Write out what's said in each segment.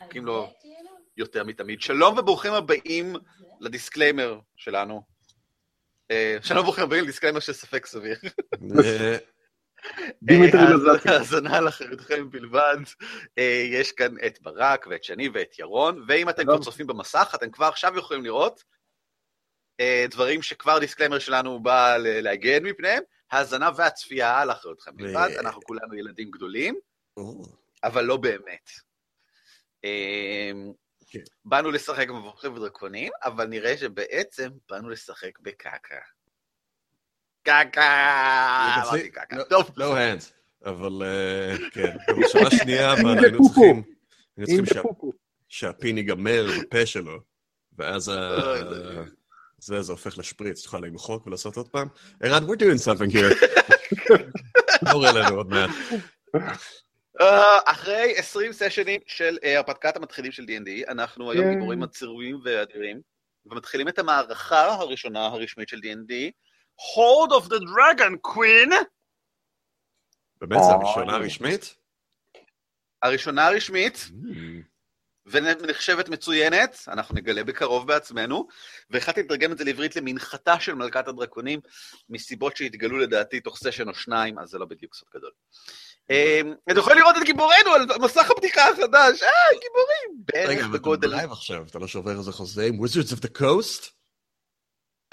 קוראים לו יותר מתמיד. שלום וברוכים הבאים ל disclaimer שלנו. אה, שלום וברוכים הבאים ל disclaimer של ספק סביר. האזנה לאחריותכם בלבד. אה, יש כאן את ברק ואת שני ואת ירון, ואם אתם כבר צופים במסך, אתם כבר עכשיו יכולים לראות אה, דברים שכבר disclaimer שלנו בא להגן מפניהם, האזנה והצפייה על אחריותכם בלבד, אנחנו כולנו ילדים גדולים, אבל לא באמת. כן. באנו לשחק במבוכים ודרקונים, אבל נראה שבעצם באנו לשחק בקקה. קקה! אמרתי קקה. טוב. לא הנדס, אבל אה, כן, במחשבה שנייה, אבל היינו צריכים, היינו צריכים שהפין ייגמר בפה שלו, ואז זה, זה הופך לשפריץ, תוכל למחוק ולעשות עוד פעם. ערן, we're doing something here. לא רואה לנו עוד מעט. אה, אחרי 20 סשנים של אה, הרפתקת המתחילים של D&D, אנחנו היום גיבורים עצורים ואדירים, ומתחילים את המערכה הראשונה הרשמית של D&D, Hold of the Dragon Queen. באמת, זו הראשונה הרשמית? הראשונה הרשמית, mm. ונחשבת מצוינת, אנחנו נגלה בקרוב בעצמנו, והחלטתי לתרגם את זה לעברית למנחתה של מלכת הדרקונים, מסיבות שהתגלו לדעתי תוך סשן או שניים, אז זה לא בדיוק סוד גדול. אמ, אתה יכול לראות את גיבורינו על מסך הפתיחה החדש, אה, גיבורים! רגע, אבל אתה בלייב עכשיו, אתה לא שובר איזה חוזה עם Wizards of the Coast?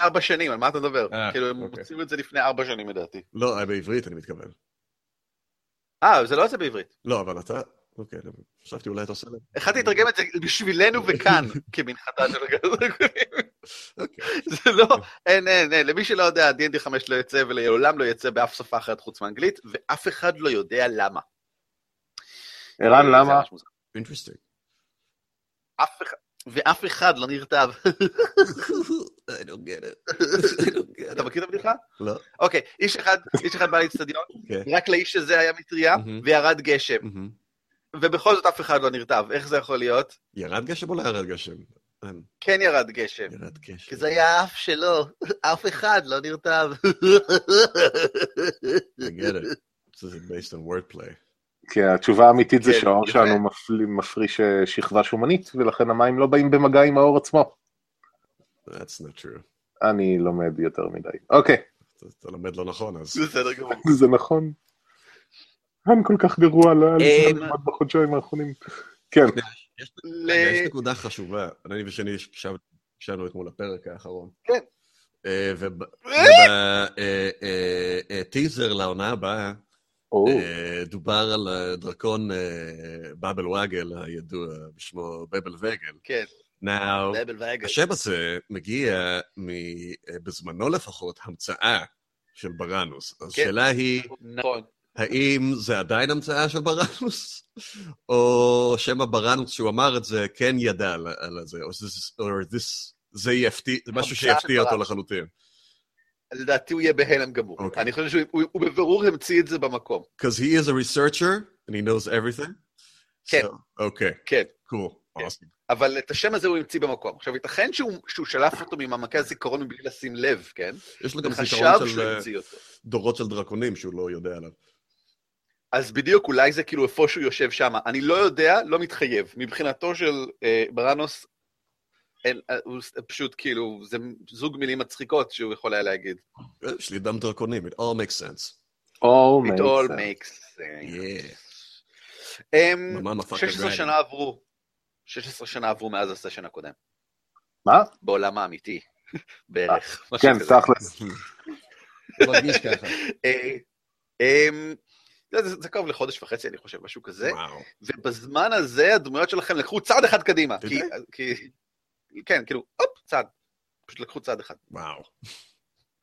ארבע שנים, על מה אתה מדבר? אה, כאילו, הם אוקיי. הוציאו את זה לפני ארבע שנים לדעתי. לא, בעברית אני מתכוון. אה, זה לא יוצא בעברית. לא, אבל אתה... אוקיי, חשבתי אולי אתה עושה. החלטתי לתרגם את זה בשבילנו וכאן, כמנחתה של הגדולים. אוקיי. זה לא, אין, אין, אין, למי שלא יודע, D&D 5 לא יוצא ולעולם לא יצא באף שפה אחרת חוץ מאנגלית, ואף אחד לא יודע למה. ערן, למה? Interesting. אף אחד, ואף אחד לא נרטב. I don't get it. אתה מכיר את הבדיחה? לא. אוקיי, איש אחד, איש אחד בא לאצטדיון, כן. רק לאיש הזה היה מטריה, וירד גשם. ובכל זאת אף אחד לא נרטב. איך זה יכול להיות? ירד גשם או לא ירד גשם? כן ירד גשם. ירד גשם. כי זה היה האף שלו, אף אחד לא נרטב. I get it. This is based on wordplay. כי התשובה האמיתית זה כן, שהאור שלנו מפריש אה, שכבה שומנית, ולכן המים לא באים במגע עם האור עצמו. That's not true. אני לומד יותר מדי. אוקיי. אתה לומד לא נכון, אז... בסדר גמור. זה נכון. אני כל כך גרוע, לא היה לי ללמוד בחודשיים האחרונים. כן. יש נקודה חשובה, אני ושני הקשבנו אתמול לפרק האחרון. כן. אה, ובטיזר אה, לעונה הבאה, דובר על דרקון באבל וואגל, הידוע בשמו בבל וגל. כן. Now, השם הזה מגיע, בזמנו לפחות, המצאה של בראנוס. כן. השאלה היא, נכון. האם זה עדיין המצאה של בראנוס? או שמא בראנוס, שהוא אמר את זה, כן ידע על זה, או זה יפתיע, זה משהו שיפתיע אותו לחלוטין. לדעתי הוא יהיה בהלם גמור. Okay. אני חושב שהוא בבירור המציא את זה במקום. Because he is a researcher and he knows everything? כן. אוקיי. כן. cool. כן. Awesome. אבל את השם הזה הוא המציא במקום. עכשיו, ייתכן שהוא, שהוא שלף אותו ממעמקי הזיכרון מבלי לשים לב, כן? יש לו גם זיכרון של דורות של דרקונים שהוא לא יודע עליו. אז בדיוק, אולי זה כאילו איפה שהוא יושב שם. אני לא יודע, לא מתחייב. מבחינתו של אה, בראנוס, אין, אה, הוא פשוט כאילו, זה זוג מילים מצחיקות שהוא יכול היה להגיד. יש לי דם דרקונים, it all makes sense. all it makes all sense. makes sense. Yeah. 16 שנה עברו. 16 שנה עברו מאז הסשן הקודם. מה? בעולם האמיתי, בערך. כן, תכלס. מרגיש ככה. אמ, זה, זה קרוב לחודש וחצי, אני חושב, משהו כזה. וואו. ובזמן הזה הדמויות שלכם לקחו צעד אחד קדימה. כי, כי, כן, כאילו, הופ, צעד. פשוט לקחו צעד אחד. וואו.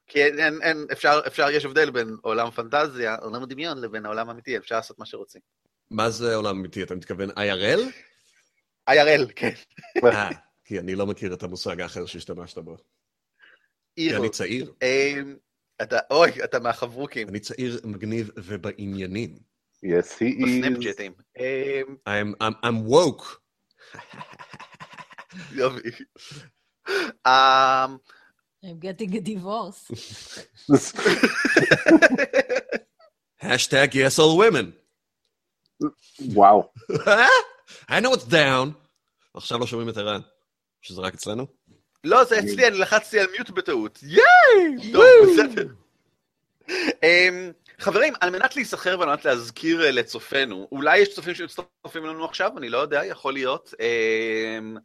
כי אין, אין, אין אפשר, אפשר, יש הבדל בין עולם פנטזיה, עולם הדמיון, לבין העולם האמיתי, אפשר לעשות מה שרוצים. מה זה עולם אמיתי? אתה מתכוון IRL? IRL, כן. אה, כי אני לא מכיר את המושג האחר שהשתמשת בו. כי אני צעיר. אמ, אתה, אוי, אתה מהחברוקים. אני צעיר, מגניב ובעניינים. Yes, he is. בסנפג'טים. אמ, I'm, I'm, I'm woke. יופי. Um, I'm getting a divorce. Hashtag yes all women. וואו. I know it's down. עכשיו לא שומעים את ערן. שזה רק אצלנו? לא, זה אצלי, אני לחצתי על מיוט בטעות. ייי! טוב, בסדר. אמ, חברים, על מנת להיזכר ועל מנת להזכיר אה, לצופינו, אולי יש צופים שמצטרפים לנו עכשיו, אני לא יודע, יכול להיות. אמ,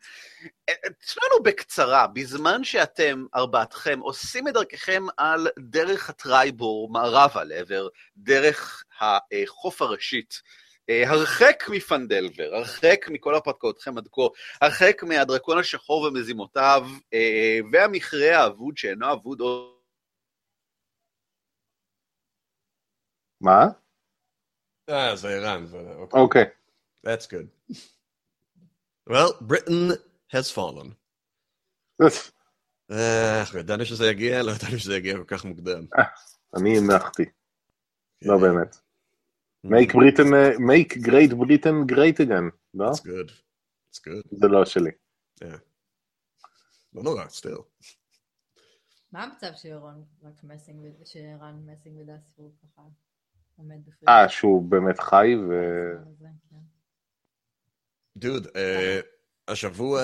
אה, תשמענו בקצרה, בזמן שאתם, ארבעתכם, עושים את דרככם על דרך הטרייבור מערבה לעבר דרך החוף הראשית, אה, הרחק מפנדלבר, הרחק מכל הפתקאותכם עד כה, הרחק מהדרקון השחור ומזימותיו, והמכרה האבוד שאינו אבוד עוד... מה? אה, זה ערן. אוקיי. That's good. Well, Britain has fallen. אה, ידענו שזה יגיע, לא ידענו שזה יגיע כל כך מוקדם. אה, אני הנחתי. לא כן. באמת. Make Britain, make great Britain great again, לא? That's good. That's good. זה לא שלי. לא נורא, still. מה המצב שערן מסינג ודס והוא ככה? אה, שהוא באמת חי ו... דוד, אה, השבוע,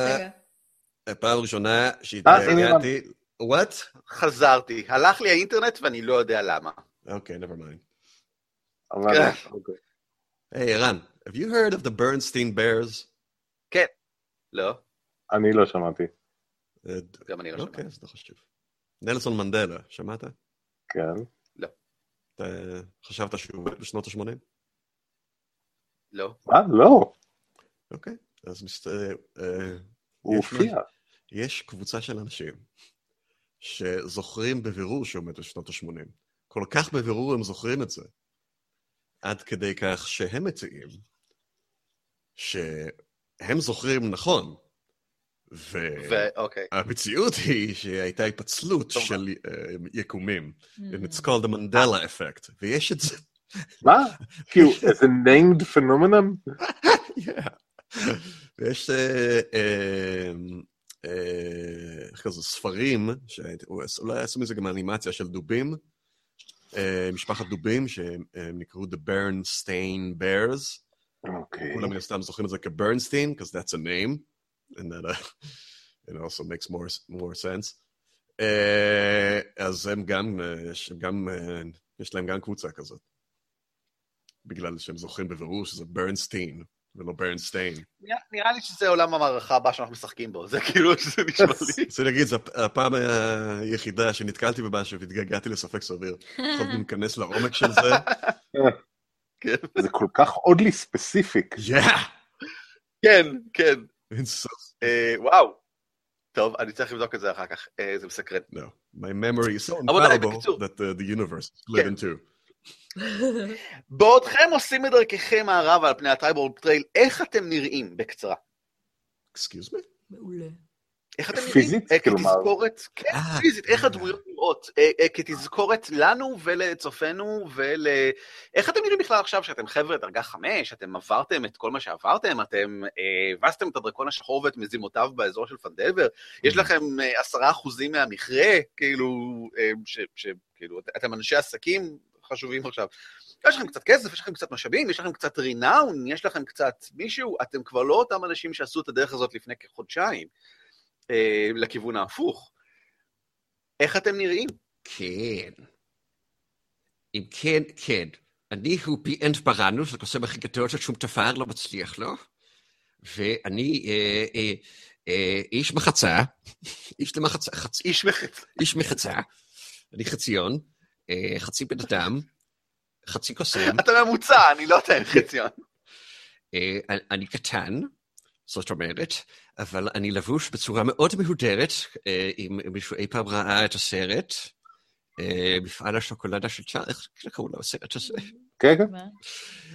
פעם ראשונה שהתגעגעתי... וואט? חזרתי. הלך לי האינטרנט ואני לא יודע למה. אוקיי, never mind. כן. אוקיי. היי, ערן, have you heard of the Bernstein Bears? כן. לא. אני לא שמעתי. אה, גם אני לא שמעתי. אוקיי, אז לא חשוב. נלסון מנדלה, שמעת? כן. אתה חשבת שהוא מת בשנות ה-80? לא. מה? לא. אוקיי, אז מסת... אה, הוא הופיע. יש קבוצה של אנשים שזוכרים בבירור שהוא מת בשנות ה-80. כל כך בבירור הם זוכרים את זה. עד כדי כך שהם מציעים שהם זוכרים נכון, והמציאות okay. היא שהייתה התפצלות של uh, יקומים, mm. and it's called the Mandela effect, ויש את זה. מה? כאילו, איזה named phenomenon? ויש אה, אה, איך כזה ספרים, שאולי עשו מזה גם אנימציה של דובים, משפחת דובים, שהם נקראו The Bernstein Bears. אוקיי. כולם מן הסתם זוכרים את זה כברנסטיין, because that's a name. and that uh, it also makes more, more sense. Uh, אז הם גם, יש, גם, יש להם גם קבוצה כזאת. בגלל שהם זוכרים בבירור שזה ברנסטיין, ולא ברנסטיין. נראה לי שזה עולם המערכה הבא שאנחנו משחקים בו, זה כאילו, זה נשמע לי. רוצה להגיד, זו הפעם היחידה שנתקלתי במשהו והתגעגעתי לספק סביר. יכולתי להיכנס לעומק של זה. זה כל כך אודלי ספציפיק. כן, כן. אה, וואו. טוב, אני צריך לבדוק את זה אחר כך, אה, זה מסקרן. No, my memory is so incredible that uh, the universe split in two. בעודכם עושים את דרככם מערבה על פני ה Triboar Trail, איך אתם נראים בקצרה? Excuse me? מעולה. איך אתם נראים? פיזית? אה, כתזכורת, כן, אה, פיזית, איך הדמויות נראות? אה, כתזכורת לנו ולצופינו ול... איך אתם נראים בכלל עכשיו שאתם חבר'ה דרגה חמש, אתם עברתם את כל מה שעברתם, אתם הבסתם את הדרקון השחור ואת מזימותיו באזור של פנדלבר, יש mm. לכם עשרה אחוזים מהמכרה, כאילו, שכאילו, אתם אנשי עסקים חשובים עכשיו. יש לכם קצת כסף, יש לכם קצת משאבים, יש לכם קצת רינאון, יש לכם קצת מישהו, אתם כבר לא אותם אנשים שעשו את הדרך הזאת לפני כחודשיים. אה, לכיוון ההפוך. איך אתם נראים? כן. אם כן, כן. אני הוא פי אנט ברנוס, הקוסם הכי גדול ששום תפר לא מצליח לו, ואני אה, אה, אה, איש מחצה, איש למחצה, חצ... איש מחצה. איש מחצה. אני חציון, חצי בן אדם, חצי קוסם. אתה ממוצע, אני לא יודע אם חציון. אה, אני קטן, זאת אומרת, אבל אני לבוש בצורה מאוד מהודרת, אה, אם מישהו אי פעם ראה את הסרט, אה, מפעל השוקולדה של צ'ארלי, איך קראו לו הסרט הזה? כן, כן.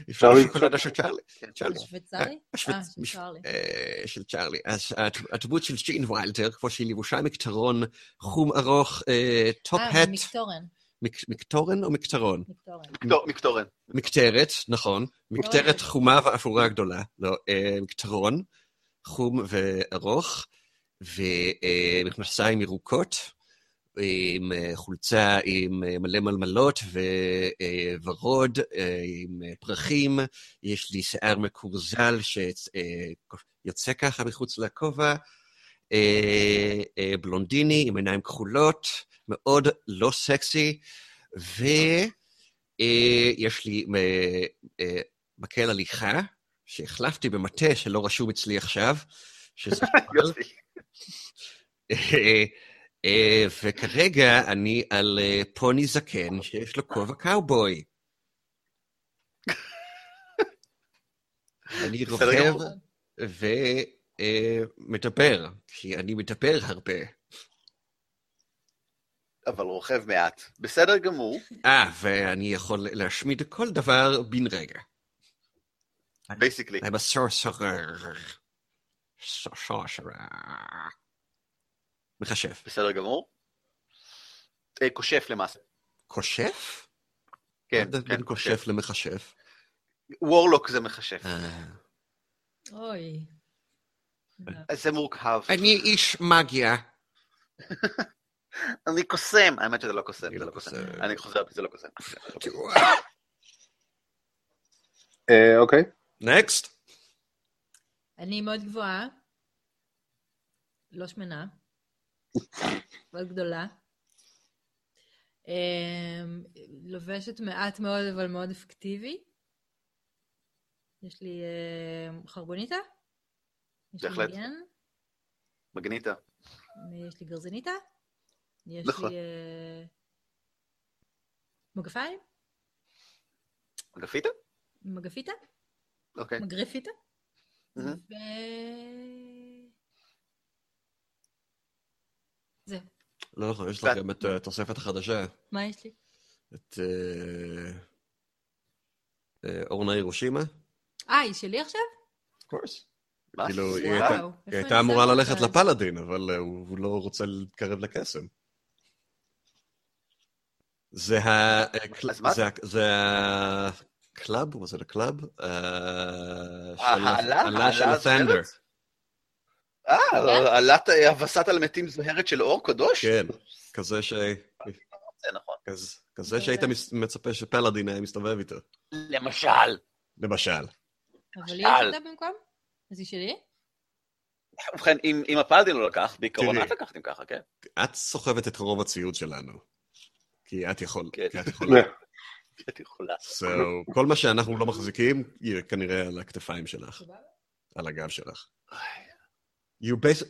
מפעל השוקולדה של צ'ארלי. שוויצרי? אה, של צ'ארלי. של צ'ארלי. אז הדמות של ג'ין ויילדר, כמו שהיא לבושה מקטרון חום ארוך, top hat. אה, מקטורן. מקטורן או מקטרון? מקטורן. מקטרת, נכון. מקטרת חומה ואפורה גדולה. לא, מקטרון. חום וארוך, ומכנסיים ירוקות, עם חולצה עם מלא מלמלות וורוד, עם פרחים, יש לי שיער מקורזל שיוצא ככה מחוץ לכובע, בלונדיני עם עיניים כחולות, מאוד לא סקסי, ויש לי מקל הליכה, שהחלפתי במטה שלא רשום אצלי עכשיו, שזה... אה, וכרגע אני על אה, פוני זקן שיש לו כובע קאובוי. אני רוכב ומדבר, כי אני מדבר הרבה. אבל רוכב מעט. בסדר גמור. אה, ואני יכול להשמיד כל דבר בן רגע. Basically. I'm a sorcerer. sorcerer. מכשף. בסדר גמור. אה, כושף למעשה. כושף? כן, כן. בין כושף למכשף. warlock זה מכשף. אה. אוי. זה מורכב. אני איש מגיה. אני קוסם. האמת שזה לא קוסם, זה לא קוסם. אני חוזר בי, זה לא קוסם. אה, אוקיי. נקסט. אני מאוד גבוהה. לא שמנה. מאוד גדולה. אמ, לובשת מעט מאוד, אבל מאוד אפקטיבי. יש לי אמ, חרבוניטה. בהחלט. מגניטה. יש לי גרזניטה. יש נכון. לי אה, מגפיים. מגפיתה? מגפיתה. אוקיי. מגרפיתה. ו... זה. לא נכון, יש לכם את התוספת החדשה. מה יש לי? את אורנה הירושימה. אה, היא שלי עכשיו? מה? כאילו, היא הייתה- אמורה ללכת? לפלאדין, אבל אה, הוא לא רוצה להתקרב לקסם. זה ה... זה ה- זה ה club? מה זה ה club? האלה? של ה thunder. הזוהרת? אה, אלת הבסת אל-מתים זוהרת של אור קדוש? כן, כזה ש... זה נכון. כזה- שהיית מצפה שפלאדין היה מסתובב איתו. למשל. למשל. אבל היא יש אותה במקום? אז היא שלי? ובכן, אם אם הפלדין לא לקח, בעיקרון. את לקחתם ככה, כן? את סוחבת את רוב הציוד שלנו. כי את יכול, כן. כי את יכולה. את יכולה. So, כל מה שאנחנו לא מחזיקים, יהיה כנראה על הכתפיים שלך, על הגב שלך.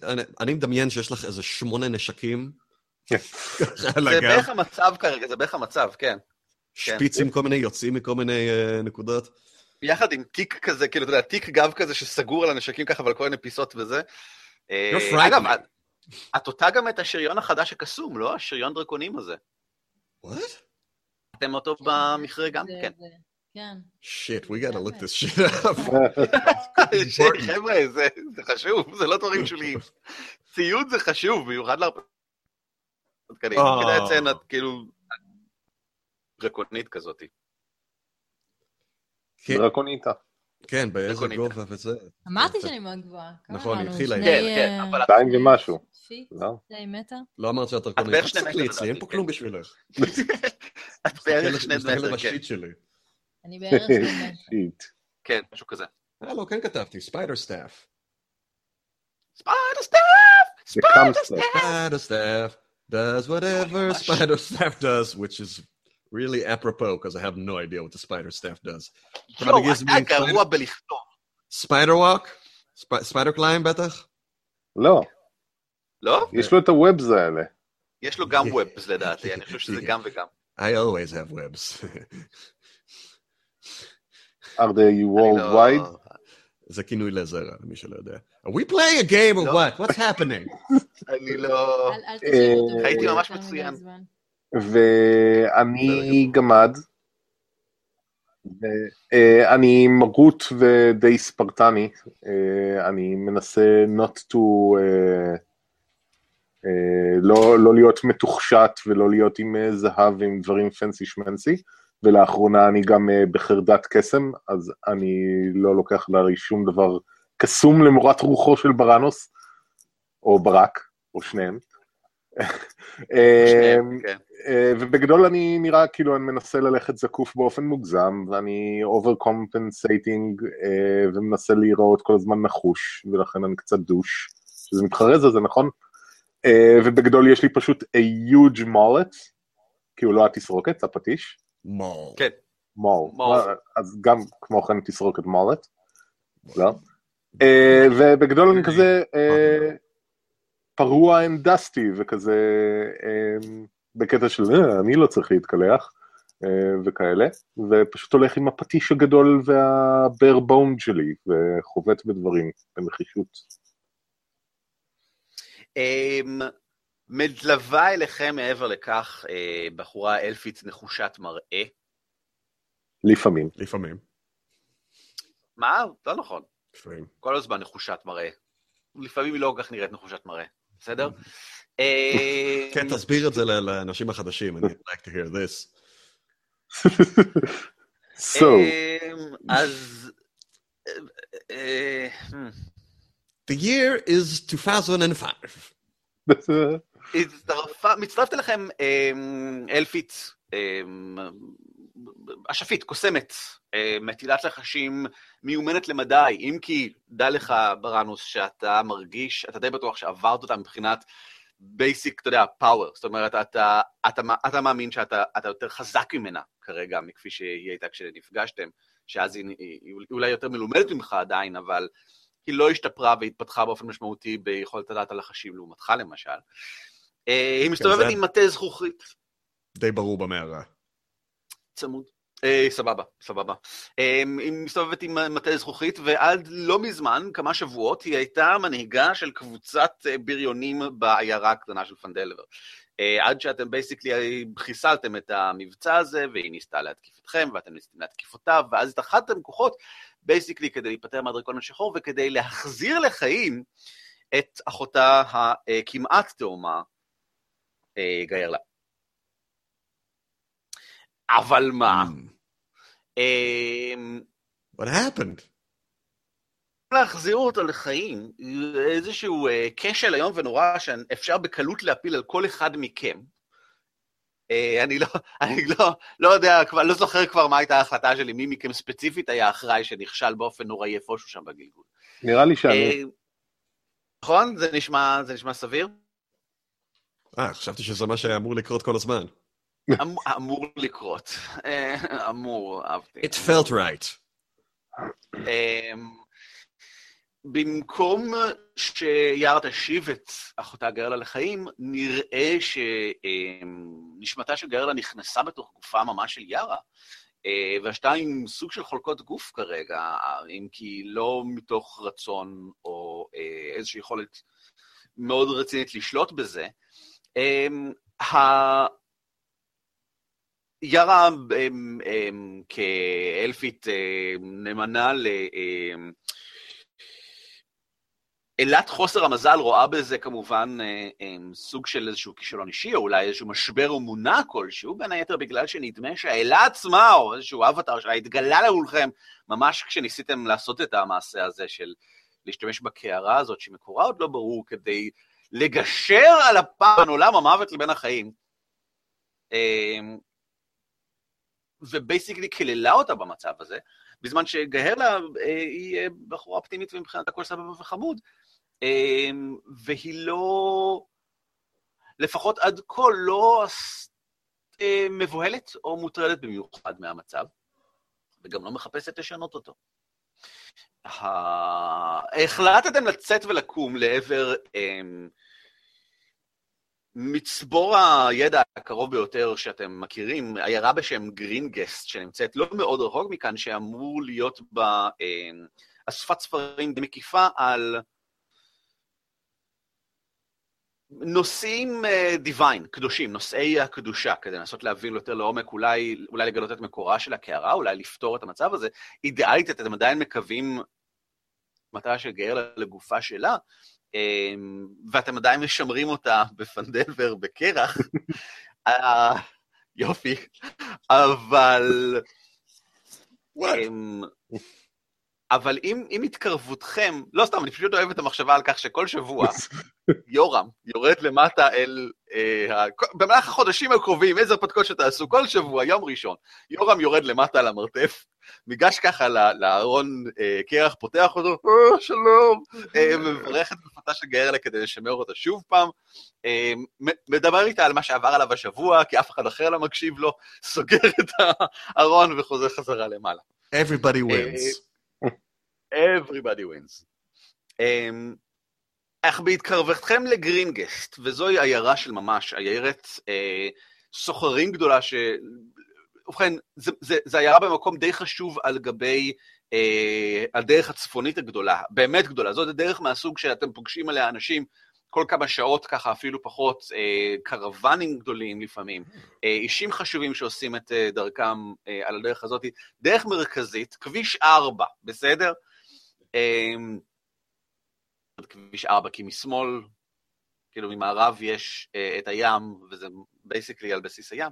אני, אני מדמיין שיש לך איזה שמונה נשקים על זה הגב, בערך המצב כרגע, זה בערך המצב, כן. שפיצים כל מיני, יוצאים מכל מיני uh, נקודות. יחד עם תיק כזה, כאילו, אתה יודע, תיק גב כזה שסגור על הנשקים ככה ועל כל מיני פיסות וזה. אה. אגב, את- את עוטה גם את השריון החדש הקסום, לא? השריון דרקונים הזה. What? אתם אותו במכרה גם? כן. כן. Shit, we gotta look this shit up. חבר'ה, זה חשוב, זה לא דברים שוליים. ציוד זה חשוב, במיוחד להרפתקנים. אה. כדאי לציין, את כאילו... דרקונית כזאת. כן, דרקוניטה. כן, באיזה דרקונית. גובה וזה. אמרתי שאני מאוד גבוהה. נכון, אמרנו? התחילה כן, כן, אה, אבל- שתיים ומשהו. פיט? לא? שני מטר? לא אמרת שאת את דרקונית, בערך אל שני תסתכלי מטר אצלי, אין פה לדעתי, כלום כן. בשבילך. את בערך שני מסתכל מטר, כן. בשיט שלי. אני בערך שני מטר. שיט. כן, משהו כזה. אה, לא, כן כתבתי, ספיידר סטאפ. ספיידר סטאפ! זה קאמסטר. Spider staff does whatever gosh. spider staff does, which is really apropos because I have no idea what the spider staff does. יואו, Probably gives אתה me גרוע בלכתוב. Spider walk? Sp- spider climb בטח? לא, לא? יש לו את הוובס האלה. יש לו גם וובס לדעתי, אני חושב שזה גם וגם. I always have webs. are they לא- worldwide? זה כינוי לזרע, למי שלא יודע. Are we playing a game or לא. what? What's happening? אני לא... אה, הייתי ממש מצוין. ואני גמד. אה, אני מרוט ודי ספרטני. אה, אני מנסה not to... אה, לא, לא להיות מתוחשט ולא להיות עם אה, זהב ועם דברים פנסי שמנסי. ולאחרונה אני גם אה, בחרדת קסם, אז אני לא לוקח עליי שום דבר קסום למורת רוחו של בראנוס, או ברק, או שניהם. כן. ובגדול אני נראה כאילו אני מנסה ללכת זקוף באופן מוגזם, ואני compensating ומנסה להיראות כל הזמן נחוש, ולכן אני קצת douche, שזה מתחרז על זה, נכון? ובגדול יש לי פשוט a huge mullet, כאילו לא התסרוקת, זה הפטיש. maul. כן. מול. אז גם כמו כן תסרוקת מולט. לא? ובגדול אני כזה פרוע עם דסטי וכזה בקטע של אני לא צריך להתקלח וכאלה, ופשוט הולך עם הפטיש הגדול והבר בונד שלי וחובט בדברים בנחישות. מתלווה אליכם מעבר לכך בחורה אלפית נחושת מראה. לפעמים. לפעמים. מה? לא נכון. לפעמים. כל הזמן נחושת מראה. לפעמים היא לא כל כך נראית נחושת מראה, בסדר? כן, תסביר את זה לאנשים החדשים, אני like to hear this. so. אז... The year is 2005. מצטרפת אליכם אלפית, אשפית, קוסמת, מטילת לחשים מיומנת למדי, אם כי דע לך, בראנוס, שאתה מרגיש, אתה די בטוח שעברת אותה מבחינת basic, אתה יודע, power, זאת אומרת, אתה, אתה, אתה מאמין שאתה יותר חזק ממנה כרגע, מכפי שהיא הייתה כשנפגשתם, שאז היא, היא אולי יותר מלומדת ממך עדיין, אבל היא לא השתפרה והתפתחה באופן משמעותי ביכולת הטלת הלחשים לעומתך למשל. היא מסתובבת עם מטה זכוכית. די ברור במערה. צמוד. אה, סבבה, סבבה. אה, היא מסתובבת עם מטה זכוכית, ועד לא מזמן, כמה שבועות, היא הייתה מנהיגה של קבוצת בריונים בעיירה הקטנה של פנדלבר. אה, עד שאתם basically חיסלתם את המבצע הזה, והיא ניסתה להתקיף אתכם, ואתם ניסיתם להתקיף אותה, ואז התאחדתם כוחות, basically כדי להיפטר מהדרקון השחור, וכדי להחזיר לחיים את אחותה הכמעט תאומה, גיירלה. אבל מה? What happened? להחזיר אותו לחיים, איזשהו כשל איום ונורא שאפשר בקלות להפיל על כל אחד מכם. אני לא, אני לא, לא יודע, כבר, לא זוכר כבר מה הייתה ההחלטה שלי, מי מכם ספציפית היה אחראי שנכשל באופן נוראי איפשהו שם בגלגול. נראה לי שאני. נכון? זה נשמע, זה נשמע סביר? אה, חשבתי שזה מה שאמור לקרות כל הזמן. אמור לקרות. אמור, אהבתי. It felt right. במקום שיארה תשיב את אחותה גרלה לחיים, נראה שנשמתה של גרלה נכנסה בתוך גופה ממש של יארה, והשתיים סוג של חולקות גוף כרגע, אם כי לא מתוך רצון או איזושהי יכולת מאוד רצינית לשלוט בזה. יארה כאלפית נאמנה ל... אלת חוסר המזל רואה בזה כמובן סוג של איזשהו כישלון אישי, או אולי איזשהו משבר אמונה כלשהו, בין היתר בגלל שנדמה שהאלה עצמה, או איזשהו אבטר שלה, התגלה לכולכם ממש כשניסיתם לעשות את המעשה הזה של להשתמש בקערה הזאת, שמקורה עוד לא ברור, כדי לגשר על הפעם בין עולם המוות לבין החיים. ובייסיקלי קיללה אותה במצב הזה, בזמן שגהרלה היא בחורה אופטימית ומבחינת הכל סבבה וחמוד, והיא לא, לפחות עד כה לא מבוהלת או מוטרדת במיוחד מהמצב, וגם לא מחפשת לשנות אותו. החלטתם לצאת ולקום לעבר מצבור הידע הקרוב ביותר שאתם מכירים, עיירה בשם גרינגסט, שנמצאת לא מאוד רחוק מכאן, שאמור להיות בה אספת ספרים מקיפה על נושאים דיוויין, קדושים, נושאי הקדושה, כדי לנסות להבין יותר לעומק, אולי, אולי לגלות את מקורה של הקערה, אולי לפתור את המצב הזה. אידיאלית, אתם עדיין מקווים מטרה של גאלה לגופה שלה, ואתם עדיין משמרים אותה בפנדלבר בקרח, יופי, אבל... אבל עם, עם התקרבותכם, לא סתם, אני פשוט אוהב את המחשבה על כך שכל שבוע יורם יורד למטה אל אה, במהלך החודשים הקרובים, איזה הרפתקות שתעשו כל שבוע, יום ראשון, יורם יורד למטה על המרתף, ניגש ככה לארון אה, קרח, פותח אותו, אה, שלום, מברך את גופתה של גארלה כדי לשמר אותה שוב פעם, מדבר איתה על מה שעבר עליו השבוע, כי אף אחד אחר לא מקשיב לו, סוגר את הארון וחוזר חזרה למעלה. Everybody wins. Everybody wins. אך בהתקרבתכם לגרינגסט, וזוהי עיירה של ממש, עיירת אה, סוחרים גדולה, ש... ובכן, זו עיירה במקום די חשוב על גבי אה, הדרך הצפונית הגדולה, באמת גדולה. זאת דרך מהסוג שאתם פוגשים עליה אנשים כל כמה שעות, ככה אפילו פחות, אה, קרוונים גדולים לפעמים, אה, אישים חשובים שעושים את אה, דרכם אה, על הדרך הזאת. דרך מרכזית, כביש 4, בסדר? אה, כביש 4, כי משמאל, כאילו ממערב יש את הים, וזה basically על בסיס הים.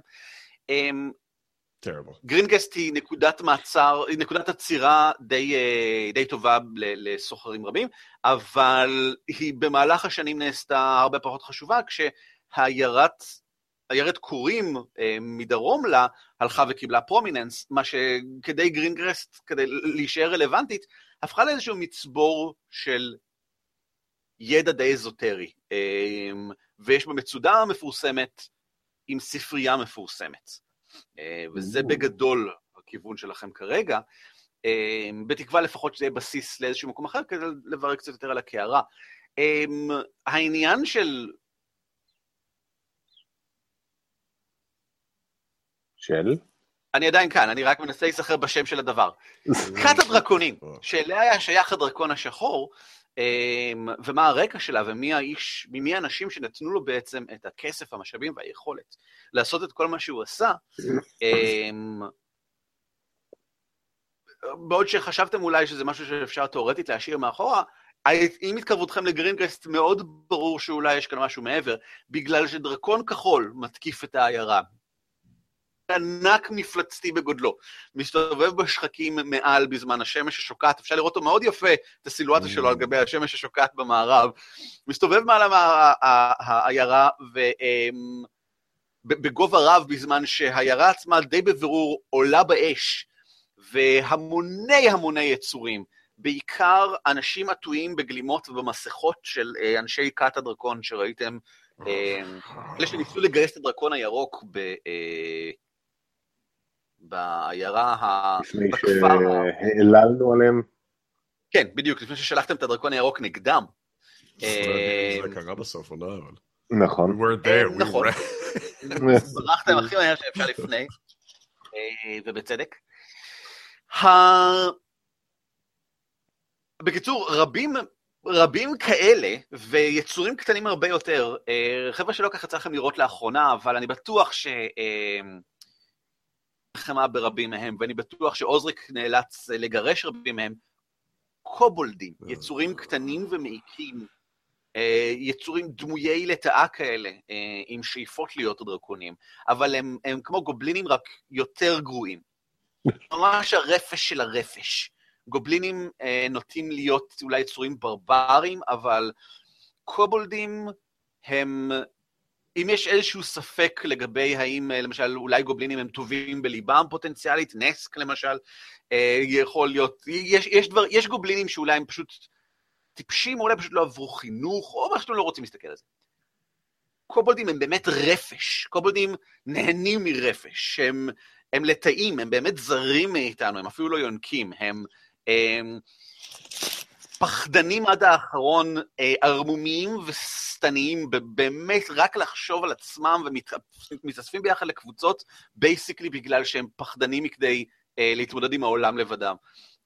Um, גרינסט היא נקודת מעצר, היא נקודת עצירה די, uh, די טובה לסוחרים רבים, אבל היא במהלך השנים נעשתה הרבה פחות חשובה, כשהעיירת עיירת קורים אה, מדרום לה הלכה וקיבלה prominence, מה שכדי גרינגרסט, כדי להישאר רלוונטית, הפכה לאיזשהו מצבור של ידע די אזוטרי, אמ, ויש בה מצודה מפורסמת עם ספרייה מפורסמת. אה, וזה בגדול הכיוון שלכם כרגע, אמ, בתקווה לפחות שזה יהיה בסיס לאיזשהו מקום אחר, כדי לברר קצת יותר על הקערה. אמ, העניין של... של? אני עדיין כאן, אני רק מנסה להיזכר בשם של הדבר. כת הדרקונים, שאליה היה שייך הדרקון השחור, ומה הרקע שלה ומי האיש, ממי האנשים שנתנו לו בעצם את הכסף, המשאבים והיכולת לעשות את כל מה שהוא עשה. אמ, בעוד שחשבתם אולי שזה משהו שאפשר תאורטית להשאיר מאחורה, עם התקרבותכם לגרינגרסט מאוד ברור שאולי יש כאן משהו מעבר, בגלל שדרקון כחול מתקיף את העיירה. ענק מפלצתי בגודלו, מסתובב בשחקים מעל בזמן השמש השוקעת, אפשר לראות אותו מאוד יפה, את הסילואטה שלו על גבי השמש השוקעת במערב, מסתובב מעל העיירה ובגובה רב בזמן שהעיירה עצמה די בבירור עולה באש, והמוני המוני יצורים, בעיקר אנשים עטויים בגלימות ובמסכות של אה, אנשי כת הדרקון שראיתם, אה, אלה שניסו לגייס את הדרקון הירוק ב... אה, בעיירה, לפני שהעללנו עליהם? כן, בדיוק, לפני ששלחתם את הדרקון הירוק נגדם. זה קרה בסוף, או לא? נכון. אה, נכון. ברחתם הכי מהר שאפשר לפני, אה, ובצדק. בקיצור, רבים רבים כאלה, ויצורים קטנים הרבה יותר, אה, חבר'ה שלא ככה צריך לכם לראות לאחרונה, אבל אני בטוח ש... מלחמה ברבים מהם, ואני בטוח שעוזריק נאלץ לגרש רבים מהם, קובולדים, אה, יצורים קטנים ומעיקים, אה, יצורים דמויי לטאה כאלה, אה, עם שאיפות להיות דרקונים, אבל הם, הם כמו גובלינים רק יותר גרועים. ממש הרפש של הרפש. גובלינים נוטים להיות אולי יצורים ברברים, אבל קובולדים הם אם יש איזשהו ספק לגבי האם, אה, למשל, אולי גובלינים הם טובים בליבם פוטנציאלית, נסק למשל, אה, יכול להיות, יש, יש, דבר, יש גובלינים שאולי הם פשוט טיפשים, או אולי פשוט לא עברו חינוך, או מה שאתם לא רוצים להסתכל על זה. קובולדים הם באמת רפש, קובולדים נהנים מרפש, הם, הם לטאים, הם באמת זרים מאיתנו, הם אפילו לא יונקים, הם, הם פחדנים עד האחרון, אה, ערמומיים ושטניים, באמת רק לחשוב על עצמם ומתאספים ביחד לקבוצות, basically בגלל שהם פחדנים מכדי אה, להתמודד עם העולם לבדם.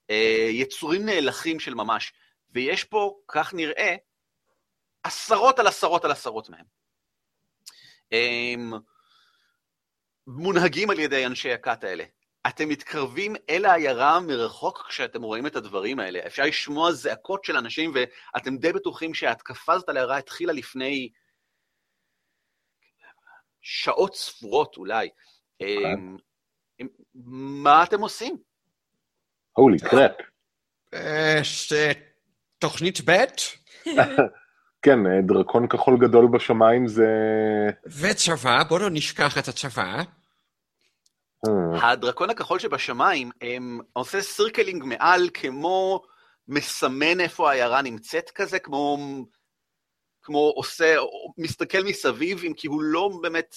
אה, יצורים נאלחים של ממש, ויש פה, כך נראה, עשרות על עשרות על עשרות מהם. מונהגים על ידי אנשי הכת האלה. אתם מתקרבים אל העיירה מרחוק כשאתם רואים את הדברים האלה. אפשר לשמוע זעקות של אנשים, ואתם די בטוחים שההתקפה הזאת על העיירה התחילה לפני שעות ספורות אולי. אמ, אמ, מה אתם עושים? Holy crap. תוכנית ב'? כן, דרקון כחול גדול בשמיים זה... וצבא, בוא לא נשכח את הצבא. אה. הדרקון הכחול שבשמיים עושה circling מעל כמו מסמן איפה העיירה נמצאת כזה, כמו, כמו עושה, מסתכל מסביב, אם כי הוא לא באמת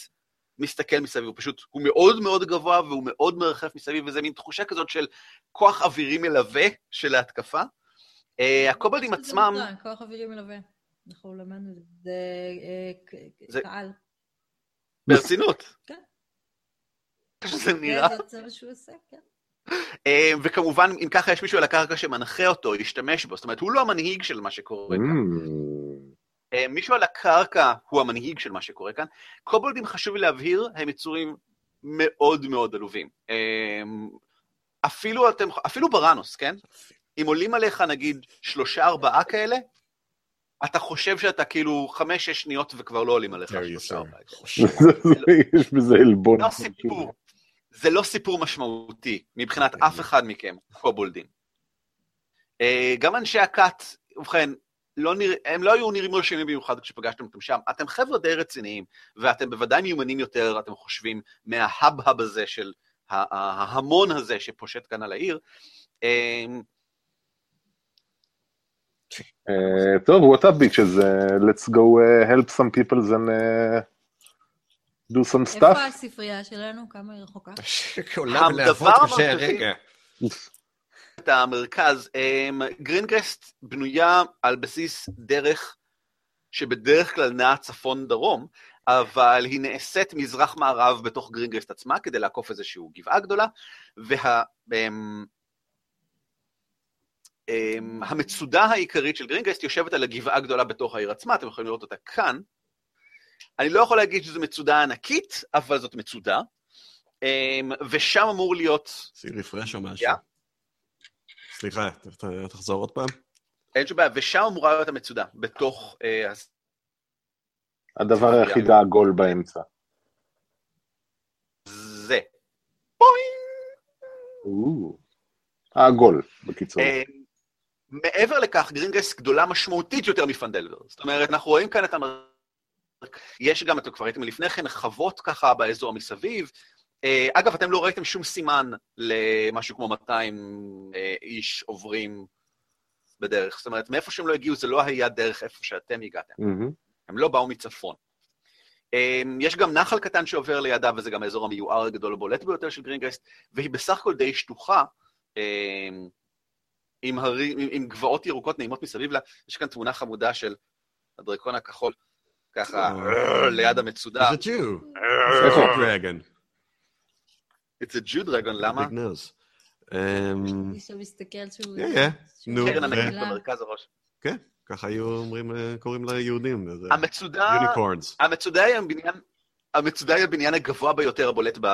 מסתכל מסביב, הוא פשוט, הוא מאוד מאוד גבוה והוא מאוד מרחף מסביב, וזה מין תחושה כזאת של כוח אווירי מלווה של ההתקפה. אה, הקובלדים עצמם... כוח אווירי מלווה, אנחנו למדנו את זה, קהל. ברצינות. כן. שזה נראה. זה מה שהוא עושה, כן. אה, וכמובן, אם ככה יש מישהו על הקרקע שמנחה אותו, ישתמש בו. זאת אומרת, הוא לא המנהיג של מה שקורה כאן. Mm. אה, מישהו על הקרקע הוא המנהיג של מה שקורה כאן. קובולדים, חשוב לי להבהיר, הם יצורים מאוד מאוד עלובים. אה, אפילו אתם, אפילו בראנוס, כן? אם עולים עליך נגיד שלושה ארבעה כאלה, אתה חושב שאתה כאילו חמש-שש שניות וכבר לא עולים עליך שלושה ארבעה. יש בזה עלבון. לא סיפור. זה לא סיפור משמעותי מבחינת אוקיי. אף אחד מכם, קובולדים. אה, גם אנשי הכת, ובכן, לא נרא... הם לא היו נראים רשימים במיוחד כשפגשתם אותם שם. אתם חבר'ה די רציניים, ואתם בוודאי מיומנים יותר, אתם חושבים, מההאב-האב הזה של ההמון הזה שפושט כאן על העיר. אה, אה, טוב, what up bitches, let's go help some people and do some stuff. איפה הספרייה שלנו? כמה היא רחוקה? הדבר המרכזי, את המרכז, גרינגרסט בנויה על בסיס דרך שבדרך כלל נעה צפון-דרום, אבל היא נעשית מזרח-מערב בתוך גרינגרסט עצמה כדי לעקוף איזושהי גבעה גדולה, והמצודה וה, העיקרית של גרינגרסט יושבת על הגבעה הגדולה בתוך העיר עצמה, אתם יכולים לראות אותה כאן. אני לא יכול להגיד שזו מצודה ענקית, אבל זאת מצודה, אמ, ושם אמור להיות... עשי רפרש או משהו. סליחה, תחזור עוד פעם. אין שום בעיה, ושם אמורה להיות המצודה, בתוך... אה, הדבר היחיד העגול באמצע. זה. העגול, בקיצור. אמ, מעבר לכך, גרינגס גדולה משמעותית יותר מפנדלבר. זאת אומרת, אנחנו רואים כאן את המ... יש גם, אתם כבר ראיתם לפני כן, חוות ככה באזור מסביב. אה, אגב, אתם לא ראיתם שום סימן למשהו כמו 200 אה, איש עוברים בדרך. זאת אומרת, מאיפה שהם לא הגיעו, זה לא היה דרך איפה שאתם הגעתם. Mm-hmm. הם לא באו מצפון. אה, יש גם נחל קטן שעובר לידה, וזה גם האזור המיוער הגדול הבולט ביותר של גרינגרסט, והיא בסך הכל די שטוחה, עם, הרי, עם, עם גבעות ירוקות נעימות מסביב לה. יש כאן תמונה חמודה של הדרקון הכחול. ככה ליד המצודה. זה ג'ו. איפה דרגון? It's a Jew dragon, למה? מי שמסתכל שהוא... נו. קרן ענקית במרכז הראש. כן, ככה היו אומרים, קוראים ליהודים. המצודה... יוניקורנס. המצודה היא הבניין... המצודה היא הבניין הגבוה ביותר הבולט ב...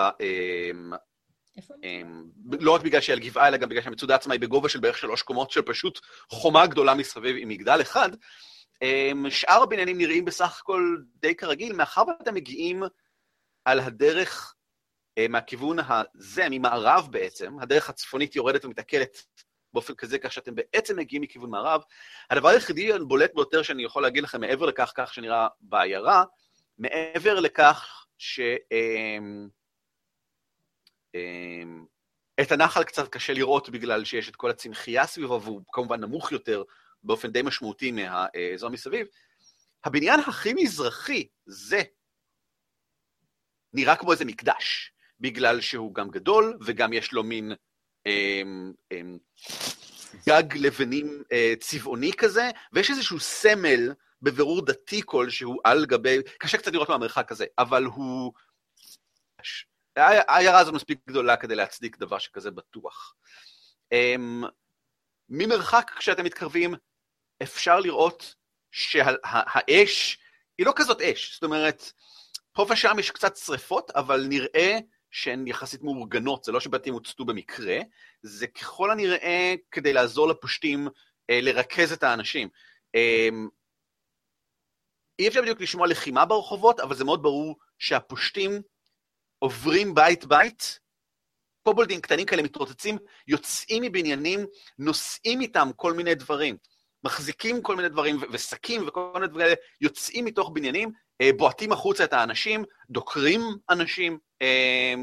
לא רק בגלל שהיא על גבעה, אלא גם בגלל שהמצודה עצמה היא בגובה של בערך שלוש קומות, של פשוט חומה גדולה מסביב עם מגדל אחד, אמ, שאר הבניינים נראים בסך הכל די כרגיל, מאחר ואתם מגיעים על הדרך אה, מהכיוון הזה, ממערב בעצם, הדרך הצפונית יורדת ומתעכלת באופן כזה, כך שאתם בעצם מגיעים מכיוון מערב. הדבר היחידי הבולט ביותר שאני יכול להגיד לכם, מעבר לכך, כך שנראה בעיירה, מעבר לכך ש... אמ, אמ, את הנחל קצת קשה לראות בגלל שיש את כל הצמחייה סביבו, והוא כמובן נמוך יותר באופן די משמעותי מהאזור מסביב. הבניין הכי מזרחי, זה, נראה כמו איזה מקדש, בגלל שהוא גם גדול, וגם יש לו מין אמ, אמ, גג לבנים אה, צבעוני כזה, ויש איזשהו סמל בבירור דתי כלשהו על גבי, קשה קצת לראות מהמרחק הזה, אבל הוא... העיירה הזו מספיק גדולה כדי להצדיק דבר שכזה בטוח. אמ, ממרחק כשאתם מתקרבים, אפשר לראות שהאש היא לא כזאת אש, זאת אומרת, פה ושם יש קצת שריפות, אבל נראה שהן יחסית מאורגנות, זה לא שבתים הוצתו במקרה, זה ככל הנראה כדי לעזור לפושטים אה, לרכז את האנשים. אה, אי אפשר בדיוק לשמוע לחימה ברחובות, אבל זה מאוד ברור שהפושטים עוברים בית-בית, קובולדים קטנים כאלה מתרוצצים, יוצאים מבניינים, נושאים איתם כל מיני דברים. מחזיקים כל מיני דברים, ושקים וכל מיני דברים כאלה, יוצאים מתוך בניינים, אה, בועטים החוצה את האנשים, דוקרים אנשים, אה,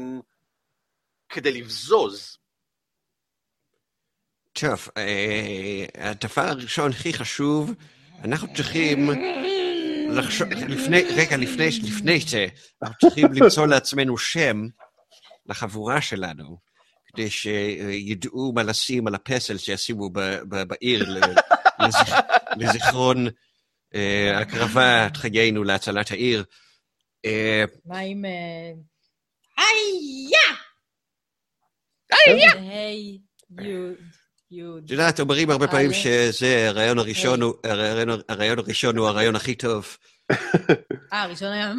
כדי לבזוז. טוב, הדבר הראשון הכי חשוב, אנחנו צריכים לחשוב, לפני, רגע, לפני, לפני זה, אנחנו צריכים למצוא לעצמנו שם לחבורה שלנו, כדי שידעו מה לשים על הפסל שישימו בעיר לזיכרון הקרבת חיינו להצלת העיר. מה עם... היי! היי! את יודעת, אומרים הרבה פעמים שזה הרעיון הראשון הוא, הרעיון הראשון הוא הרעיון הכי טוב. אה, הראשון היה...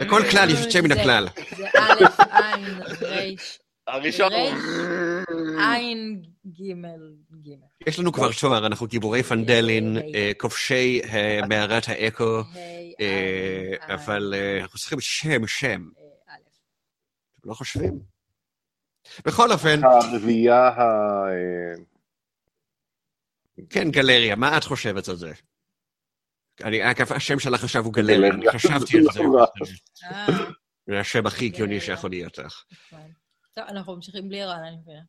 בכל כלל יש יוצא מן הכלל. זה א', עין, ריש. הראשון הוא... עין, גימל, גימל. יש לנו כבר תואר, אנחנו גיבורי פנדלין, כובשי מערת האקו, אבל אנחנו צריכים שם, שם. אתם לא חושבים? בכל אופן... הרביעייה ה... כן, גלריה, מה את חושבת על זה? אני, אגב, השם שלך עכשיו הוא גלריה, אני חשבתי על זה. זה השם הכי הגיוני שיכול להיות לך. טוב, אנחנו ממשיכים בלי רעל, אני מבינה.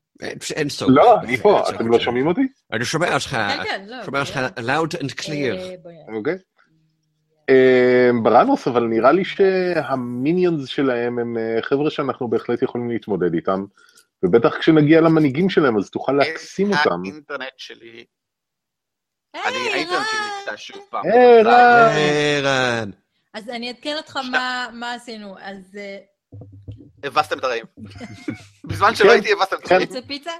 אין סוף. לא, אני פה, אתם לא שומעים אותי? אני שומע אותך, כן, כן, לא. שומע אותך loud and clear. אוקיי. בראנוס, אבל נראה לי שהמיניונס שלהם הם חבר'ה שאנחנו בהחלט יכולים להתמודד איתם, ובטח כשנגיע למנהיגים שלהם אז תוכל להקסים אותם. האינטרנט שלי... אני האינטרנט שלי נקטע שוב פעם. ערן. אז אני אעדכן אותך מה עשינו, אז... הבסתם את הרעים. בזמן שלא הייתי הבסתם את הרעים. רוצה פיצה?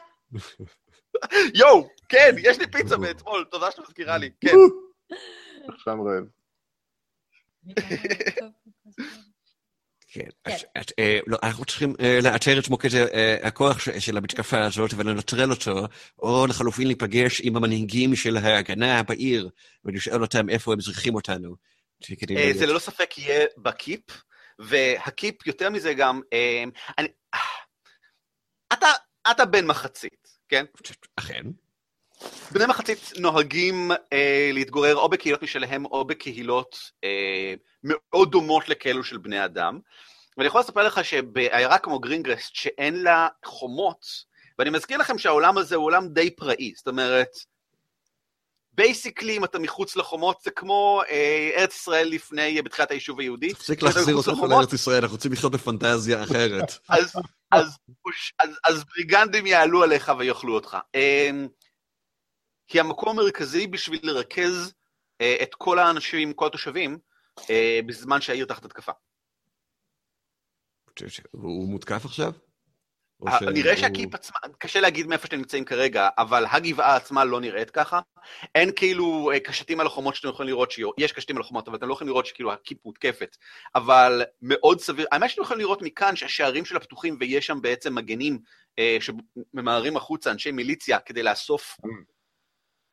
יואו, כן, יש לי פיצה מאתמול, תודה שאת מזכירה לי, כן. עכשיו רעב. כן, לא, אנחנו צריכים לאתר את מוקד הכוח של המתקפה הזאת ולנטרל אותו, או לחלופין להיפגש עם המנהיגים של ההגנה בעיר ולשאול אותם איפה הם צריכים אותנו. זה ללא ספק יהיה בקיפ, והקיפ יותר מזה גם, אתה בן מחצית, כן? אכן. בני מחצית נוהגים אה, להתגורר או בקהילות משלהם או בקהילות אה, מאוד דומות לכאלו של בני אדם. ואני יכול לספר לך שבעיירה כמו גרינגרסט, שאין לה חומות, ואני מזכיר לכם שהעולם הזה הוא עולם די פראי, זאת אומרת, basically, אם אתה מחוץ לחומות, זה כמו אה, ארץ ישראל לפני, בתחילת היישוב היהודי. תפסיק להחזיר אותנו לארץ ישראל, אנחנו רוצים לחיות בפנטזיה אחרת. אז, אז, אז, אז בריגנדים יעלו עליך ויאכלו אותך. אה, היא המקום המרכזי בשביל לרכז אה, את כל האנשים, כל התושבים, אה, בזמן שהעיר תחת התקפה. הוא מותקף עכשיו? נראה שהקיפ עצמה, קשה להגיד מאיפה שאתם נמצאים כרגע, אבל הגבעה עצמה לא נראית ככה. אין כאילו קשתים על החומות שאתם יכולים לראות, יש קשתים על החומות, אבל אתם לא יכולים לראות שכאילו הקיפ מותקפת. אבל מאוד סביר, האמת שאתם יכולים לראות מכאן שהשערים שלה פתוחים ויש שם בעצם מגנים אה, שממהרים החוצה, אנשי מיליציה, כדי לאסוף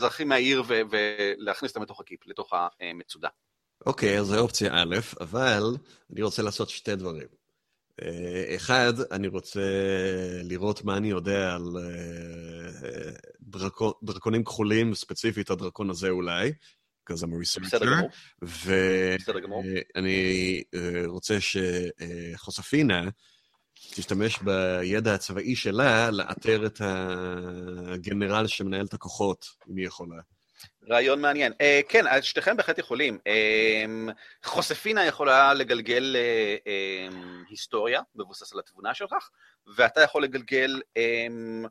אזרחים מהעיר ולהכניס אותם לתוך הקיפ, לתוך המצודה. אוקיי, אז זו אופציה א', אבל אני רוצה לעשות שתי דברים. אחד, אני רוצה לראות מה אני יודע על דרקונים כחולים, ספציפית הדרקון הזה אולי, because I'm a researcher, ואני רוצה שחוספינה תשתמש בידע הצבאי שלה לאתר את הגנרל שמנהל את הכוחות, אם היא יכולה. רעיון מעניין. Uh, כן, אז שתיכם בהחלט יכולים. Uh, חוספינה יכולה לגלגל uh, uh, היסטוריה, מבוסס על התבונה שלך, ואתה יכול לגלגל, uh,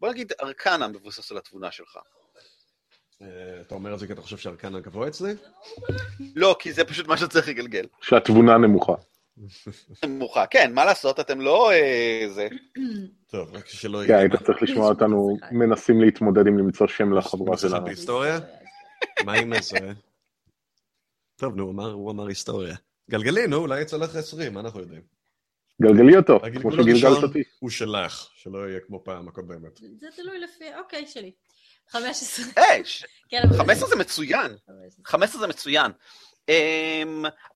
בוא נגיד, ארקנה מבוסס על התבונה שלך. Uh, אתה אומר את זה כי אתה חושב שארקנה גבוה אצלי? לא, כי זה פשוט מה שצריך לגלגל. שהתבונה נמוכה. נמוכה, כן, מה לעשות, אתם לא... זה. טוב, רק שלא יהיה... כן, היית צריך לשמוע אותנו מנסים להתמודד עם למצוא שם לחבורה שלנו. בהיסטוריה? מה עם זה? טוב, נו, הוא אמר היסטוריה. גלגלי, נו, אולי יצא לך 20, מה אנחנו יודעים? גלגלי אותו, כמו שגלגלת אותי. הוא שלך, שלא יהיה כמו פעם הקודמת. זה תלוי לפי, אוקיי, שלי. 15. היי, 15 זה מצוין. 15 זה מצוין.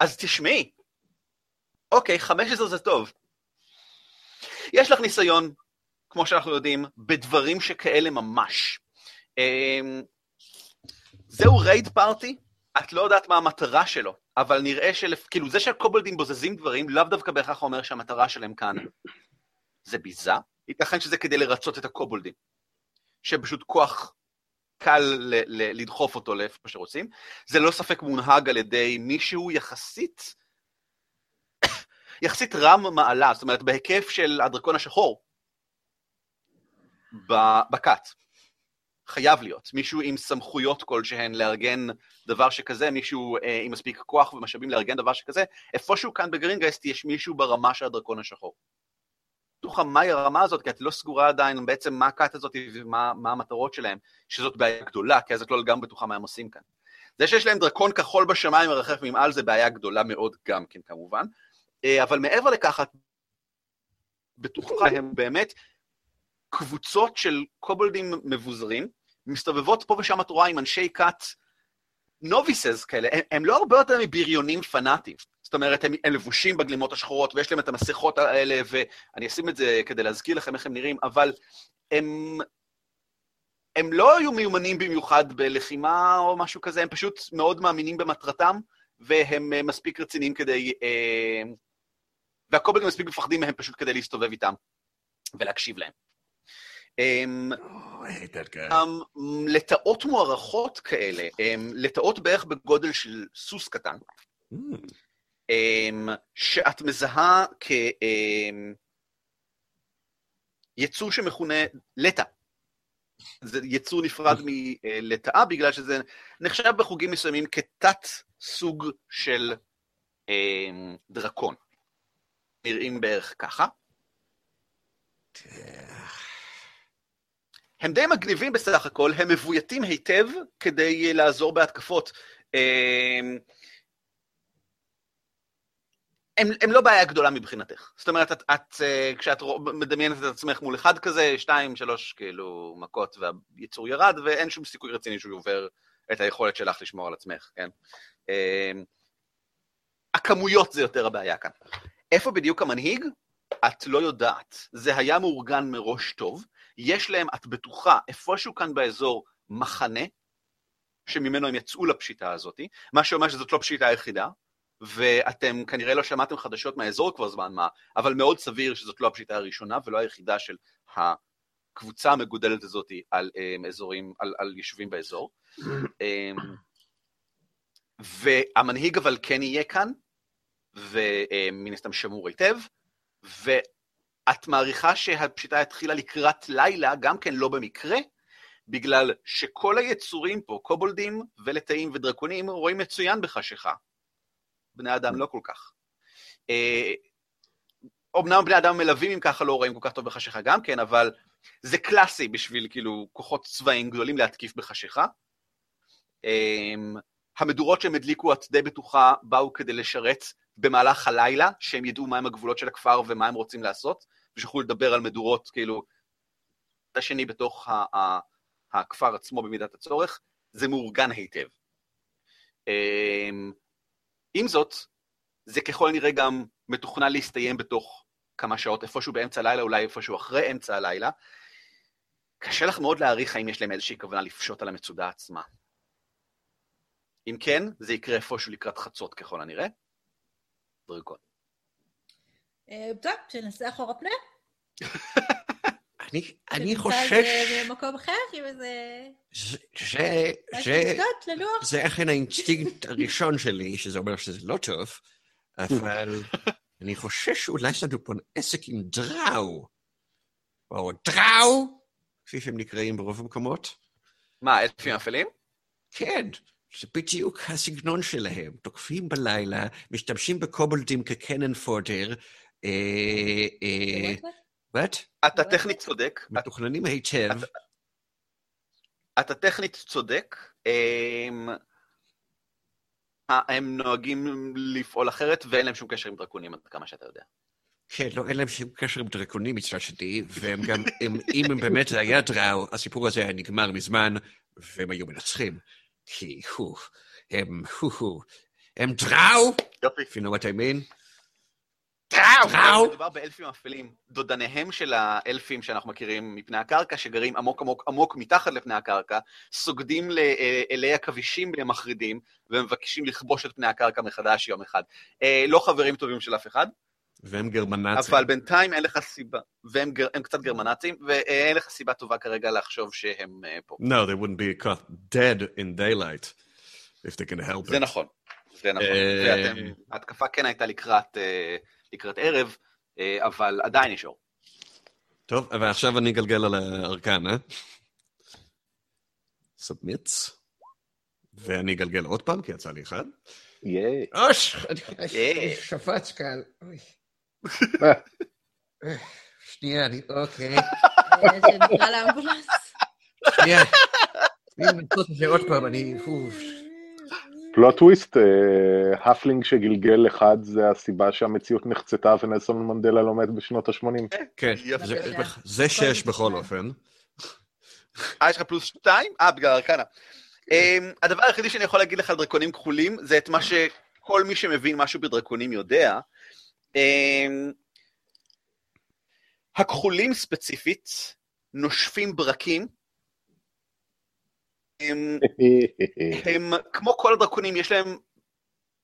אז תשמעי, אוקיי, 15 זה טוב. יש לך ניסיון, כמו שאנחנו יודעים, בדברים שכאלה ממש. אמ, זהו רייד פארטי, את לא יודעת מה המטרה שלו, אבל נראה של... כאילו, זה שהקובלדים בוזזים דברים, לאו דווקא בהכרח אומר שהמטרה שלהם כאן זה ביזה. ייתכן שזה כדי לרצות את הקובלדים. שפשוט כוח קל ל- ל- לדחוף אותו לאיפה שרוצים. זה לא ספק מונהג על ידי מישהו יחסית, יחסית רם מעלה, זאת אומרת בהיקף של הדרקון השחור, בכת. חייב להיות. מישהו עם סמכויות כלשהן לארגן דבר שכזה, מישהו אה, עם מספיק כוח ומשאבים לארגן דבר שכזה, איפשהו כאן בגרינגייסט יש מישהו ברמה של הדרקון השחור. בטוחה מהי הרמה הזאת, כי את לא סגורה עדיין בעצם מה הכת הזאת ומה המטרות שלהם, שזאת בעיה גדולה, כי אז את לא לגמרי בטוחה מה הם עושים כאן. זה שיש להם דרקון כחול בשמיים מרחף ממעל זה בעיה גדולה מאוד גם כן כמובן, אבל מעבר לכך, את בטוחה הם באמת קבוצות של קובלדים מבוזרים, מסתובבות פה ושם את רואה עם אנשי כת נוביסס כאלה, הם, הם לא הרבה יותר מבריונים פנאטיים. זאת אומרת, הם, הם לבושים בגלימות השחורות, ויש להם את המסכות האלה, ואני אשים את זה כדי להזכיר לכם איך הם נראים, אבל הם, הם לא היו מיומנים במיוחד בלחימה או משהו כזה, הם פשוט מאוד מאמינים במטרתם, והם אה, מספיק רציניים כדי... אה, והקובלים מספיק מפחדים מהם פשוט כדי להסתובב איתם ולהקשיב להם. Um, oh, um, לטאות מוערכות כאלה, um, לטאות בערך בגודל של סוס קטן, mm. שאת מזהה כיצור שמכונה לטא. זה יצור נפרד מלטאה, בגלל שזה נחשב בחוגים מסוימים כתת סוג של דרקון. נראים בערך ככה. הם די מגניבים בסך הכל, הם מבויתים היטב כדי לעזור בהתקפות. אמ, הם, הם לא בעיה גדולה מבחינתך. זאת אומרת, את, את, אה, כשאת מדמיינת את עצמך מול אחד כזה, שתיים, שלוש, כאילו, מכות והיצור ירד, ואין שום סיכוי רציני שהוא עובר את היכולת שלך לשמור על עצמך, כן? אמ, הכמויות זה יותר הבעיה כאן. איפה בדיוק המנהיג? את לא יודעת. זה היה מאורגן מראש טוב. יש להם, את בטוחה, איפשהו כאן באזור, מחנה, שממנו הם יצאו לפשיטה הזאת, מה שאומר שזאת לא פשיטה היחידה, ואתם כנראה לא שמעתם חדשות מהאזור כבר זמן מה, אבל מאוד סביר שזאת לא הפשיטה הראשונה ולא היחידה של הקבוצה המגודלת הזאת על um, אזורים, על, על יישובים באזור. um, והמנהיג אבל כן יהיה כאן, ומן הסתם שמור היטב, ואת מעריכה שהפשיטה התחילה לקראת לילה, גם כן לא במקרה, בגלל שכל היצורים פה, קובולדים ולטאים ודרקונים, רואים מצוין בחשיכה. בני אדם לא כל כך. אומנם אה, בני אדם מלווים אם ככה לא רואים כל כך טוב בחשיכה גם כן, אבל זה קלאסי בשביל כאילו כוחות צבאיים גדולים להתקיף בחשיכה. אה, המדורות שהם הדליקו, את די בטוחה, באו כדי לשרת במהלך הלילה, שהם ידעו מהם הגבולות של הכפר ומה הם רוצים לעשות, ושיוכלו לדבר על מדורות, כאילו, השני בתוך הכפר עצמו במידת הצורך, זה מאורגן היטב. אמ, עם זאת, זה ככל הנראה גם מתוכנן להסתיים בתוך כמה שעות, איפשהו באמצע הלילה, אולי איפשהו אחרי אמצע הלילה. קשה לך מאוד להעריך האם יש להם איזושהי כוונה לפשוט על המצודה עצמה. אם כן, זה יקרה איפשהו לקראת חצות ככל הנראה. דרקון. אה, טוב, שנעשה אחורה פנה. אני, אני חושש... במקום אחר, עם איזה... זה, זה, זה אכן האינסטינקט הראשון שלי, שזה אומר שזה לא טוב, אבל אני חושש שאולי יש לנו פה עסק עם drow, או דראו, כפי שהם נקראים ברוב המקומות. מה, אלפים אפלים? כן, זה בדיוק הסגנון שלהם. תוקפים בלילה, משתמשים בקובלדים כקנן פורטר. what? אתה טכנית צודק. מתוכננים היטב. אתה טכנית צודק. אמ, הם נוהגים לפעול אחרת ואין להם שום קשר עם דרקונים, עד כמה שאתה יודע. כן, לא, אין להם שום קשר עם דרקונים מצד שני, והם גם, אם הם באמת היה דראו, הסיפור הזה היה נגמר מזמן, והם היו מנצחים. כי הוא, הם, הוא, הם דראו, if you know what I mean. טראו! מדובר באלפים אפלים, דודניהם של האלפים שאנחנו מכירים מפני הקרקע, שגרים עמוק עמוק עמוק מתחת לפני הקרקע, סוגדים לאלי עכבישים מחרידים, ומבקשים לכבוש את פני הקרקע מחדש יום אחד. אה, לא חברים טובים של אף אחד. והם גרמנצים. אבל בינתיים אין לך סיבה, והם גר, קצת גרמנצים, ואין לך סיבה טובה כרגע לחשוב שהם uh, פה. No, they wouldn't be caught dead in daylight, if they can help it. זה נכון, זה נכון. ואתם, ההתקפה כן הייתה לקראת... Uh, לקראת ערב, אה, אבל עדיין יש אור. טוב, ועכשיו אני אגלגל על הארכן, אה? סאבמיטס. ואני אגלגל עוד פעם, כי יצא לי אחד. ייי. אוש, שפץ כאן. שנייה, אני, אוקיי. שנקרא לאמבולנס. שנייה. אני מנסה את זה עוד פעם, אני... Plot twist, halfling שגלגל אחד זה הסיבה שהמציאות נחצתה ונלסון מנדלה לא מת בשנות ה-80. כן, זה שש בכל אופן. אה, יש לך פלוס שתיים? אה, בגלל Arcana. אמ, הדבר היחידי שאני יכול להגיד לך על דרקונים כחולים, זה את מה שכל מי שמבין משהו בדרקונים יודע. אמ, הכחולים ספציפית נושפים ברקים הם, הם, כמו כל הדרקונים, יש להם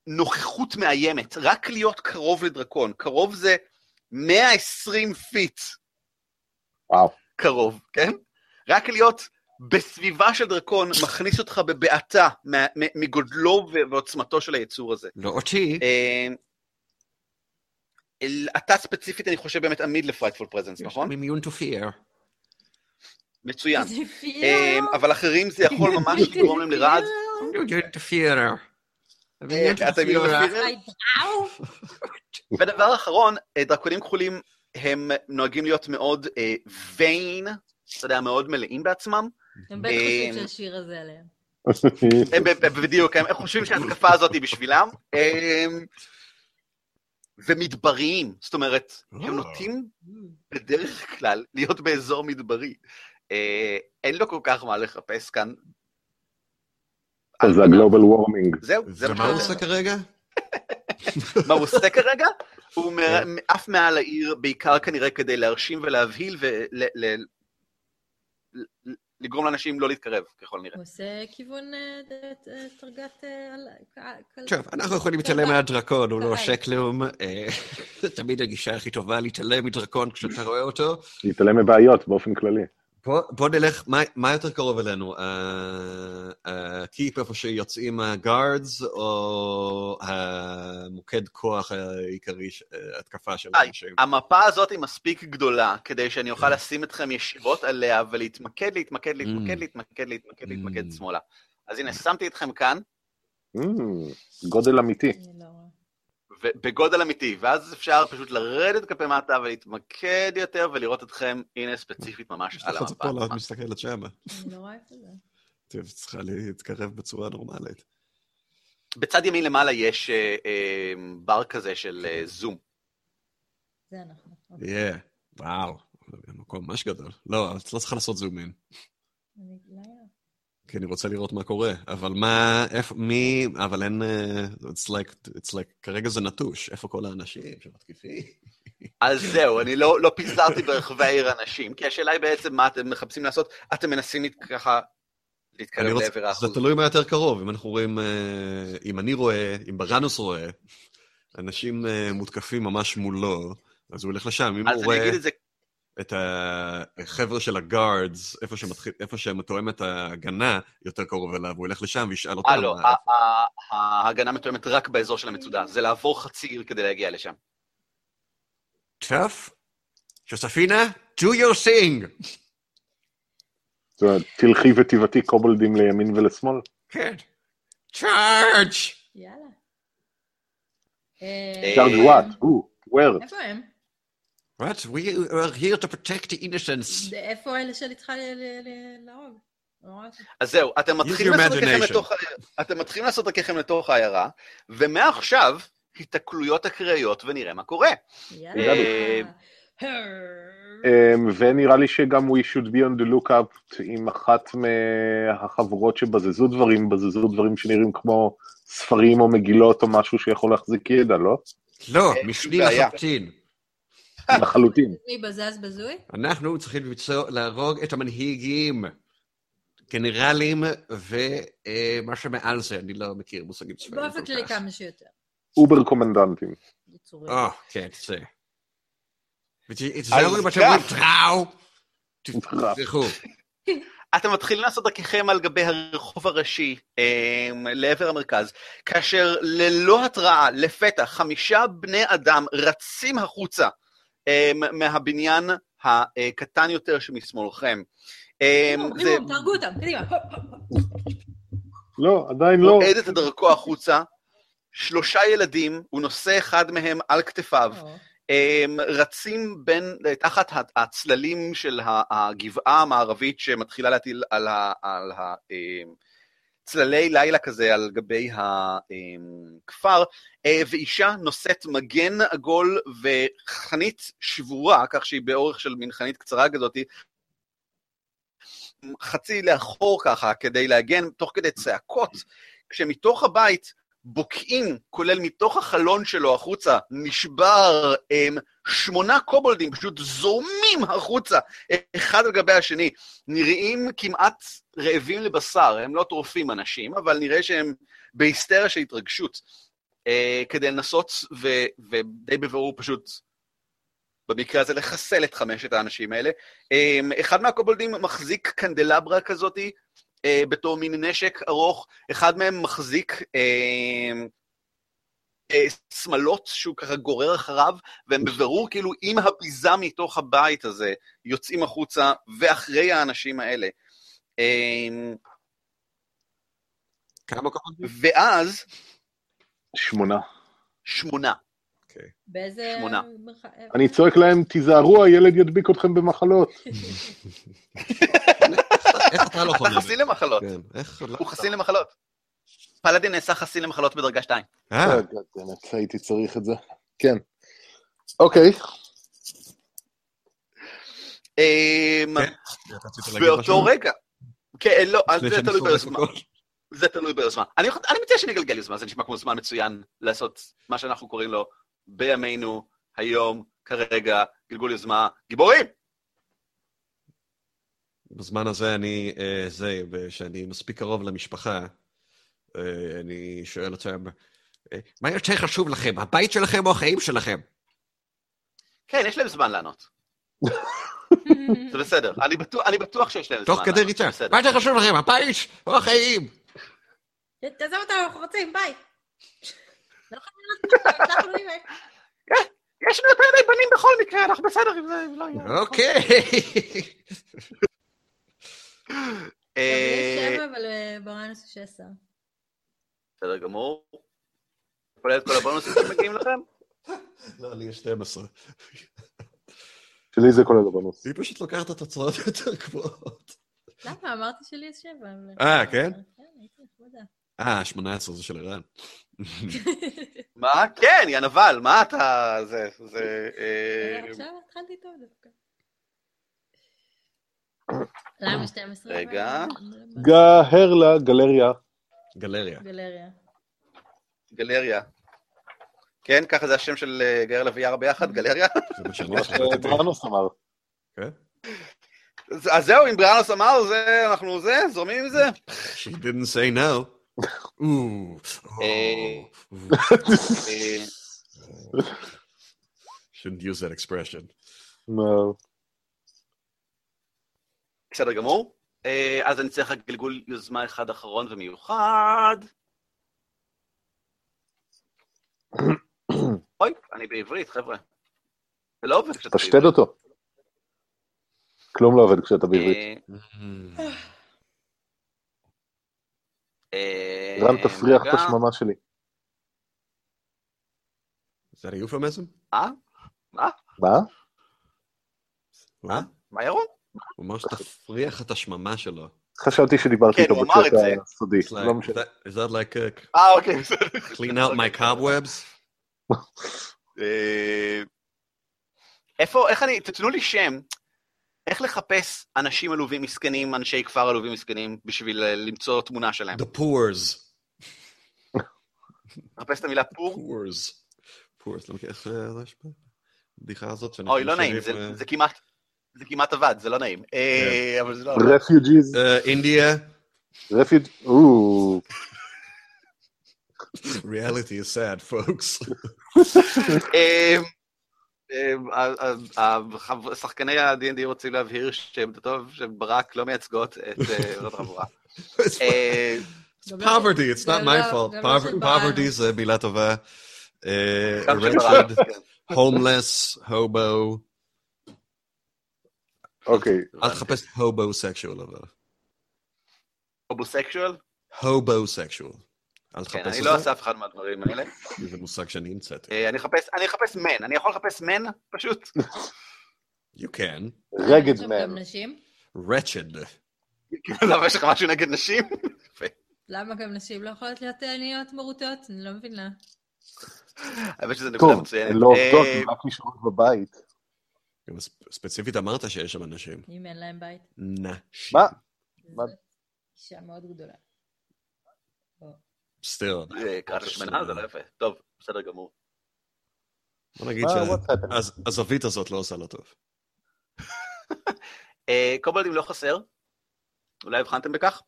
נוכחות מאיימת, רק להיות קרוב לדרקון. קרוב זה 120 feet. וואו. קרוב, כן? רק להיות בסביבה של דרקון מכניס אותך בבעתה מגודלו ועוצמתו של היצור הזה. לא אותי. אה, אתה ספציפית, אני חושב, באמת עמיד ל frightful presence, נכון? Immune to fear. מצוין. אמ, אבל אחרים זה יכול ממש לגרום להם לרעד. ודבר אחרון, אה, דרקונים כחולים הם נוהגים להיות מאוד ויין, אה, אתה יודע, מאוד מלאים בעצמם. הם בטח חושבים שהשיר הזה עליהם. בדיוק, הם חושבים שההתקפה הזאת היא בשבילם. ומדבריים, זאת אומרת, הם אה. נוטים בדרך כלל להיות באזור מדברי. אה, אין לו כל כך מה לחפש כאן. זה הגלובל וורמינג. זהו, זה מה הוא עושה כרגע? מה הוא עושה כרגע? הוא כן. עף מעל העיר, בעיקר כנראה כדי להרשים ולהבהיל ולגרום לאנשים לא להתקרב, ככל נראה. הוא עושה כיוון תרגת... טוב, אנחנו יכולים להתעלם מהדרקון, הוא לא עושה כלום. זה תמיד הגישה הכי טובה, להתעלם מדרקון כשאתה רואה אותו. להתעלם מבעיות באופן כללי. בוא, בוא נלך, מה, מה יותר קרוב אלינו? הקיפ איפה שיוצאים הגארדס, או המוקד כוח העיקרי, התקפה של האנשים? המפה הזאת היא מספיק גדולה, כדי שאני אוכל לשים אתכם ישירות עליה ולהתמקד, להתמקד, להתמקד, mm. להתמקד, להתמקד, להתמקד mm. שמאלה. אז הנה, שמתי אתכם כאן. Mm, גודל אמיתי. לא בגודל אמיתי, ואז אפשר פשוט לרדת כלפי מטה ולהתמקד יותר ולראות אתכם, הנה ספציפית ממש על המפה. יש לך פה מסתכלת שמה. אני לא רואה את זה. טוב, צריכה להתקרב בצורה נורמלית. בצד ימין למעלה יש אה, אה, בר כזה של אה, זום. זה אנחנו. כן. וואו, מקום ממש גדול. לא, את לא צריכה לעשות זום אין. כי אני רוצה לראות מה קורה. אבל מה, איפה, מי, אבל אין, uh, it's like, it's like, כרגע זה נטוש, איפה כל האנשים שמתקיפים? אז זהו, אני לא, לא פיזרתי ברחבי העיר אנשים, כי השאלה היא בעצם מה אתם מחפשים לעשות, אתם מנסים ככה להתקרב לעבר האחוז. זה תלוי מה יותר קרוב, אם אנחנו רואים, אה, אם אני רואה, אם בראנוס רואה, אנשים אה, מותקפים ממש מולו, אז הוא ילך לשם, אם הוא רואה... אז אני אגיד את זה את החבר'ה של הגארדס, איפה, שמתחיל, איפה שמתואם את ההגנה, יותר קרוב אליו, הוא ילך לשם וישאל אותם. אה, לא, ההגנה מתואמת רק באזור של המצודה, זה לעבור חצי עיר כדי להגיע לשם. טוב, שוספינה, do your thing. תלכי ותבעטי קובלדים לימין ולשמאל. כן. צ'ארג'! יאללה. צ'ארג' וואט? where? איפה הם? What? We are here to protect the innocence. איפה אלה שאני צריכה להרוג? אז זהו, אתם מתחילים לעשות לתוך, אתם מתחילים לעשות דרככם לתוך העיירה, ומעכשיו, היתקלויות אקראיות ונראה מה קורה. אה, אמ, ונראה לי שגם we should be on the lookup עם אחת מהחבורות שבזזו דברים, בזזו דברים שנראים כמו ספרים או מגילות או משהו שיכול להחזיק ידע, לא? לא, משני לחלוטין. לחלוטין. מי בזז בזוי? אנחנו צריכים להרוג את המנהיגים. גנרלים ומה שמעל זה, אני לא מכיר מושגים צבאיים. באופן כללי כמה שיותר. אובר קומנדנטים. אה, כן, זה. תזהו מה שאתם אומרים, טראו. תפרחו. אתם מתחילים לעשות דרככם על גבי הרחוב הראשי אמ, לעבר המרכז, כאשר ללא התראה, לפתע, חמישה בני אדם רצים החוצה מהבניין הקטן יותר שמשמאלכם. אמ, תהרגו אותם, קדימה. לא, עדיין לא. נועד את דרכו החוצה, שלושה ילדים, הוא נושא אחד מהם על כתפיו. רצים בין, תחת הצללים של הגבעה המערבית שמתחילה להטיל על, ה, על ה, צללי לילה כזה על גבי הכפר, אה, ואישה נושאת מגן עגול וחנית שבורה, כך שהיא באורך של מין חנית קצרה כזאת, חצי לאחור ככה כדי להגן תוך כדי צעקות, כשמתוך הבית בוקעים, כולל מתוך החלון שלו החוצה, נשבר הם, שמונה קובולדים, פשוט זורמים החוצה, אחד על גבי השני. נראים כמעט רעבים לבשר, הם לא טורפים אנשים, אבל נראה שהם בהיסטריה של התרגשות, אה, כדי לנסות ו, ודי בבירור פשוט, במקרה הזה לחסל את חמשת האנשים האלה. אה, אחד מהקובולדים מחזיק קנדלברה כזאתי, אה, בתור מין נשק ארוך, אחד מהם מחזיק אה, שמלות שהוא ככה גורר אחריו, והם בבירור כאילו עם הביזה מתוך הבית הזה יוצאים החוצה ואחרי האנשים האלה. אה, כמה כוחות? ואז... שמונה. שמונה. Okay. באיזה... שמונה. אני צועק להם, תיזהרו, הילד ידביק אתכם במחלות. איך אתה לא חולה? אתה חסין למחלות. כן, הוא חסין למחלות. פלאדין נעשה חסין למחלות בדרגה 2. אה. אה הייתי צריך את זה. כן. אוקיי. אמ, כן, באותו רגע. כן, לא, זה תלוי ביוזמה. זה תלוי ביוזמה. אני מציע שנגלגל יוזמה, זה נשמע כמו זמן מצוין לעשות מה שאנחנו קוראים לו בימינו, היום, כרגע, גלגול יוזמה, גיבורים! בזמן הזה אני, אה, זה, שאני מספיק קרוב למשפחה, אני שואל אותם, אה, מה יותר חשוב לכם, הבית שלכם או החיים שלכם? כן, יש להם זמן לענות. זה בסדר, אני בטוח, אני בטוח שיש להם זמן. תוך כדי ריצה, מה יותר חשוב לכם, הבית או החיים? תעזוב אותנו, אנחנו רוצים, ביי. יש לנו יותר מדי בנים בכל מקרה, אנחנו בסדר אם זה לא יהיה. אוקיי. יש שבע, אבל אה, בראנוס יש עשר. בסדר גמור. כולל את כל הבונוסים שמגיעים לכם? לא, לי יש 12. שלי זה כולל הבונוס. היא פשוט לוקחת את התוצאות יותר גבוהות. למה? אמרתי שלי יש שבע. אה, כן? כן. אה, 18 זה של ערן. מה? כן, יא נבל, מה אתה... זה... זה... אה, עכשיו התחלתי טוב דווקא. למה 12? רגע. גהרלה, גלריה. גלריה. גלריה. גלריה. כן, ככה זה השם של אה, גהרלה ויארה ביחד, גלריה? זה מה שבראנוס אמר. כן? אז זהו, אם בראנוס אמר, זה, אנחנו זה, זורמים עם זה. She didn't say no. אה, אה, Shouldn't use that expression. No. בסדר גמור. אה, אז אני צריך רק גלגול יוזמה אחד אחרון ומיוחד. אוי, אני בעברית, חבר'ה. זה לא עובד כשאתה בעברית. תשתד אותו. כלום לא עובד כשאתה בעברית. אה, רן, תפריח את השממה שלי. זה היופרמזם? אה? מה? מה? מה? מה ירון? הוא אמר שתפריח את השממה שלו. חשבתי שדיברתי איתו בצ'אט הסודי, לא משנה. Is that like a... אה, אוקיי. clean out my cobwebs? אה, איפה, איך אני, תתנו לי שם, איך לחפש אנשים עלובים מסכנים, אנשי כפר עלובים מסכנים, בשביל אה, למצוא תמונה שלהם? The poors. לחפש את המילה פור? poors. פורס, לא מכיר איך יש בבדיחה הזאת. אוי, לא נעים, זה כמעט... זה כמעט עבד, זה לא נעים. אבל זה לא... רפיוג'יז. אינדיה. רפיוג'... Reality is sad, folks. שחקני ה-D&D רוצים להבהיר שהם טוב, שברק לא מייצגות את עולות החבורה. poverty, it's not my fault. poverty זה מילה טובה. wretched, homeless, hobo. אוקיי. אל תחפש הובו-סקשואל אבל. הובו-סקשואל? הובו-סקשואל. אל תחפש את זה. כן, אני לא אעשה אף אחד מהדברים האלה. זה מושג שאני המצאתי. אני אחפש מן, אני יכול לחפש מן פשוט? You can. רגד מן. wretched. למה יש לך משהו נגד נשים? למה גם נשים לא יכולות להיות עניות מרוטות? אני לא מבינה. האמת שזה נקודה מצוינת. טוב, הן לא עובדות, הן רק נשארות בבית. ספציפית אמרת שיש שם אנשים. אם אין להם בית. נשים. מה? אישה מאוד גדולה. סטיל. קראת שמנה זה לא יפה. טוב, בסדר גמור. בוא נגיד שהזווית הזאת לא עושה לו טוב. קובלדים לא חסר. אולי הבחנתם בכך.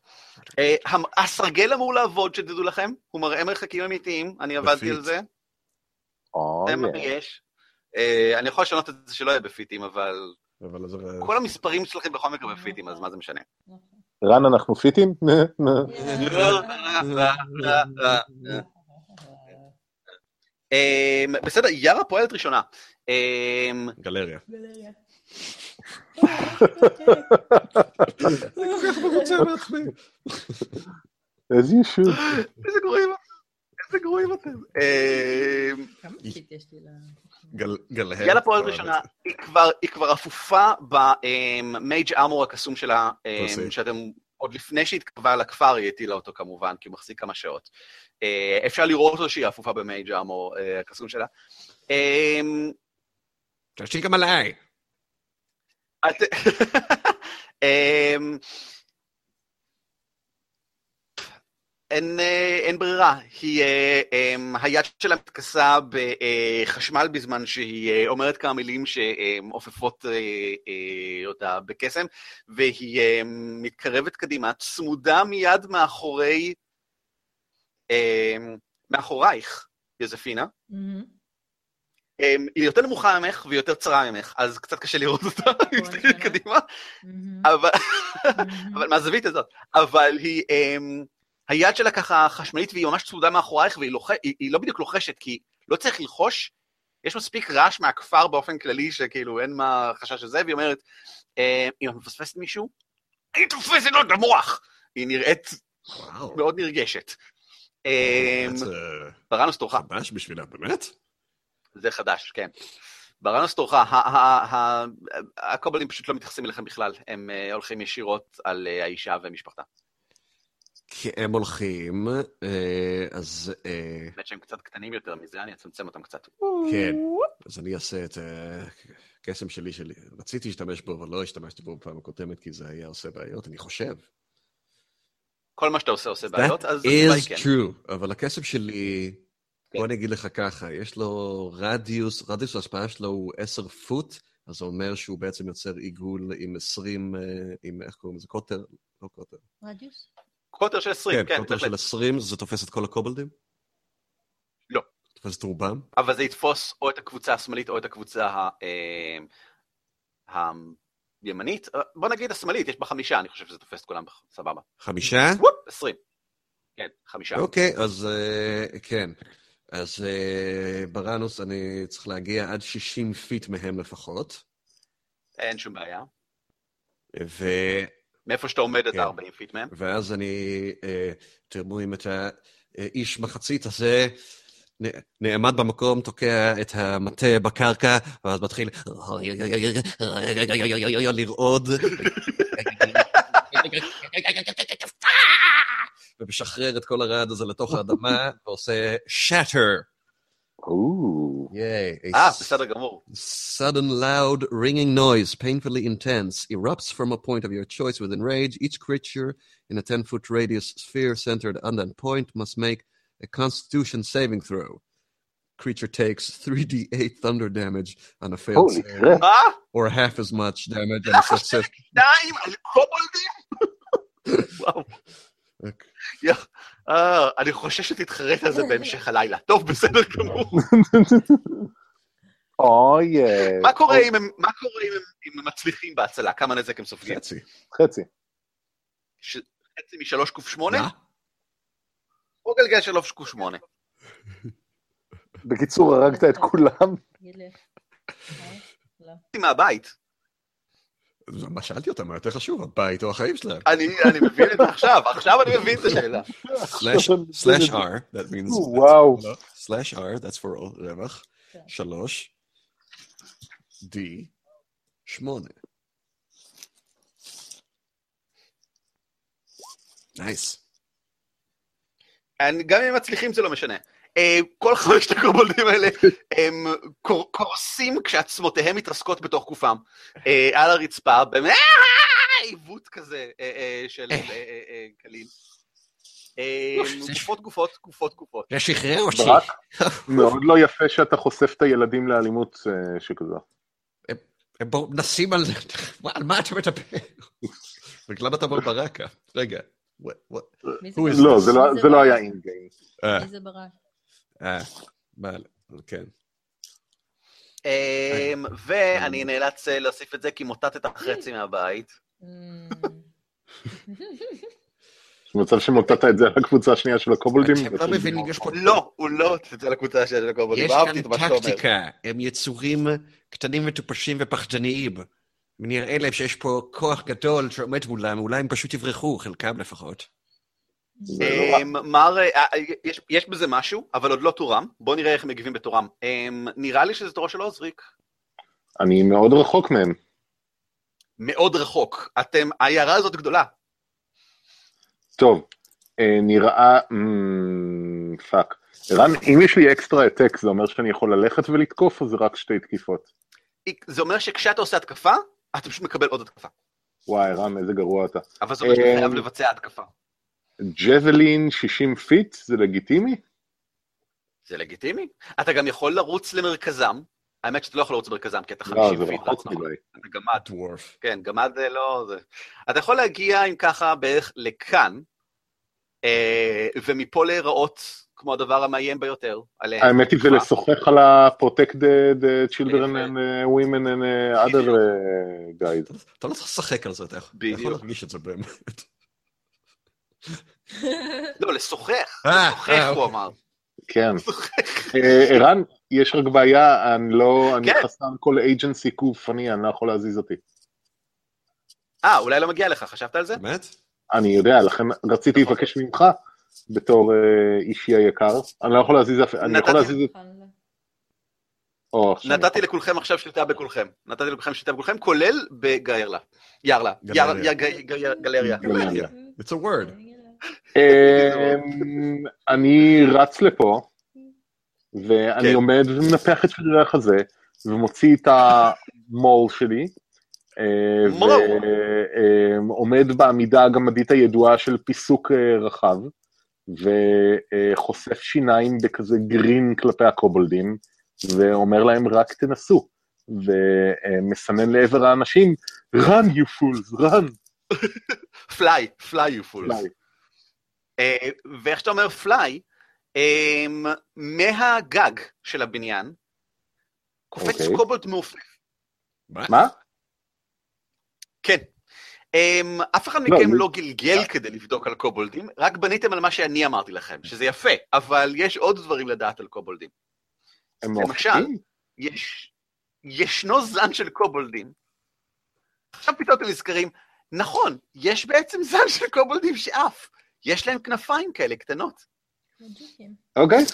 אה, הסרגל אמור לעבוד, שתדעו לכם. הוא מראה מרחקים אמיתיים, אני עבדתי על זה. זה מה יש. אה, אני יכול לשנות את זה שלא יהיה בפיטים, אבל... כל המספרים שלכם בכל מקרה בפיטים, אז מה זה משנה? רן, אנחנו פיטים? אה, בסדר, יארה פועלת ראשונה. גלריה. איזה ישות. איזה גרועים איזה גרועים אתם. יאללה פועל ראשונה, היא כבר אפופה במייג' ארמור הקסום שלה, שאתם, עוד לפני שהתקרבה לכפר היא הטילה אותו כמובן, כי הוא מחזיק כמה שעות. אפשר לראות אותו שהיא אפופה במייג' ארמור הקסום שלה. תשאיר גם עליי. אמ, אין, אין ברירה, היא, אמ, היד שלה מתכסה בחשמל בזמן שהיא אומרת כמה מילים שעופפות אותה בקסם, והיא מתקרבת קדימה, צמודה מיד מאחורי, מאחורייך, יוזפינה. Mm-hmm. היא יותר נמוכה ממך והיא יותר צרה ממך, אז קצת קשה לראות אותה, היא מסתכלת קדימה, אבל מהזווית הזאת, אבל היא, היד שלה ככה חשמלית והיא ממש צמודה מאחורייך והיא לא בדיוק לוחשת, כי לא צריך ללחוש, יש מספיק רעש מהכפר באופן כללי, שכאילו אין מה חשש לזה, והיא אומרת, אם את מפספסת מישהו, אני תופסת לו את המוח! היא נראית מאוד נרגשת. ברנוס תורך. חדש בשבילה, באמת? זה חדש, כן. ברנוס תורך, הקובלים פשוט לא מתייחסים אליכם בכלל, הם הולכים ישירות על האישה ומשפחתה. כי הם הולכים, אז... באמת שהם קצת קטנים יותר מזה, אני אצמצם אותם קצת. כן, אז אני אעשה את הקסם שלי שלי. רציתי להשתמש בו, אבל לא השתמשתי בו בפעם הקודמת, כי זה היה עושה בעיות, אני חושב. כל מה שאתה עושה עושה בעיות, אז אולי כן. That is true, אבל הקסם שלי... כן. בוא אני אגיד לך ככה, יש לו רדיוס, רדיוס ההשפעה שלו הוא 10 פוט, אז זה אומר שהוא בעצם יוצר עיגול עם 20, עם איך קוראים לזה? קוטר? לא קוטר. רדיוס? קוטר של 20, כן, כן. קוטר של 20, זה תופס את כל הקובלדים? לא. תופס את רובם? אבל זה יתפוס או את הקבוצה השמאלית או את הקבוצה הימנית. בוא נגיד השמאלית, יש בה חמישה, אני חושב שזה תופס את כולם סבבה. חמישה? 20. כן, חמישה. אוקיי, אז כן. אז אה, בראנוס אני צריך להגיע עד 60 feet מהם לפחות. אין שום בעיה. מאיפה שאתה עומד כן. אתה 40 feet מהם. ואז אני, אה, אתם רואים את האיש מחצית הזה נעמד במקום, תוקע את המטה בקרקע, ואז מתחיל לרעוד. ומשחרר את כל הרעד הזה לתוך האדמה, ועושה shatter. Ooh. Yay. A ah, sudden loud ringing noise, painfully intense, erupts from a point of your choice within range. Each creature in a 10 foot radius sphere centered on that point must make a constitution saving throw. Creature takes 3d8 thunder damage on a failed save, or half as much damage on a success. wow. Okay. Yeah. וואו. אני חושב שתתחרט על זה בהמשך הלילה. טוב, בסדר גמור. אוי... מה קורה אם הם מצליחים בהצלה? כמה נזק הם סופגים? חצי. חצי. חצי משלוש קוף שמונה? או גלגל שלוש קוף שמונה. בקיצור, הרגת את כולם? מהבית. מה שאלתי אותם, מה יותר חשוב, הבית או החיים שלהם? אני מבין את זה עכשיו, עכשיו אני מבין את השאלה. Slash R, that means... וואו. Slash R, that's for roll, רווח. שלוש. D. שמונה. Nice. גם אם הם מצליחים זה לא משנה. אה, כל חמשת הקובולדים האלה הם קורסים כשעצמותיהם מתרסקות בתוך גופם אה, על הרצפה, באמת אה, עיוות כזה של קליל. גופות, גופות, גופות, גופות. זה שחרר אותי. מאוד לא יפה שאתה חושף את הילדים לאלימות שכזו. הם נשים על זה, על מה אתה מדבר? למה אתה ברקע? רגע. לא, זה לא היה אינגיים. מי זה ברק? אה, כן. אמ, ואני נאלץ אה, להוסיף את זה כי מוטטת חצי מהבית. יש מצב שמוטטת את זה על הקבוצה השנייה של הקובולדים? לא, הוא לא את זה על הקבוצה השנייה של הקובולדים. יש כאן טקטיקה, הם יצורים קטנים מטופשים ופחדניים. ונראה להם שיש פה כוח גדול שעומד מולם, אולי הם פשוט יברחו, חלקם לפחות. אמ, מר, אה, אה, יש בזה משהו, אבל עוד לא תורם. בואו נראה איך הם מגיבים בתורם. אמ, נראה לי שזה תורו של עוזריק. אני מאוד רחוק מהם. מאוד רחוק. אתם, העיירה הזאת גדולה. טוב, אה, נראה... Fuck. ערן, אם יש לי extra attack, זה אומר שאני יכול ללכת ולתקוף, או זה רק שתי תקיפות? זה אומר שכשאתה עושה התקפה, אתה פשוט מקבל עוד התקפה. וואי, רם, איזה גרוע אתה. אבל זה אומר שאתה חייב לבצע התקפה. javelin 60 feet, זה לגיטימי? זה לגיטימי. אתה גם יכול לרוץ למרכזם. האמת שאתה לא יכול לרוץ למרכזם, כי אתה 50 feet. לא, זה רחוק מדי. אתה גמד. כן, גמד זה לא... זה... אתה יכול להגיע עם ככה בערך לכאן, אה, ומפה להיראות כמו הדבר המאיים ביותר עליהם. האמת היא זה לשוחח על ה-protect the children and women and other guys. אתה לא צריך לשחק על זה, אתה יכול להרגיש את זה באמת. לא, לשוחח, אה, לשוחח אה, הוא אמר. כן. אה, ערן, יש רק בעיה, אני לא, אני כן. חסם כל אייג'נסי גופני, אני לא יכול להזיז אותי. אה, אולי לא מגיע לך, חשבת על זה? באמת? אני יודע, לכן רציתי לבקש ממך, בתור אישי היקר. אני לא יכול להזיז אף... אני יכול להזיז את... נתתי לכולכם עכשיו שליטה בכולכם. נתתי לכולכם שליטה בכולכם, כולל בגיירלה. יארלה. גלריה. It's a word. אני רץ לפה, ואני כן. עומד ומנפח את שרירי החזה, ומוציא את המול שלי, אה, ועומד בעמידה הגמדית הידועה של פיסוק אה, רחב, וחושף שיניים בכזה גרין כלפי הקובולדים, ואומר להם רק תנסו, ומסנן לעבר האנשים, run you fools, run. fly, fly you fools. אה, ואיך שאתה אומר פליי, אמ, מהגג של הבניין, קופץ okay. אוקיי. קובולט מעופף. מה? כן. Um, אף אחד לא, מכם לא, לא גלגל כדי לבדוק על קובולדים, רק בניתם על מה שאני אמרתי לכם, שזה יפה, אבל יש עוד דברים לדעת על קובולדים. למשל, יש, ישנו זן של קובולדים, עכשיו פתאום אתם נזכרים, נכון, יש בעצם זן של קובולדים שעף. יש להם כנפיים כאלה קטנות. אוקיי.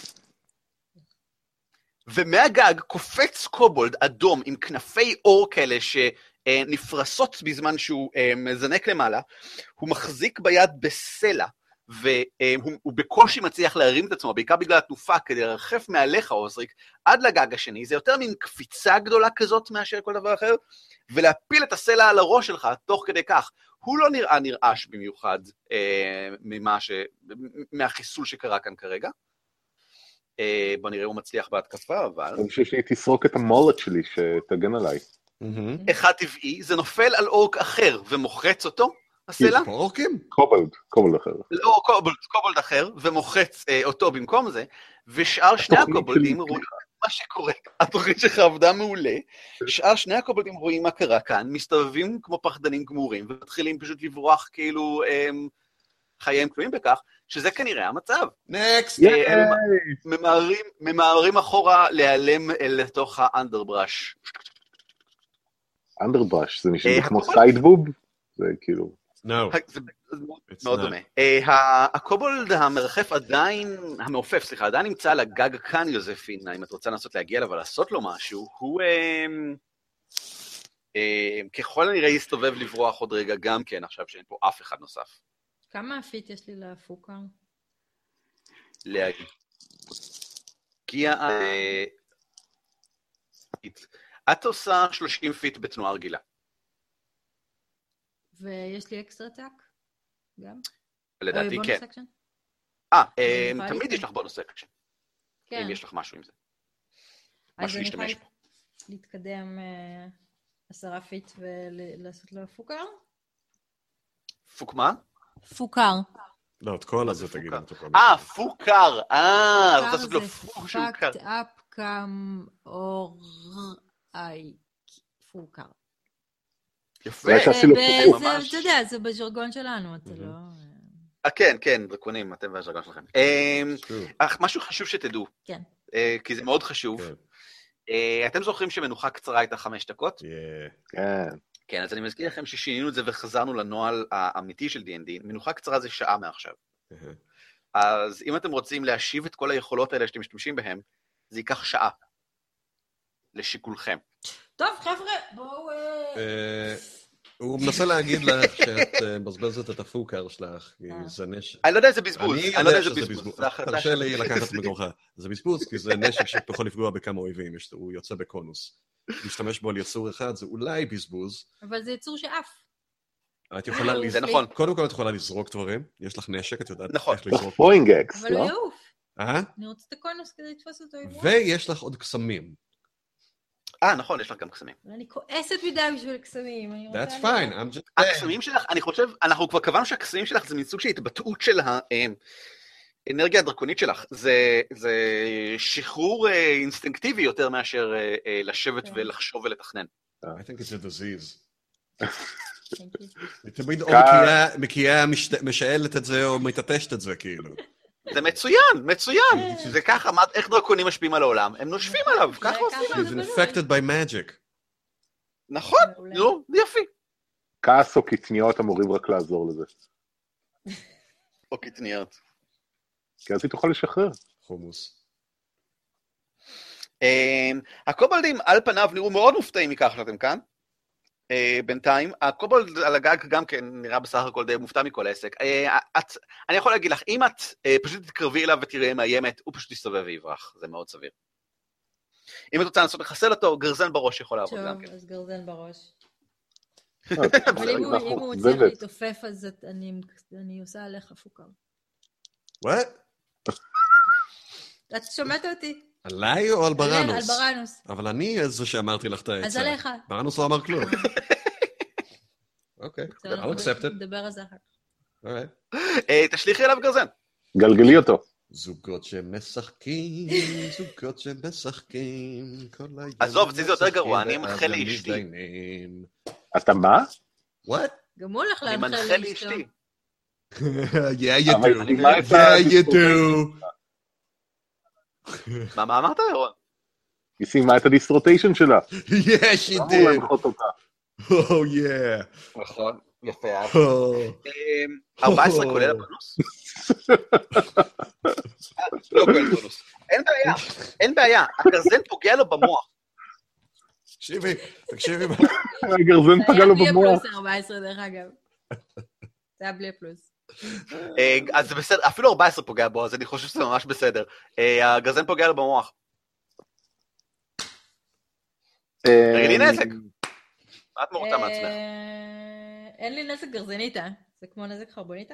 ומהגג קופץ קובולד אדום עם כנפי אור כאלה שנפרסות בזמן שהוא אה, מזנק למעלה, הוא מחזיק ביד בסלע, והוא בקושי מצליח להרים את עצמו, בעיקר בגלל התנופה, כדי לרחף מעליך, עוזריק, עד לגג השני, זה יותר מין קפיצה גדולה כזאת מאשר כל דבר אחר, ולהפיל את הסלע על הראש שלך תוך כדי כך. הוא לא נראה נרעש במיוחד אה, ממה ש... מהחיסול שקרה כאן כרגע. אה, בוא נראה הוא מצליח בהתקפה, אבל... אני חושב שהיא תסרוק את המולט שלי, שתגן עליי. אחד טבעי, זה נופל על אורק אחר ומוחץ אותו, הסלע. אורקים? קובלד, קובלד אחר. לא, קובלד, קובלד אחר, ומוחץ אה, אותו במקום זה, ושאר שני הקובלדים רואים מה שקורה, התוכנית שלך עבדה מעולה, שאר שני הקובלדים רואים מה קרה כאן, מסתובבים כמו פחדנים גמורים, ומתחילים פשוט לברוח כאילו הם, חייהם תלויים בכך, שזה כנראה המצב. נקסט! ממהרים, ממהרים אחורה להיעלם לתוך האנדרבראש. אנדרבראש, זה נשמע כמו סיידבוב? זה כאילו... No. זה מאוד דומה. אה, הקובולד המרחף עדיין, המעופף, סליחה, עדיין נמצא על הגג כאן, יוזפינה, אם את רוצה לנסות להגיע אליו ולעשות לו משהו, הוא אמ, אמ, ככל הנראה יסתובב לברוח עוד רגע גם כן, עכשיו שאין פה אף אחד נוסף. כמה feet יש לי לפוקר? להגיע. אה, את עושה 30 feet בתנועה רגילה. ויש לי extra attack? גם? לדעתי כן. אה, תמיד יש לך bonus action. כן. אם יש לך משהו עם זה. משהו להשתמש בו. להתקדם אה, עשרה feet ולעשות לו פוקר? פוק מה? פוקר. לא, את כל הזה תגיד. אה, פוקר. אה, רוצה לעשות לו פוק שהוא קר. פאקט אפ קאם אור איי פוקר. יפה. אתה יודע, זה בז'רגון שלנו, אתה לא... אה, כן, כן, דרקונים, אתם והז'רגון שלכם. אמ, משהו חשוב שתדעו. כן. אה, כי זה מאוד חשוב. כן. אה, אתם זוכרים שמנוחה קצרה הייתה חמש דקות? כן. כן, אז אני מזכיר לכם ששינינו את זה וחזרנו לנוהל האמיתי של D&D, מנוחה קצרה זה שעה מעכשיו. אז אם אתם רוצים להשיב את כל היכולות האלה שאתם משתמשים בהן, זה ייקח שעה. לשיקולכם. טוב, חבר'ה, בואו... אה, אה, הוא מנסה להגיד לך שאת אה, מבזבזת את הפוקר שלך, כי זה נשק. אני לא יודע איזה בזבוז, אני לא יודע איזה בזבוז. תרשה לי לקחת מקומך. זה בזבוז, כי זה נשק שאתה יכול לפגוע בכמה אויבים, הוא יוצא בקונוס. להשתמש בו על יצור אחד זה אולי בזבוז. אבל זה יצור שאף. את יכולה, זה נכון. קודם כל את יכולה לזרוק דברים, יש לך נשק, את יודעת נכון. איך לזרוק. לא? אבל הוא יעוף. אה? אני רוצה את הקונוס כדי לתפוס אותו. ויש לך עוד קסמים. אה, נכון, יש לך גם קסמים. אני כועסת מדי בשביל קסמים. That's fine, I'm just... הקסמים שלך, אני חושב, אנחנו כבר קבענו שהקסמים שלך זה מין סוג של התבטאות של האנרגיה הדרקונית שלך. זה, זה שחרור אה, אינסטינקטיבי יותר מאשר אה, אה, לשבת כן. ולחשוב ולתכנן. I think it's a disease. תמיד או מקיאה משעלת את זה או מטטשת את זה, כאילו. זה מצוין, מצוין. זה ככה, איך דרקונים משפיעים על העולם? הם נושפים עליו, ככה עושים. He's infected by magic. נכון, נו, יפי. כעס או קטניות אמורים רק לעזור לזה. או קטניות. כי אז היא תוכל לשחרר. חומוס. אמ, הקובלדים על פניו נראו מאוד מופתעים מכך שאתם כאן. אה, בינתיים. הקובולד על הגג גם כן נראה בסך הכל די מופתע מכל העסק. אה, את, אני יכול להגיד לך, אם את אה, פשוט תתקרבי אליו ותראה מאיימת, הוא פשוט יסתובב ויברח, זה מאוד סביר. אם את רוצה לנסות לחסל אותו, גרזן בראש יכול לעבוד גם כן. טוב, אז גרזן בראש. אבל אם הוא מצליח להתעופף, אז אני עושה עליך פוקר. וואט? את שומעת אותי? עליי או על בראנוס? על בראנוס. אבל אני זה שאמרתי לך את העצה. אז עליך. בראנוס לא אמר כלום. אוקיי, I'll accept it. נדבר על זה אחר כך. אה, תשליכי אליו גרזן. גלגלי אותו. זוגות שמשחקים, זוגות שמשחקים, כל היום עזוב, זה יותר גרוע, אני מנחה לאשתי. אתה מה? וואט? גם הוא הולך להנחה לאשתי. Yeah, you do. Yeah, you do. מה, מה אמרת, ירון? היא סיימה את הדיסטרוטיישן שלה. יש, היא did. או, יא. נכון, יפה. 14 אמ, כולל הבונוס? לא כולל בונוס. אין בעיה, אין בעיה, הגרזן פוגע לו במוח. תקשיבי, תקשיבי. הגרזן פגע לו במוח. זה היה בלי הפלוס 14 דרך אגב. זה היה בלי הפלוס. אה, אז זה בסדר, אפילו 14 פוגע בו, אז אני חושב שזה ממש בסדר. אה, הגרזן פוגע לו במוח. תגידי אה, נזק. מה את מורתה מעצמך? אין לי נזק גרזניתה. זה כמו נזק חרבוניתה?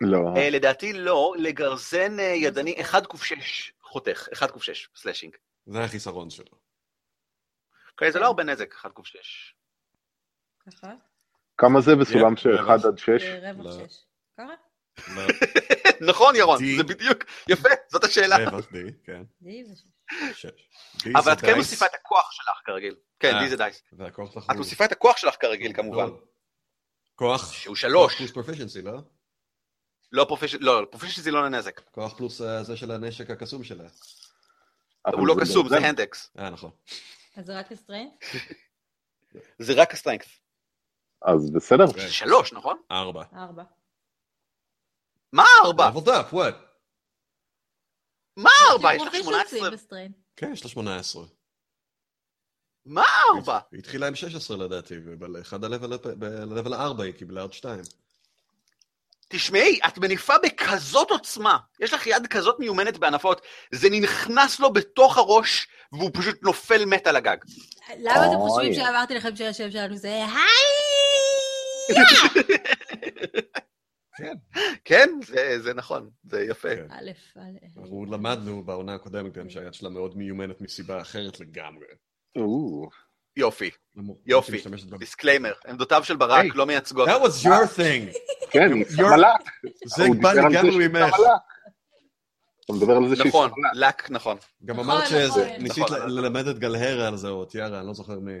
לא. לדעתי לא, לגרזן ידני 1 ק"6 חותך, 1 קוף 6, slashing. זה החיסרון שלו. כן, זה לא הרבה נזק, 1 קוף 6. ככה? כמה זה בסולם של 1 עד 6? רווח 6. ככה? נכון, ירון, זה בדיוק, יפה, זאת השאלה. D, כן. D זה 6. אבל את כן מוסיפה את הכוח שלך כרגיל. כן, D זה dice. את מוסיפה את הכוח שלך כרגיל, כמובן. כוח? שהוא שלוש. פלוס proficiency, לא? לא proficiency, לא, proficiency לא לנזק. כוח פלוס זה של הנשק הקסום שלה. הוא לא קסום, זה handaxe. אה, נכון. אז זה רק ה strength? זה רק ה strength. אז בסדר. שלוש, נכון? ארבע. ארבע. מה ארבע? leveled up, what? מה ארבע? יש לך שמונה עשרה? כן, יש לה שמונה עשרה. מה ארבע? היא התחילה עם 16 לדעתי, ובאחד ה-level 4 היא קיבלה עוד שתיים. תשמעי, את מניפה בכזאת עוצמה, יש לך יד כזאת מיומנת בענפות, זה נכנס לו בתוך הראש, והוא פשוט נופל מת על הגג. למה אתם חושבים שאמרתי לכם שהשם שלנו זה היי? כן. כן, זה נכון, זה יפה. א', א'. אנחנו למדנו בעונה הקודמת גם שהיד שלה מאוד מיומנת מסיבה אחרת לגמרי. יופי, יופי, disclaimer, עמדותיו של ברק לא מייצגות. That was your thing. כן, מלאק. זה בא לגמרי ממך. אתה מדבר על זה שהיא נכון, לק, נכון. גם אמרת שניסית ללמד את גלהרה על זה, או טיארה, אני לא זוכר מי.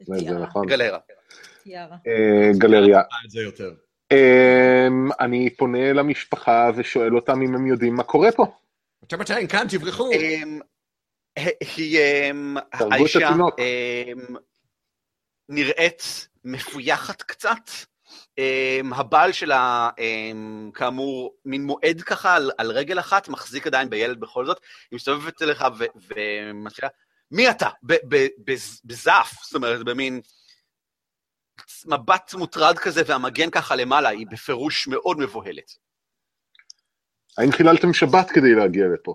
זה נכון. גלהרה. גלריה. יותר. אני פונה למשפחה ושואל אותם אם הם יודעים מה קורה פה. אתם עדיין כאן, תברחו. היא, האישה נראית מפויחת קצת. הבעל שלה, כאמור, מין מועד ככה על, על רגל אחת, מחזיק עדיין בילד בכל זאת, היא מסתובבת אליך ומתחילה, מי אתה? בזף, זאת אומרת, במין מבט מוטרד כזה, והמגן ככה למעלה, היא בפירוש מאוד מבוהלת. האם חיללתם שבת כדי להגיע לפה?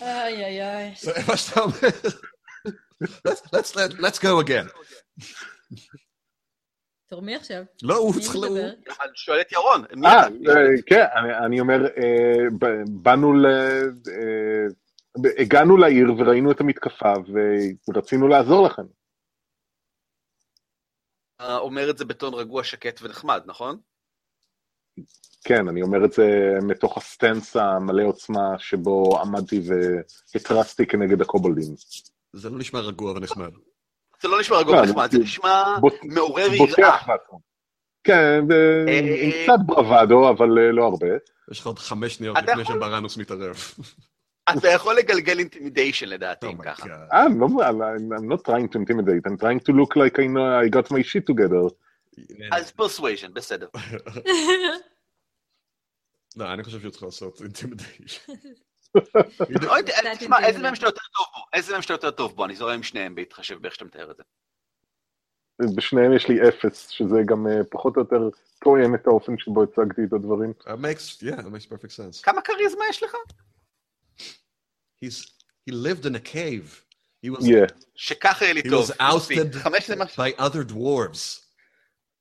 איי איי איי. זה מה שאתה אומר. let's go again. תורמי עכשיו. לא, הוא צריך... אני שואל את ירון. אה, כן, אני אומר, באנו ל... הגענו לעיר וראינו את המתקפה ורצינו לעזור לכם. אומר את זה בטון רגוע, שקט ונחמד, נכון? כן, אני אומר את זה מתוך הסטנס המלא עוצמה שבו עמדתי והתרסתי כנגד הקובולדים. זה לא נשמע רגוע ונחמד. זה לא נשמע רגוע ונחמד, זה נשמע מעורר יראה. כן, עם קצת bravado, אבל לא הרבה. יש לך עוד חמש שניות לפני שבראנוס מתערב. אתה יכול לגלגל intimidation לדעתי, ככה. I'm not trying to intimidate, I'm trying to look like I know I got my shit together. אז persuasion, בסדר. לא, אני חושב שהוא צריך לעשות intimidation. תשמע, איזה מהם שאתה יותר טוב בו? איזה מהם שאתה יותר טוב בו? אני זורם עם שניהם בהתחשב באיך שאתה מתאר את זה. בשניהם יש לי אפס, שזה גם פחות או יותר תואם את האופן שבו הצגתי את הדברים. Makes, yeah, makes perfect sense. כמה כריזמה יש לך? He's, he lived in a cave. He was, yeah. שככה יהיה לי טוב. He was ousted by other dwarves.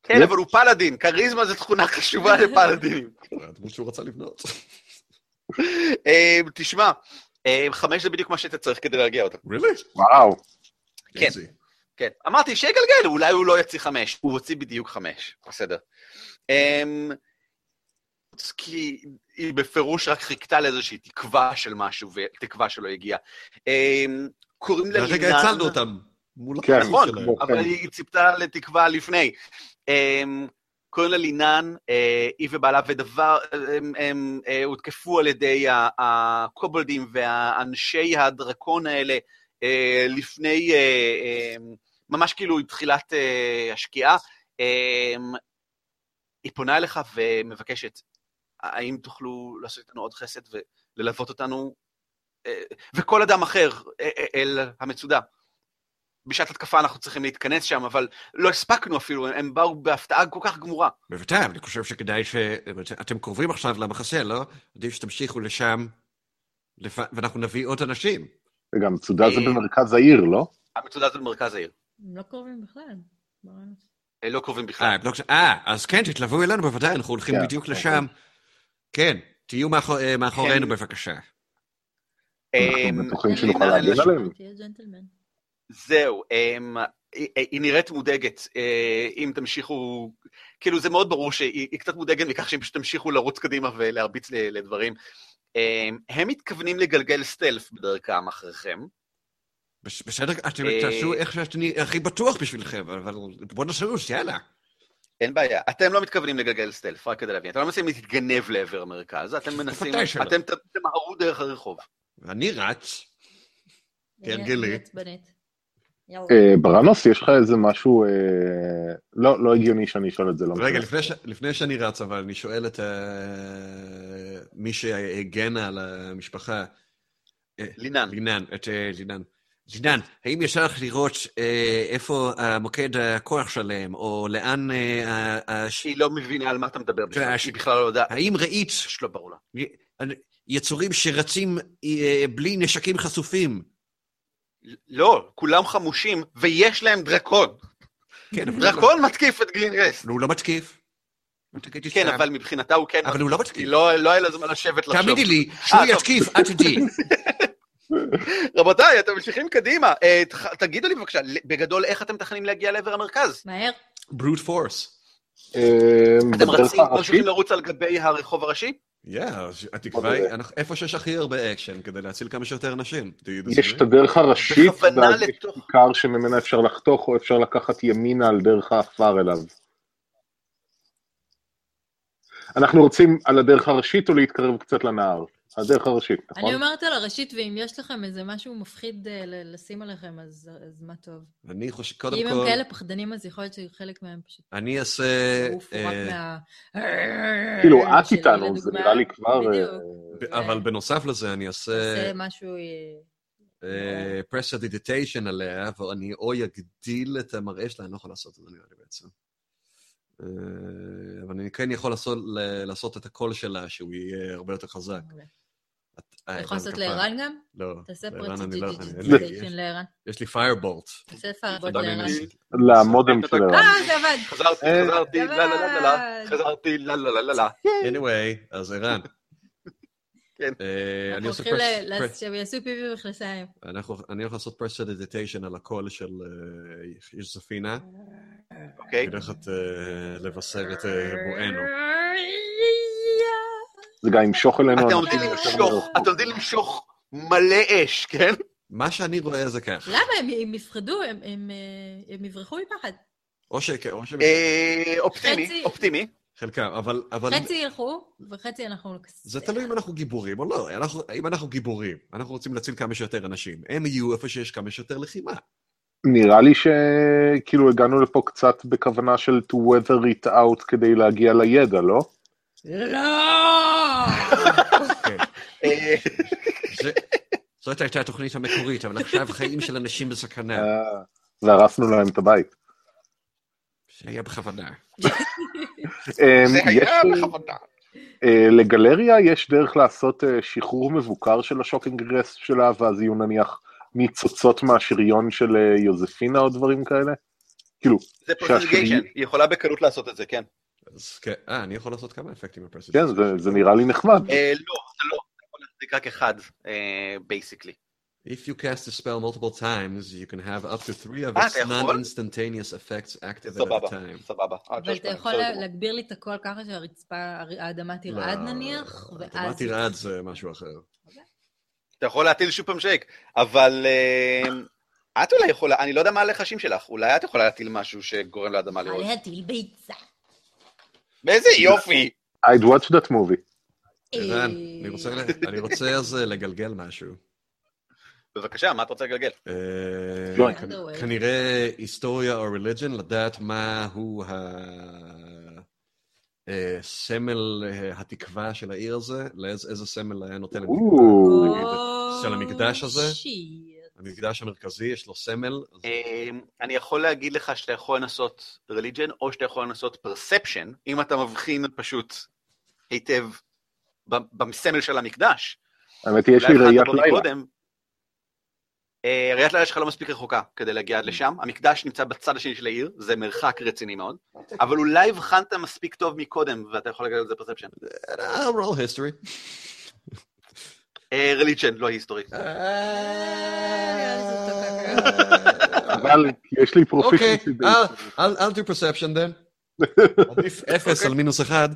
כן, אבל הוא פלאדין, כריזמה זו תכונה חשובה לפלאדינים. הדמות שהוא רצה לבנות. תשמע, חמש זה בדיוק מה שאתה צריך כדי להגיע אותה. really? וואו. כן, כן. אמרתי, שיגלגל, אולי הוא לא יוציא חמש. הוא הוציא בדיוק חמש, בסדר. כי היא בפירוש רק חיכתה לאיזושהי תקווה של משהו, ותקווה שלא הגיעה. קוראים לה לינן... הרגע הצלנו אותם. מול כן, נכון, אבל היא ציפתה לתקווה לפני. קוראים לה לינן, היא ובעלה, ודבר, הם, הם הותקפו על ידי הקובלדים והאנשי הדרקון האלה לפני, ממש כאילו תחילת השקיעה. היא פונה אליך ומבקשת, האם תוכלו לעשות איתנו עוד חסד וללוות אותנו, וכל אדם אחר, אל המצודה. בשעת התקפה אנחנו צריכים להתכנס שם, אבל לא הספקנו אפילו, הם באו בהפתעה כל כך גמורה. בוודאי, אני חושב שכדאי ש... אתם קרובים עכשיו למחסה, לא? עדיף שתמשיכו לשם, ואנחנו נביא עוד אנשים. וגם מצודה זה במרכז העיר, לא? המצודה זה במרכז העיר. הם לא קרובים בכלל. לא קרובים בכלל. אה, אז כן, תתלוו אלינו בוודאי, אנחנו הולכים כן, בדיוק אוקיי. לשם. כן, תהיו מאחורינו כן. בבקשה. אנחנו בטוחים שנוכל להגן עליהם. זהו, היא נראית מודאגת, אם תמשיכו, כאילו זה מאוד ברור שהיא קצת מודאגת מכך שהם פשוט תמשיכו לרוץ קדימה ולהרביץ לדברים. הם מתכוונים לגלגל סטלף בדרכם אחריכם. בסדר, אתם תעשו איך שאני הכי בטוח בשבילכם, אבל בואו נשוס, יאללה. אין בעיה. אתם לא מתכוונים לגלגל סטלף, רק כדי להבין. אתם לא מנסים להתגנב לעבר המרכז, אתם מנסים... אתם תמהרו דרך הרחוב. אני רץ, כהרגלי. אה, ברנוס, יש לך איזה משהו אה, לא, לא הגיוני שאני אשאל את זה, לא רגע, לפני שאני רץ, אבל אני שואל את אה, מי שהגנה על המשפחה. לינן. לינן, את לינן. לינן, האם ישר לך לראות איפה מוקד הכוח שלהם, או לאן... שהיא לא מבינה על מה אתה מדבר בכלל, שהיא בכלל לא יודעת. האם ראית... לא ברור לה. יצורים שרצים בלי נשקים חשופים? לא, כולם חמושים, ויש להם דרקון. כן, דרקון מתקיף את גרינסט. הוא לא מתקיף. כן, אבל מבחינתה הוא כן... אבל הוא לא מתקיף. לא, לא היה לו זמן לשבת לחשוב. תאמיני לי, שהוא אה, יתקיף, את תדעי. רבותיי, אתם ממשיכים קדימה. אה, תגידו לי בבקשה, בגדול, איך אתם מתכננים להגיע לעבר המרכז? מהר. brute force. אה, אתם רצים, ממשיכים לרוץ על גבי הרחוב הראשי? כן, התקווה היא, איפה שיש הכי הרבה אקשן, כדי להציל כמה שיותר אנשים. יש את הדרך הראשית, ואז יש כיכר שממנה אפשר לחתוך, או אפשר לקחת ימינה על דרך האפר אליו. אנחנו רוצים על הדרך הראשית או להתקרב קצת לנהר? הדרך הראשית, נכון? אני אומרת על הראשית, ואם יש לכם איזה משהו מפחיד אה, לשים עליכם, אז מה טוב. אני חושב, קודם כל... אם הם כאלה פחדנים, אז יכול להיות שחלק מהם פשוט... אני אעשה... אה, כאילו, את איתנו, זה נראה לי כבר... אה, אבל בנוסף לזה, אני אעשה... אעשה משהו... prestidigitation עליה, ואני או אגדיל את המראה שלה, אני לא יכול לעשות את זה נראה לי בעצם. אבל אני כן יכול לעשות את הקול שלה, שהוא יהיה הרבה יותר חזק. אוקיי. אתה יכול לעשות לערן גם? לא. תעשה prestidigitation זה. אנחנו גם ימשוך אלינו... אתם עומדים למשוך, אתם עומדים למשוך מלא אש, כן? מה שאני רואה זה כך. למה? הם יפחדו, הם יברחו מפחד. או ש... אופטימי, אופטימי. חלקם, אבל... חצי ילכו, וחצי אנחנו... זה תלוי אם אנחנו גיבורים או לא. אם אנחנו גיבורים, אנחנו רוצים להציל כמה שיותר אנשים. הם יהיו איפה שיש כמה שיותר לחימה. נראה לי שכאילו הגענו לפה קצת בכוונה של to weather it out כדי להגיע לידע, לא? לא! אוקיי. זאת הייתה התוכנית המקורית, אבל עכשיו חיים של אנשים בסכנה. אה, והרסנו להם את הבית. זה היה בכוונה. אמ, זה היה בכוונה. אה, לגלריה יש דרך לעשות אה, שחרור מבוקר של השוקינג גרס שלה, ואז יהיו נניח ניצוצות מהשריון של יוזפינה או דברים כאלה? כאילו, זה prestidigitation, היא יכולה בקלות לעשות את זה, כן. אז כן, אה, אני יכול לעשות כמה אפקטים ב presti. כן, זה, זה נראה לי נחמד. אה, לא, זה לא, אתה יכול להחזיק רק אחד, basically. Uh, If you cast a spell multiple times, you can have up to three of its non-instantaneous effects active at a time. סבבה, אבל אתה יכול להגביר לי את הכל ככה שהרצפה, האדמה תרעד נניח, ואז... האדמה תרעד זה משהו אחר. אתה יכול להטיל שוב פעם שייק, אבל את אולי יכולה, אני לא יודע מה הלחשים שלך, אולי את יכולה להטיל משהו שגורם לאדמה לראות. להטיל ביצה. באיזה יופי. I'd watch that movie. ערן, אני רוצה אז אה, לגלגל משהו. בבקשה, מה אתה רוצה לגלגל? אה, לא, כנראה היסטוריה או רליג'ן, לדעת מה הוא הסמל אה, התקווה של העיר הזה, לאיזה סמל היה נותן את של המקדש הזה. המקדש המרכזי, יש לו סמל. אמ, אני יכול להגיד לך שאתה יכול לנסות religion, או שאתה יכול לנסות perception, אם אתה מבחין פשוט היטב בסמל של המקדש. האמת היא, יש לי ראיית לילה. עיריית לילה שלך לא מספיק רחוקה כדי להגיע עד לשם, המקדש נמצא בצד השני של העיר, זה מרחק רציני מאוד, אבל אולי הבחנת מספיק טוב מקודם, ואתה יכול לגלות את זה פרספשן. roll history. רליג'ן, לא היסטורי. אבל יש לי פרופישנצי. אוקיי, אל תהיו פרספשן דן. עדיף אפס על מינוס אחד.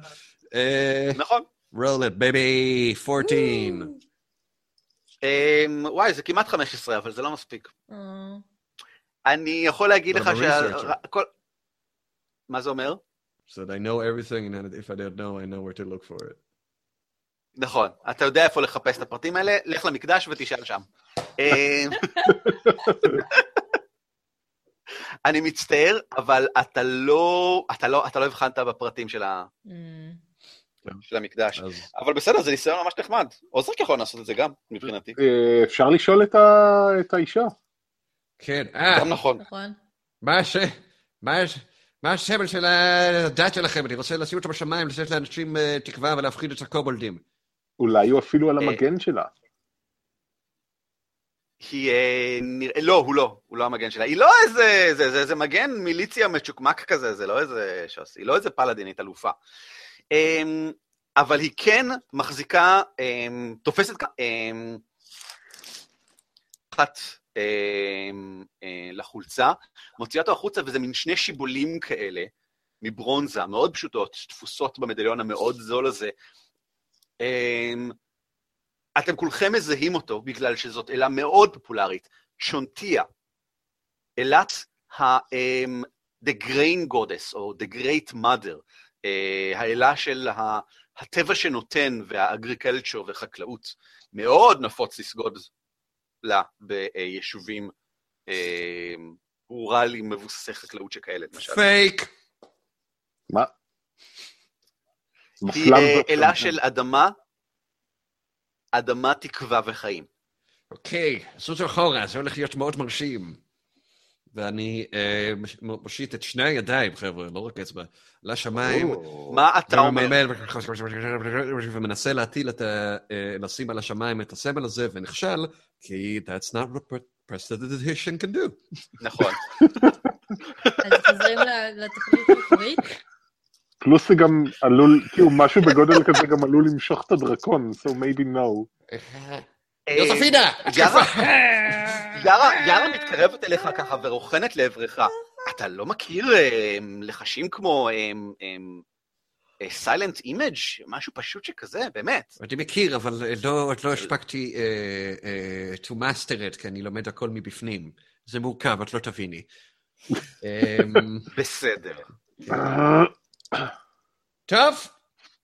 נכון. roll it, baby, 14. וואי, זה כמעט 15, אבל זה לא מספיק. אני יכול להגיד לך שה... מה זה אומר? said I know everything, and if I don't know, I know where to look for it. נכון, אתה יודע איפה לחפש את הפרטים האלה, לך למקדש ותשאל שם. אני מצטער, אבל אתה לא, אתה לא, אתה לא הבחנת בפרטים של, ה... mm. של המקדש. אז... אבל בסדר, זה ניסיון ממש נחמד. עוזריק יכול לעשות את זה גם, מבחינתי. אה, אפשר לשאול את, ה... את האישה. כן, אה. גם נכון. נכון. מה הש... מה הש... מה השבל של הדת שלכם? אני רוצה לשים אותו בשמיים, לתת לאנשים אה, תקווה ולהפחיד את הקובולדים. אולי הוא אפילו על המגן שלה. היא נראה, לא, הוא לא, הוא לא המגן שלה. היא לא איזה, זה, זה, זה מגן מיליציה מצ'וקמק כזה, זה לא איזה שוס, היא לא איזה פלאדינית אלופה. אמ, אבל היא כן מחזיקה, אמ, תופסת אמ, אחת אה, לחולצה, מוציאה אותו החוצה, וזה מין שני שיבולים כאלה, מברונזה, מאוד פשוטות, תפוסות במדליון המאוד זול הזה. אתם כולכם מזהים אותו בגלל שזאת אלה מאוד פופולרית, צ'ונטיה, אלת ה-The Grain Goddess, או The Great Mother, אה, האלה של הטבע שנותן והאגריקלצ'ר וחקלאות. מאוד נפוץ לסגוד לה ביישובים אה, רורליים מבוססי חקלאות שכאלה, למשל. פייק! מה? היא אלה של אדמה, אדמה, תקווה וחיים. אוקיי, סוס אחורה, זה הולך להיות מאוד מרשים. ואני אה, מושיט את שני הידיים, חבר'ה, לא רק אצבע, לשמיים. מה אתה אומר? ומנסה להטיל את ה... לשים על השמיים את הסמל הזה, ונכשל, כי that's not what prestidigitation can do. נכון. אז חוזרים לתוכנית המקורית? פלוס זה גם עלול, כאילו משהו בגודל כזה גם עלול למשוך את הדרקון, so maybe no. יוספינה! יארה מתקרבת אליך ככה ורוכנת לעברך. אתה לא מכיר לחשים כמו silent image, משהו פשוט שכזה, באמת. אני מכיר, אבל עוד לא הספקתי to master it, כי אני לומד הכל מבפנים. זה מורכב, את לא תביני. בסדר. טוב,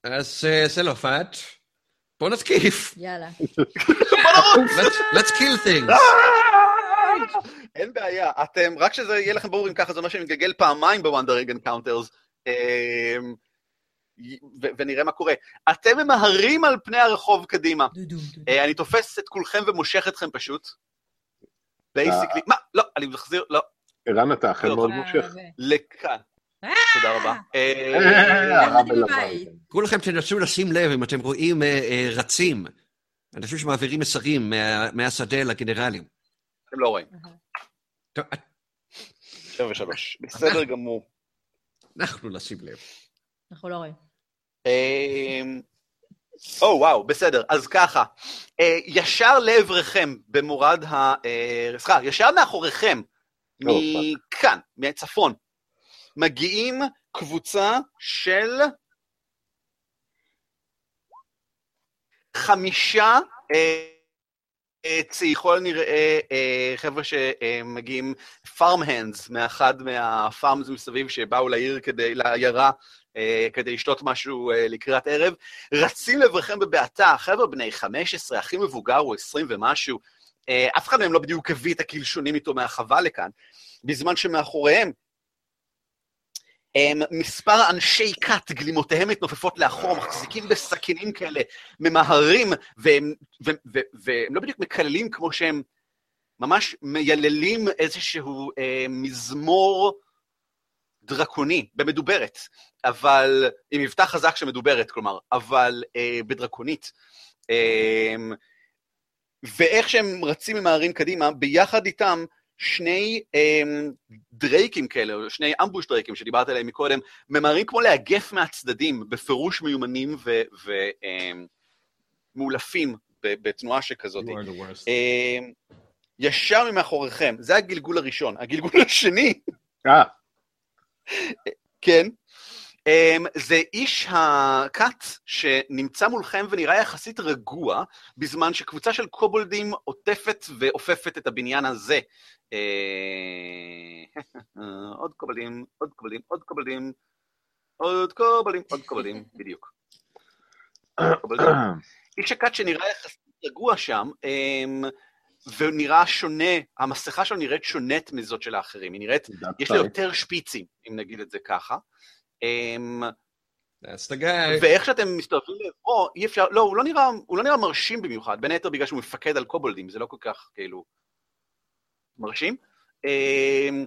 אז זה לא פאט. בוא נתקיף. יאללה. let's kill things. אין בעיה, אתם, רק שזה יהיה לכם ברור אם ככה, זה אומר שאני מגלגל פעמיים ב wandering encounters, ונראה מה קורה. אתם ממהרים על פני הרחוב קדימה. אה, אני תופס את כולכם ומושך אתכם פשוט. basically, מה? לא, אני מחזיר, לא. ערן, אתה אכן מאוד מושך. לכאן. תודה רבה. כולכם תנסו לשים לב אם אתם רואים רצים, אנשים שמעבירים מסרים מהשדה לגנרלים. אתם לא רואים. שבע ושלוש. בסדר גמור. אנחנו נשים לב. אנחנו לא רואים. או, וואו, בסדר. אז ככה, ישר לעברכם במורד ה... סליחה, ישר מאחוריכם, מכאן, מהצפון, מגיעים קבוצה של חמישה אה, ככל נראה אה, חבר'ה שמגיעים פארם הנדס מאחד מהפארמס מסביב שבאו לעיר כדי, לעיירה אה, כדי לשתות משהו לקראת ערב, רצים לברכם בבעתה, חבר'ה בני 15, הכי מבוגר הוא 20 ומשהו, אף אחד מהם לא בדיוק הביא את הקלשונים איתו מהחווה לכאן, בזמן שמאחוריהם מספר אנשי כת, גלימותיהם מתנופפות לאחור, מחזיקים בסכינים כאלה, ממהרים, והם, והם, והם, והם לא בדיוק מקללים כמו שהם ממש מייללים איזשהו אה, מזמור דרקוני, במדוברת, אבל, עם מבטא חזק שמדוברת, כלומר, אבל אה, בדרקונית. אה, ואיך שהם רצים עם הערים קדימה, ביחד איתם שני um, דרייקים כאלה, שני אמבוש דרייקים שדיברת עליהם מקודם, ממהרים כמו לאגף מהצדדים, בפירוש מיומנים ומאולפים בתנועה שכזאת. Um, ישר ממאחוריכם, זה הגלגול הראשון. הגלגול השני... אה. כן. Um, זה איש הכת שנמצא מולכם ונראה יחסית רגוע, בזמן שקבוצה של קובולדים עוטפת ואופפת את הבניין הזה. Uh, עוד קובלדים, עוד קובלדים, עוד קובלדים, עוד קובלדים, עוד קובלדים, בדיוק. איש הכת שנראה יחסית רגוע שם, um, ונראה שונה, המסכה שלו נראית שונית מזאת של האחרים, היא נראית, יש לה יותר שפיצים, אם נגיד את זה ככה. אמ. ואיך שאתם מסתובבים לעברו, אי אפשר, לא, הוא לא נראה, הוא לא נראה מרשים במיוחד, בין היתר בגלל שהוא מפקד על קובולדים, זה לא כל כך, כאילו, מרשים. אמ,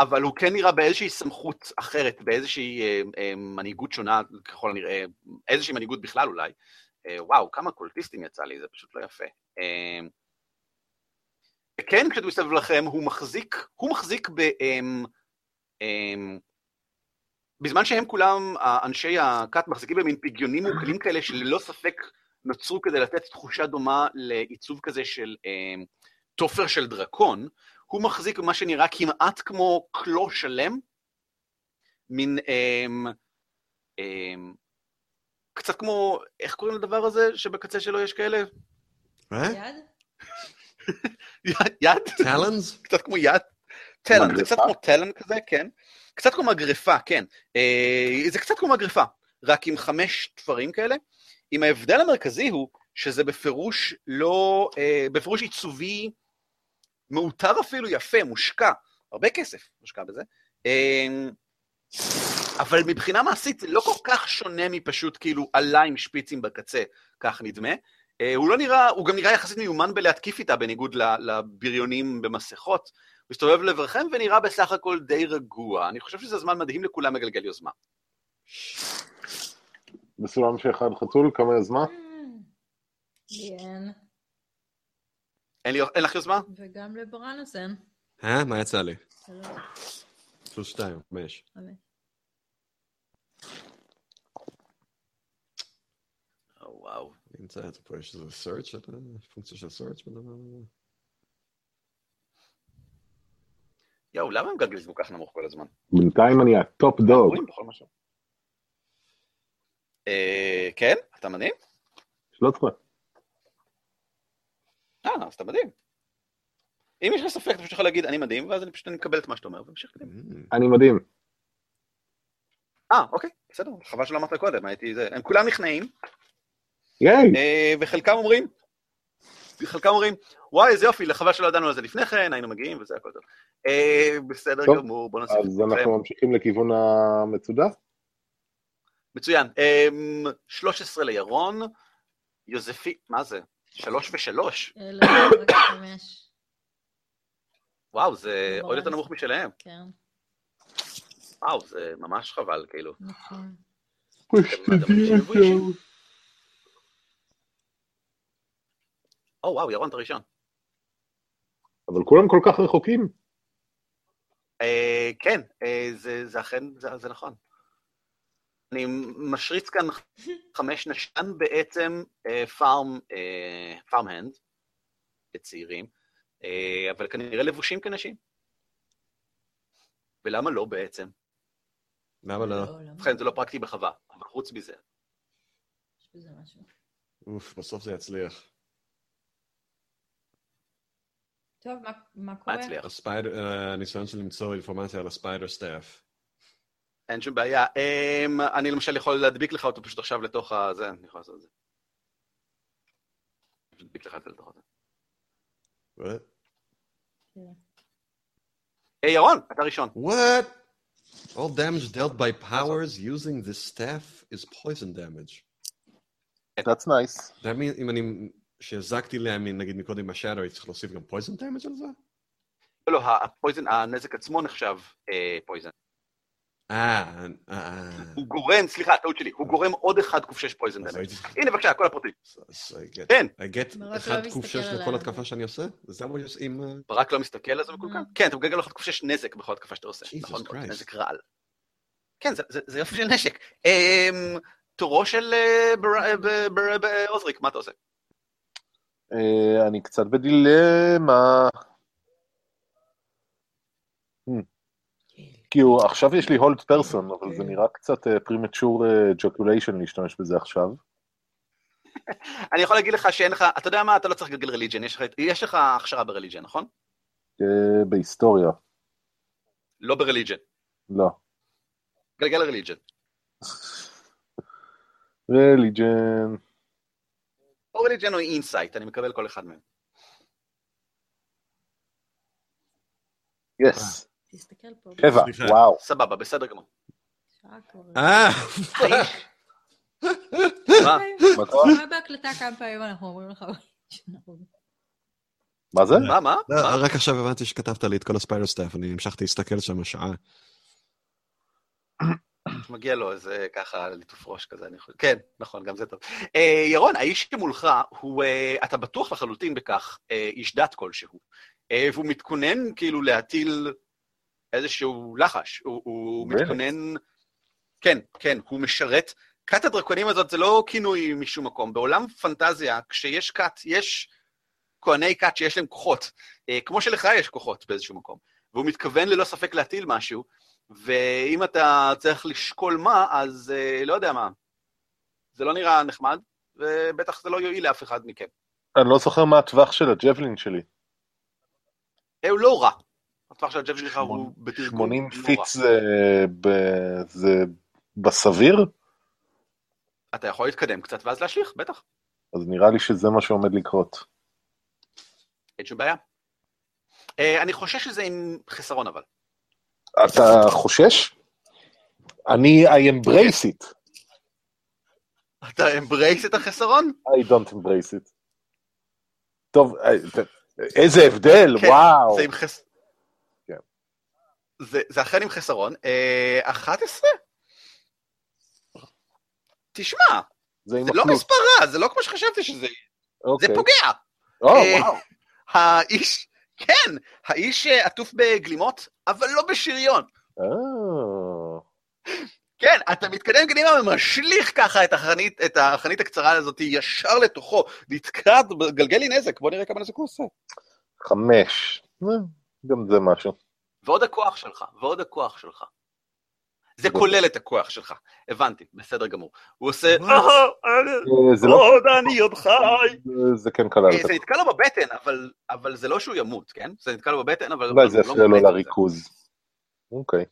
אבל הוא כן נראה באיזושהי סמכות אחרת, באיזושהי אה, אה, מנהיגות שונה, ככל הנראה, איזושהי מנהיגות בכלל אולי. אה, וואו, כמה קולטיסטים יצא לי, זה פשוט לא יפה. אמ, וכן, כשאתם מסתובב לכם, הוא מחזיק, הוא מחזיק ב... בזמן שהם כולם, אנשי הכת, מחזיקים במין פגיונים מוקלים כאלה שללא ספק נוצרו כדי לתת תחושה דומה לעיצוב כזה של אה, תופר של דרקון, הוא מחזיק במה שנראה כמעט כמו קלו שלם, מין... אה, אה, קצת כמו, איך קוראים לדבר הזה שבקצה שלו יש כאלה? יד? יד? טלנס? קצת כמו יד. טלן, זה קצת כמו טלן כזה, כן. קצת כמו מגרפה, כן. אה, זה קצת כמו מגרפה, רק עם חמש תפרים כאלה. עם ההבדל המרכזי הוא שזה בפירוש לא, אה, בפירוש עיצובי מאותר אפילו, יפה, מושקע. הרבה כסף מושקע בזה. אה, אבל מבחינה מעשית זה לא כל כך שונה מפשוט כאילו עלה עם שפיצים בקצה, כך נדמה. הוא לא נראה, הוא גם נראה יחסית מיומן בלהתקיף איתה, בניגוד לבריונים במסכות. מסתובב לעברכם ונראה בסך הכל די רגוע. אני חושב שזה זמן מדהים לכולם לגלגל יוזמה. בסולם שאחד חתול, כמה יוזמה? אין. אין לך יוזמה? וגם לברנוס אין. אה? מה יצא לי? פלוס שתיים, חמש. וואו. נמצא את זה פה, יש איזה search, פונקציה של search בדבר הזה. יואו, למה הם מגלגלים כל כך נמוך כל הזמן? בינתיים אני ה top dog. כן? אתה מדהים? שלא צריך. אה, אז אתה מדהים. אם יש לך ספק, אתה פשוט יכול להגיד, אני מדהים, ואז אני פשוט מקבל את מה שאתה אומר, וממשיך קדימה. אני מדהים. אה, אוקיי, בסדר, חבל שלא אמרת קודם, הייתי זה. הם כולם נכנעים. ייי! אה, וחלקם אומרים, חלקם אומרים, וואי, איזה יופי, לחבל שלא ידענו על זה לפני כן, היינו מגיעים וזה הכל טוב. אה, בסדר גמור, בוא נוסיף את זה. אז אנחנו ממשיכים לכיוון המצודה? מצוין. 13 אמ, לירון, יוזפי, מה זה? שלוש ושלוש? אה, לא. וואו, זה עוד יותר נמוך משלהם. כן. וואו, זה ממש חבל, כאילו. נכון. או, וואו, ירון, אתה ראשון. אבל כולם כל כך רחוקים. אה, כן, אה, זה אכן, זה נכון. אני משריץ כאן חמש נשן בעצם פארם, פארם הנד, לצעירים, אבל כנראה לבושים כנשים. ולמה לא בעצם? למה לא? ובכן, זה לא פרקטי בחווה, אבל חוץ מזה. יש בזה משהו. אוף, בסוף זה יצליח. טוב, מה קורה? מה הצליח? הניסיון של למצוא אינפורמציה על ה spider staff. אין שום בעיה. Um, אני למשל יכול להדביק לך אותו פשוט עכשיו לתוך הזה, אני יכול לעשות את זה. להדביק לך את זה לתוך הזה. היי, ירון, אתה ראשון. What? All damage dealt by powers using this staff is poison damage. That's nice. That means, אם אני שהזקתי להם, נגיד מקודם מה shatter, צריך להוסיף גם poison damage על זה? לא, לא, הפויזן, הנזק עצמו נחשב poison. אה, הוא גורם, סליחה, טעות שלי, הוא גורם עוד אחד ק"ש poison damage. הנה, בבקשה, כל הפרטים. כן. I get אחד ק"ש לכל התקפה שאני עושה? זה מה שעושים... ברק לא מסתכל על זה מקולקל? כן, אתה מגלגל לו אחד ק"ש נזק בכל התקפה שאתה עושה. נכון, נזק רעל. כן, זה יופי של נשק. תורו של עוזריק, מה אתה עושה? אני קצת בדילמה. כאילו, עכשיו יש לי Hold Person, אבל זה נראה קצת premature ejaculation להשתמש בזה עכשיו. אני יכול להגיד לך שאין לך, אתה יודע מה, אתה לא צריך לגלגל religion, יש לך הכשרה ב religion, נכון? בהיסטוריה. לא ב religion. לא. גלגל religion. religion. או religion או insight, אני מקבל כל אחד מהם. yes. תסתכל פה. שבע, וואו. סבבה, בסדר גמור. אה. מה? מה בהקלטה כמה פעמים אנחנו אומרים לך מה זה? מה, מה? רק עכשיו הבנתי שכתבת לי את כל ה spider staff, אני המשכתי להסתכל שם שעה. מגיע לו איזה ככה ליטוף ראש כזה, אני חושב. כן, נכון, גם זה טוב. אה, ירון, האיש שמולך, הוא, אה, אתה בטוח לחלוטין בכך, אה, איש דת כלשהו, והוא מתכונן כאילו להטיל איזשהו לחש, הוא, הוא מתכונן... כן, כן, הוא משרת. כת הדרקונים הזאת זה לא כינוי משום מקום. בעולם פנטזיה, כשיש כת, יש כהני כת שיש להם כוחות, כמו שלך יש כוחות באיזשהו מקום. והוא מתכוון ללא ספק להטיל משהו, ואם אתה צריך לשקול מה, אז אה, לא יודע מה. זה לא נראה נחמד, ובטח זה לא יועיל לאף אחד מכם. אני לא זוכר מה הטווח של הג'בלין שלי. הוא לא רע. הטווח של הג'בלין שלך הוא בתרגום 80 לא פיט זה, ב... זה בסביר? אתה יכול להתקדם קצת ואז להשליך, בטח. אז נראה לי שזה מה שעומד לקרות. אין שום בעיה. אה, אני חושש שזה עם חסרון אבל. אתה חושש? אני, I embrace it. אתה embrace את החסרון? I don't embrace it. טוב, אה, איזה הבדל, כן, וואו. זה עם חס... כן. זה, זה אכן עם חסרון. אה, 11? תשמע, זה, זה לא מספר רע, זה לא כמו שחשבתי שזה יהיה. אוקיי. זה פוגע. או, אה, וואו. האיש כן, האיש אה, עטוף בגלימות, אבל לא בשריון. אה. כן, אתה מתקדם קדימה ומשליך ככה את החנית, את החנית הקצרה הזאת ישר לתוכו, נתקע, גלגל לי נזק, בוא נראה כמה נזק הוא עושה. חמש, אה, גם זה משהו. ועוד הכוח שלך, ועוד הכוח שלך. זה כולל את הכוח שלך, הבנתי, בסדר גמור. הוא עושה, זה לא... עוד אני עוד חי. זה כן כלל את הכוח. זה נתקע לו בבטן, אבל זה לא שהוא ימות, כן? זה נתקע לו בבטן, אבל... אולי זה לא יפריע לו לריכוז. אוקיי.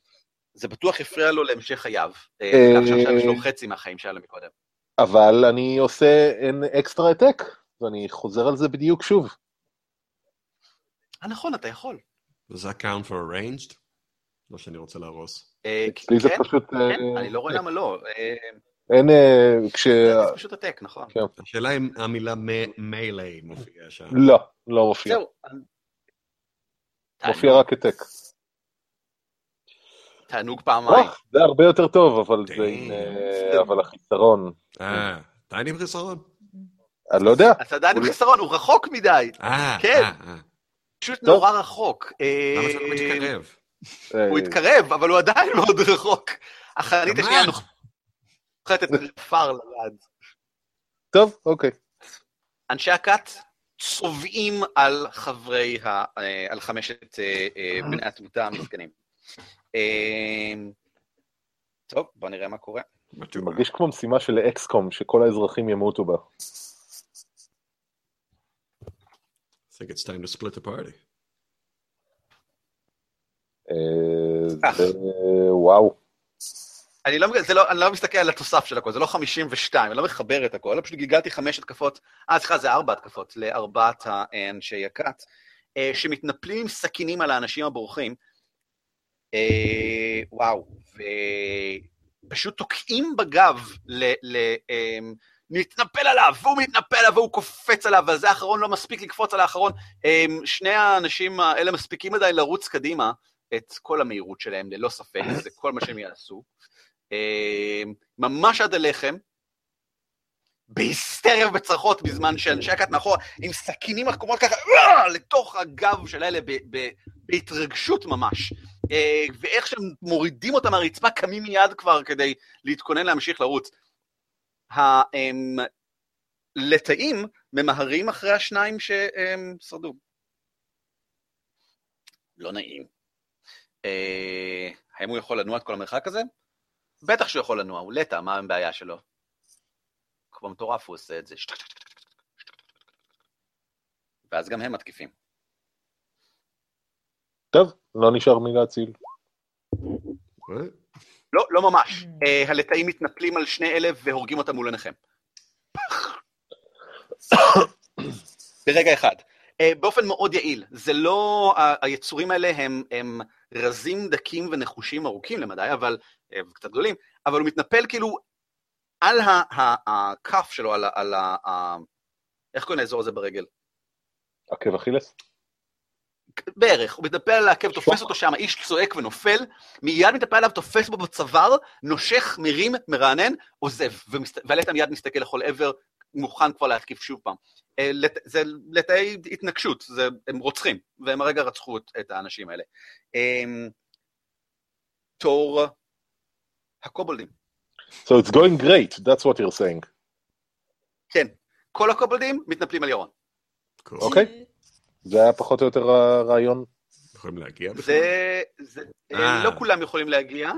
זה בטוח יפריע לו להמשך חייו. אה, כך שעכשיו יש לו חצי מהחיים שהיה לו מקודם. אבל אני עושה אקסטרה אטק, ואני חוזר על זה בדיוק שוב. אה, נכון, אתה יכול. Does that count for arranged? לא שאני רוצה להרוס. אצלי זה פשוט... כן, אני לא רואה למה לא. אין, כש... זה פשוט הטק, נכון. כן. השאלה אם המילה מיילי מופיעה שם. לא, לא מופיע. זהו. מופיע רק הטק. תענוג פעמיים. זה הרבה יותר טוב, אבל זה... אבל החיסרון. אה, עדיין עם חיסרון? אני לא יודע. אתה עדיין עם חיסרון, הוא רחוק מדי. אה, כן. פשוט נורא רחוק. למה שאתה מתקרב? הוא התקרב, אבל הוא עדיין מאוד רחוק. החנית השנייה נוחתת פר ליד. טוב, אוקיי. אנשי הכת צובעים על חברי, ה... על חמשת אה, אה, בני התמותה המסכנים. אה, טוב, בוא נראה מה קורה. זה מרגיש כמו משימה של אקסקום, שכל האזרחים ימותו בה. I think it's time to split the party. אה, וואו. אני לא, לא, אני לא מסתכל על התוסף של הכל, זה לא 52, אני לא מחבר את הכל, אלא פשוט גיגלתי חמש התקפות, אה, סליחה, זה ארבע התקפות לארבעת האנשי הכת, אה, שמתנפלים עם סכינים על האנשים הבורחים. אה, וואו, ופשוט תוקעים בגב ל... ל מתנפל עליו, והוא מתנפל עליו, והוא קופץ עליו, וזה האחרון לא מספיק לקפוץ על האחרון. שני האנשים האלה מספיקים עדיין לרוץ קדימה, את כל המהירות שלהם, ללא ספק, זה כל מה שהם יעשו. ממש עד הלחם, בהיסטריה ובצרחות בזמן שאנשי הכת מאחורה, עם סכינים מחכומות ככה, לתוך הגב של אלה, בהתרגשות ממש. אה, ואיך שהם מורידים אותם מהרצפה, קמים מיד כבר כדי להתכונן להמשיך לרוץ. הלטאים ממהרים אחרי השניים שהם שרדו. לא נעים. אה, האם הוא יכול לנוע את כל המרחק הזה? בטח שהוא יכול לנוע, הוא לטא, מה הבעיה שלו? כמו מטורף הוא עושה את זה. ואז גם הם מתקיפים. טוב, לא נשאר מי להציל. לא, לא ממש. Uh, הלטאים מתנפלים על שני אלה והורגים אותם מול עיניכם. ברגע אחד. Uh, באופן מאוד יעיל. זה לא... היצורים האלה הם, הם רזים, דקים ונחושים ארוכים למדי, אבל... Uh, קצת גדולים, אבל הוא מתנפל כאילו על הכף שלו, על ה... על ה... איך קוראים לאזור הזה ברגל? עקב אכילס? בערך, הוא מתנפל על העקב, תופס אותו שם, האיש צועק ונופל, מיד מתנפל עליו, תופס בו בצוואר, נושך, מרים, מרענן, עוזב, והלטה מיד מסתכל לכל עבר, מוכן כבר להתקיף שוב פעם. אה, זה לתאי התנגשות, זה, הם רוצחים, והם הרגע רצחו את האנשים האלה. אמ, תור הקובלדים. So it's going great, that's what you're saying. כן, כל הקובלדים מתנפלים על ירון. אוקיי. Okay. זה היה פחות או יותר הרעיון. יכולים להגיע בכלל? זה, זה, אה. לא כולם יכולים להגיע,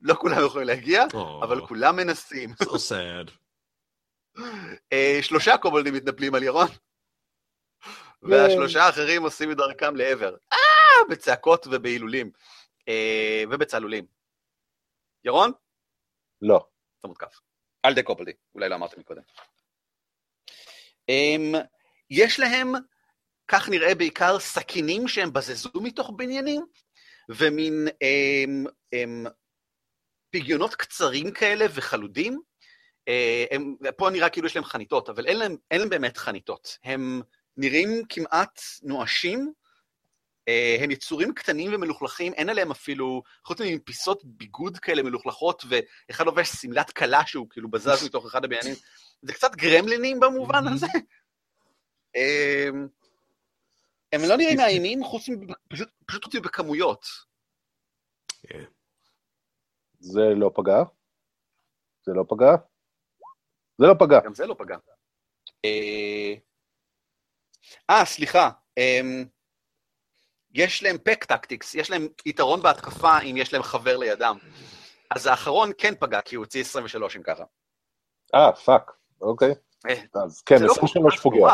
לא כולם יכולים להגיע. אבל כולם מנסים. So sad. אה, שלושה קובלדים מתנפלים על ירון, והשלושה האחרים עושים את דרכם לעבר. אה, בצעקות ובהילולים, אה, ובצלולים. ירון? לא. אתה מותקף. על די קובלדי, אולי לא אמרתם מקודם. אמ, יש להם כך נראה בעיקר סכינים שהם בזזו מתוך בניינים, ומין הם, הם, פיגיונות קצרים כאלה וחלודים. אה, הם, פה נראה כאילו יש להם חניתות, אבל אין להם, אין להם באמת חניתות. הם נראים כמעט נואשים, אה, הם יצורים קטנים ומלוכלכים, אין עליהם אפילו, חוץ מפיסות ביגוד כאלה מלוכלכות, ואחד לובש שמלת כלה שהוא כאילו בזז מתוך אחד הבניינים. זה קצת גרמלינים במובן הזה. אמ, הם לא נראים מאיימים, חוץ מפשוט חוץ בכמויות. כן. זה לא פגע. זה לא פגע. זה לא פגע. גם זה לא פגע. אה, אה סליחה. אמ, יש להם pack tactics, יש להם יתרון בהתקפה אם יש להם חבר לידם. אז האחרון כן פגע, כי הוא הוציא 23 אם ככה. אה, fuck, אוקיי. אה, אז כן, 23 לא פוגע.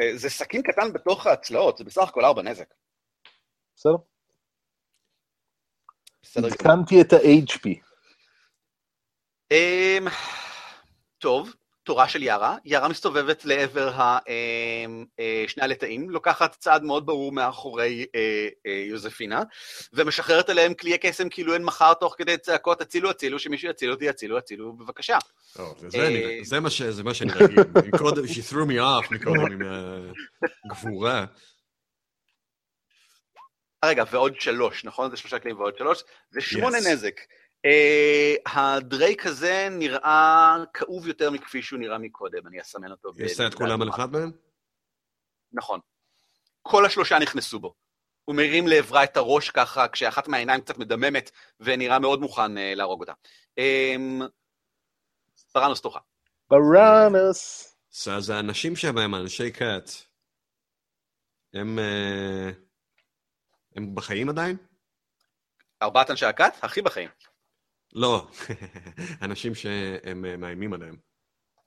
אה, זה סכין קטן בתוך הצלעות, זה בסך הכל ארבע נזק. בסדר. עדכנתי את ה-HP. טוב, תורה של יארה. יארה מסתובבת לעבר אמ, אה, שני הלטאים, לוקחת צעד מאוד ברור מאחורי אה, יוזפינה, ומשחררת עליהם כלי קסם כאילו אין מחר תוך כדי צעקות, הצילו, הצילו, שמישהו יציל אותי, הצילו, הצילו, בבקשה. זה מה שאני רגיל. מקודם, she threw me off מקודם עם הגבורה. רגע, ועוד שלוש, נכון? זה שלושה כלים ועוד שלוש, זה שמונה נזק. Uh, הדרייק הזה נראה כאוב יותר מכפי שהוא נראה מקודם, אני אסמן אותו. יש את כולם על אחד מהם? נכון. כל השלושה נכנסו בו. הוא מרים לעברה את הראש ככה, כשאחת מהעיניים קצת מדממת, ונראה מאוד מוכן uh, להרוג אותה. Um, ברנוס תורך. ברנוס. אז האנשים שם הם אנשי קאט. הם... Uh, הם בחיים עדיין? ארבעת אנשי הכת? הכי בחיים. לא, אנשים שהם אה, מאיימים עליהם.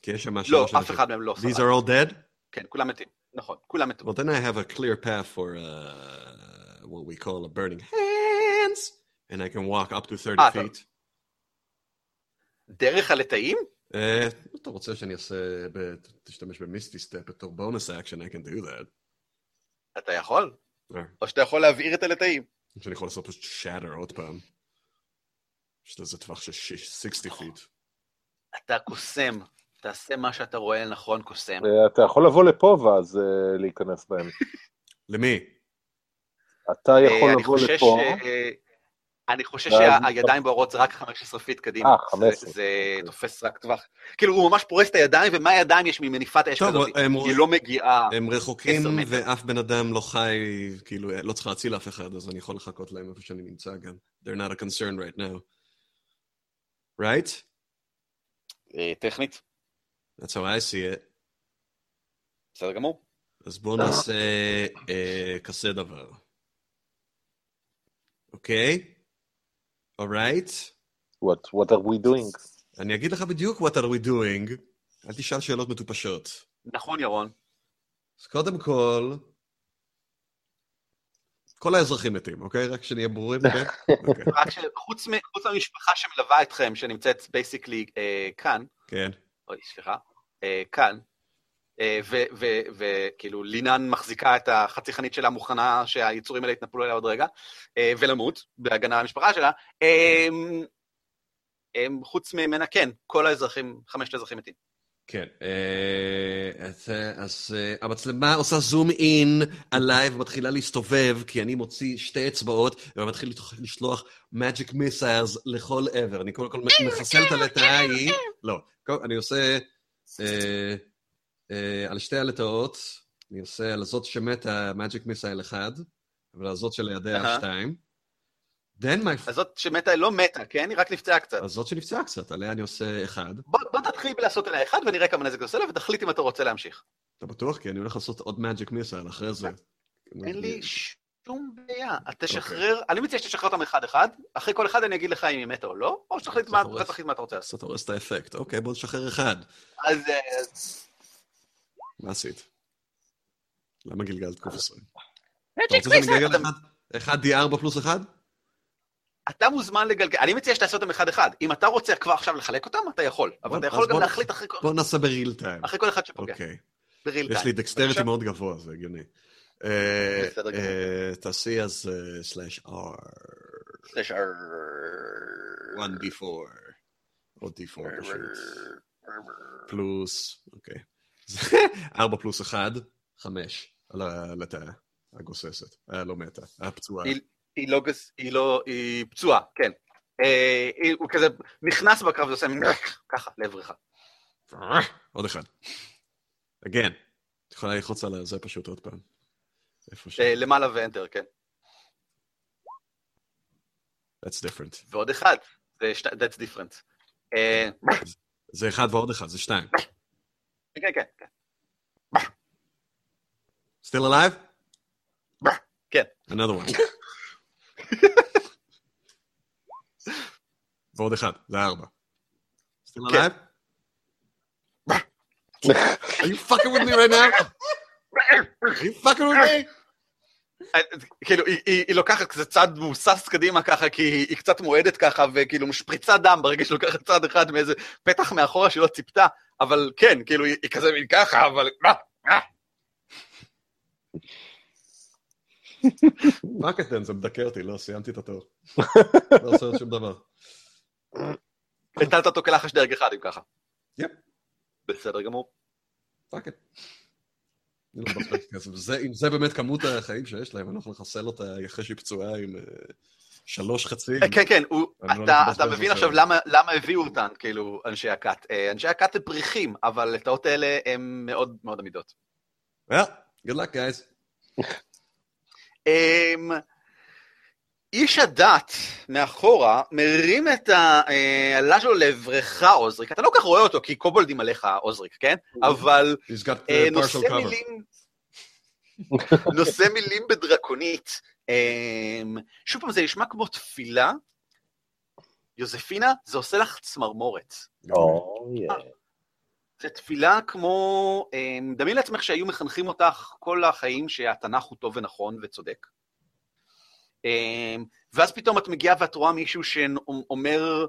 כי יש שם משהו... לא, אף אחד מהם לא These are all dead? כן, כולם מתים. נכון, כולם מתים. Well, then I have a clear path for uh, what we call a burning hands, and I can walk up to 30 אה, feet. דרך הלטאים? אה, אתה רוצה שאני אעשה, תשתמש ב misty step בתור bonus action, I can do that. אתה יכול? אה. או שאתה יכול להבעיר את הלטאים. שאני יכול לעשות פשוט shatter עוד פעם. יש לזה טווח של 60 feet. אתה קוסם, תעשה מה שאתה רואה לנכון קוסם. אתה יכול לבוא לפה ואז uh, להיכנס בהם. למי? אתה יכול לבוא לפה. אני חושב שהידיים הבוערות זה רק 15 feet קדימה. אה, 15. זה תופס רק טווח. כאילו, הוא ממש פורס את הידיים, ומהידיים יש מין מניפת אש כזאת. היא לא מגיעה... הם רחוקים, ואף בן אדם לא חי, כאילו, לא צריך להציל אף אחד, אז אני יכול לחכות להם איפה שאני נמצא גם. They're not a concern right now. Right? טכנית. That's how I see it. בסדר גמור. אז בואו נעשה כזה דבר. אוקיי? alright? What, what are we doing? אני אגיד לך בדיוק what are we doing. אל תשאל שאלות מטופשות. נכון, ירון. אז קודם כל, כל האזרחים מתים, אוקיי? רק שנהיה ברורים. כן? רק שחוץ מהמשפחה שמלווה אתכם, שנמצאת בייסיקלי אה, כאן, כן. אוי, סליחה, אה, כאן, אה, וכאילו לינן מחזיקה את החצי חנית שלה מוכנה שהיצורים האלה יתנפלו עליה עוד רגע, ולמות בהגנה על המשפחה שלה. חוץ ממנה, כן, כל האזרחים, חמשת האזרחים מתים. כן, אז, אז המצלמה עושה זום אין עליי ומתחילה להסתובב, כי אני מוציא שתי אצבעות ומתחיל לשלוח magic missiles לכל עבר. אני קודם כל מחסל את הלטאה ההיא, לא, אני עושה... אה, על שתי הלטאות, אני עושה על זאת שמתה מג'יק מיסייל אחד, ועל זאת שלידיה שתיים. Then my... הזאת שמתה לא מתה, כן? היא רק נפצעה קצת. הזאת שנפצעה קצת, עליה אני עושה אחד. בוא, בוא תתחיל בלעשות עליה אחד ונראה כמה נזק זה עושה לה, ותחליט אם אתה רוצה להמשיך. אתה בטוח? כי אני הולך לעשות עוד מג'יק מיסייל אחרי זה. אין לי שום בעיה. תשחרר, אוקיי. אני מציע שתשחרר אותם אחד-אחד, אחרי כל אחד אני אגיד לך אם היא מתה או לא, או שתחליט מה אתה רוצה לעשות. אתה הורס את האפקט. אוקיי, בוא נשחרר אחד. אז... מה עשית? למה גלגלת קוף 20? אתה רוצה שאני אגלגל אחד D4 פלוס אחד? אתה מוזמן לגלגל, אני מציע שתעשה אותם אחד-אחד. אם אתה רוצה כבר עכשיו לחלק אותם, אתה יכול. אבל אתה יכול גם להחליט אחרי כל... בוא נעשה בריל טיים. אחרי כל אחד שפוגע. אוקיי. בריל טיים. יש לי דקסטריטי מאוד גבוה, זה הגיוני. אה, אה, תעשי אז סלאש R. סלאש R. 1D4. או D4 פשוט. פלוס, אוקיי. ארבע פלוס אחד, חמש, על התאה הגוססת. לא מתה, היה פצועה. היא לא. היא לא... היא פצועה, כן. אה, הוא כזה נכנס בקרב ועושה ככה, לעברך. עוד אחד. again. את יכולה ללחוץ על זה פשוט עוד פעם. אה, למעלה ואנטר, כן. That's different. ועוד אחד. That's different. אה, זה אחד ועוד אחד, זה שתיים. כן, כן, כן. Still alive? כן. Another one. ועוד אחד, זה ארבע. Still alive? Are you fucking with me right now? Are you fucking with me? כאילו, היא לוקחת כזה צעד מוסס קדימה ככה, כי היא קצת מועדת ככה, וכאילו משפריצה דם ברגע שהיא לוקחת צעד אחד מאיזה פתח מאחורה שהיא לא ציפתה, אבל כן, כאילו, היא כזה מין ככה, אבל... מה קטן, זה מדכא אותי, לא, סיימתי את התור. לא עושה שום דבר. הטלת אותו כלחש דרג אחד, אם ככה. yep. בסדר גמור. fuck it. אם זה באמת כמות החיים שיש להם, אני הולך לחסל אותה אחרי שהיא פצועה עם אה, שלוש חצים. כן, כן, לא אתה מבין עכשיו למה הביאו אותן, כאילו, אנשי הכת. אה, אנשי הכת הם פריכים, אבל הלטאות האלה הם מאוד מאוד עמידות. Well, good luck, guys. אמ, איש הדת מאחורה מרים את העלה אה, שלו לעברך עוזריק, אתה לא כל כך רואה אותו כי קובולדים עליך עוזריק, כן? אבל אה, נושא מילים... נושא מילים בדרקונית. אמ, שוב פעם, זה נשמע כמו תפילה. יוזפינה, זה עושה לך צמרמורת. זה תפילה כמו, אמ, דמי לעצמך שהיו מחנכים אותך כל החיים שהתנ"ך הוא טוב ונכון וצודק. אמ, ואז פתאום את מגיעה ואת רואה מישהו שאומר,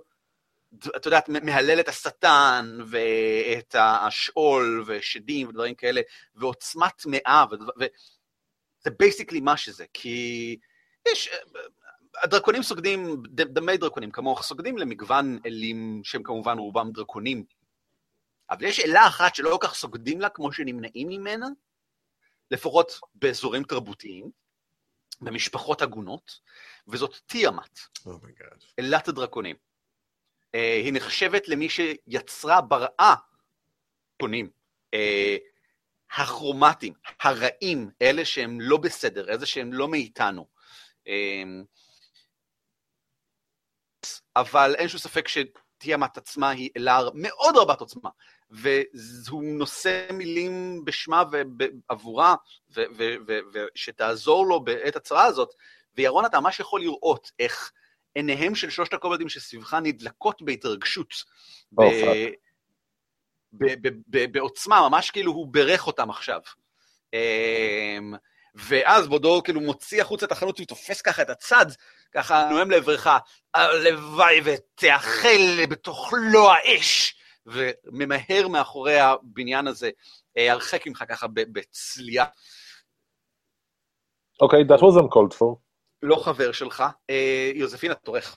את יודעת, מהלל את השטן ואת השאול ושדים ודברים כאלה, ועוצמה טמאה, וזה basically מה שזה, כי יש, הדרקונים סוגדים, דמי דרקונים כמוך, סוגדים למגוון אלים שהם כמובן רובם דרקונים, אבל יש אלה אחת שלא כל כך סוגדים לה כמו שנמנעים ממנה, לפחות באזורים תרבותיים, במשפחות עגונות, וזאת תיאמת, oh אלת הדרקונים. Uh, היא נחשבת למי שיצרה, בראה, פונים. Uh, הכרומטים, הרעים, אלה שהם לא בסדר, איזה שהם לא מאיתנו. Uh, אבל אין שום ספק שתיאמת עצמה היא אלר מאוד רבת עוצמה, והוא נושא מילים בשמה ועבורה, ושתעזור לו בעת הצרה הזאת, וירון, אתה ממש יכול לראות איך עיניהם של שלושת הקובלדים שסביבך נדלקות בהתרגשות. Oh, בעוצמה, ממש כאילו הוא בירך אותם עכשיו. אמ, ואז בודו כאילו מוציא החוצה את החנות ותופס ככה את הצד, ככה נואם לעברך, הלוואי ותאכל בתוכלו האש, וממהר מאחורי הבניין הזה, אה, הרחק ממך ככה בצלייה. אוקיי, okay, that was uncalled for. לא חבר שלך. אה, יוזפינה, תורך.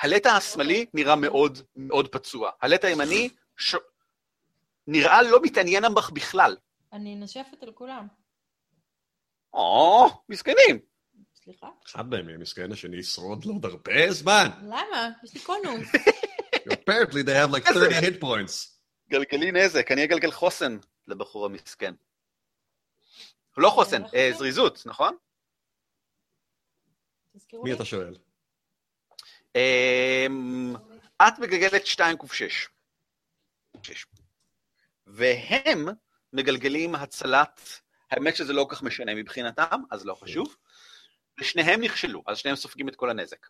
הלטה השמאלי נראה מאוד מאוד פצוע. הלטה הימני ש... נראה לא מתעניין בך בכלל. אני נושפת על כולם. או, מסכנים. סליחה? אחד מהם יהיה מסכן, השני ישרוד לו עוד הרבה זמן. למה? יש לי קונוס. Apparently they have like 30 hit points. גלגלי נזק, אני אגלגל חוסן לבחור המסכן. לא חוסן, אה, זריזות, נכון? מי אתה שואל? אמ, את מגלגלת 2 ק6. והם מגלגלים הצלת, האמת שזה לא כל כך משנה מבחינתם, אז לא חשוב. ושניהם נכשלו, אז שניהם סופגים את כל הנזק.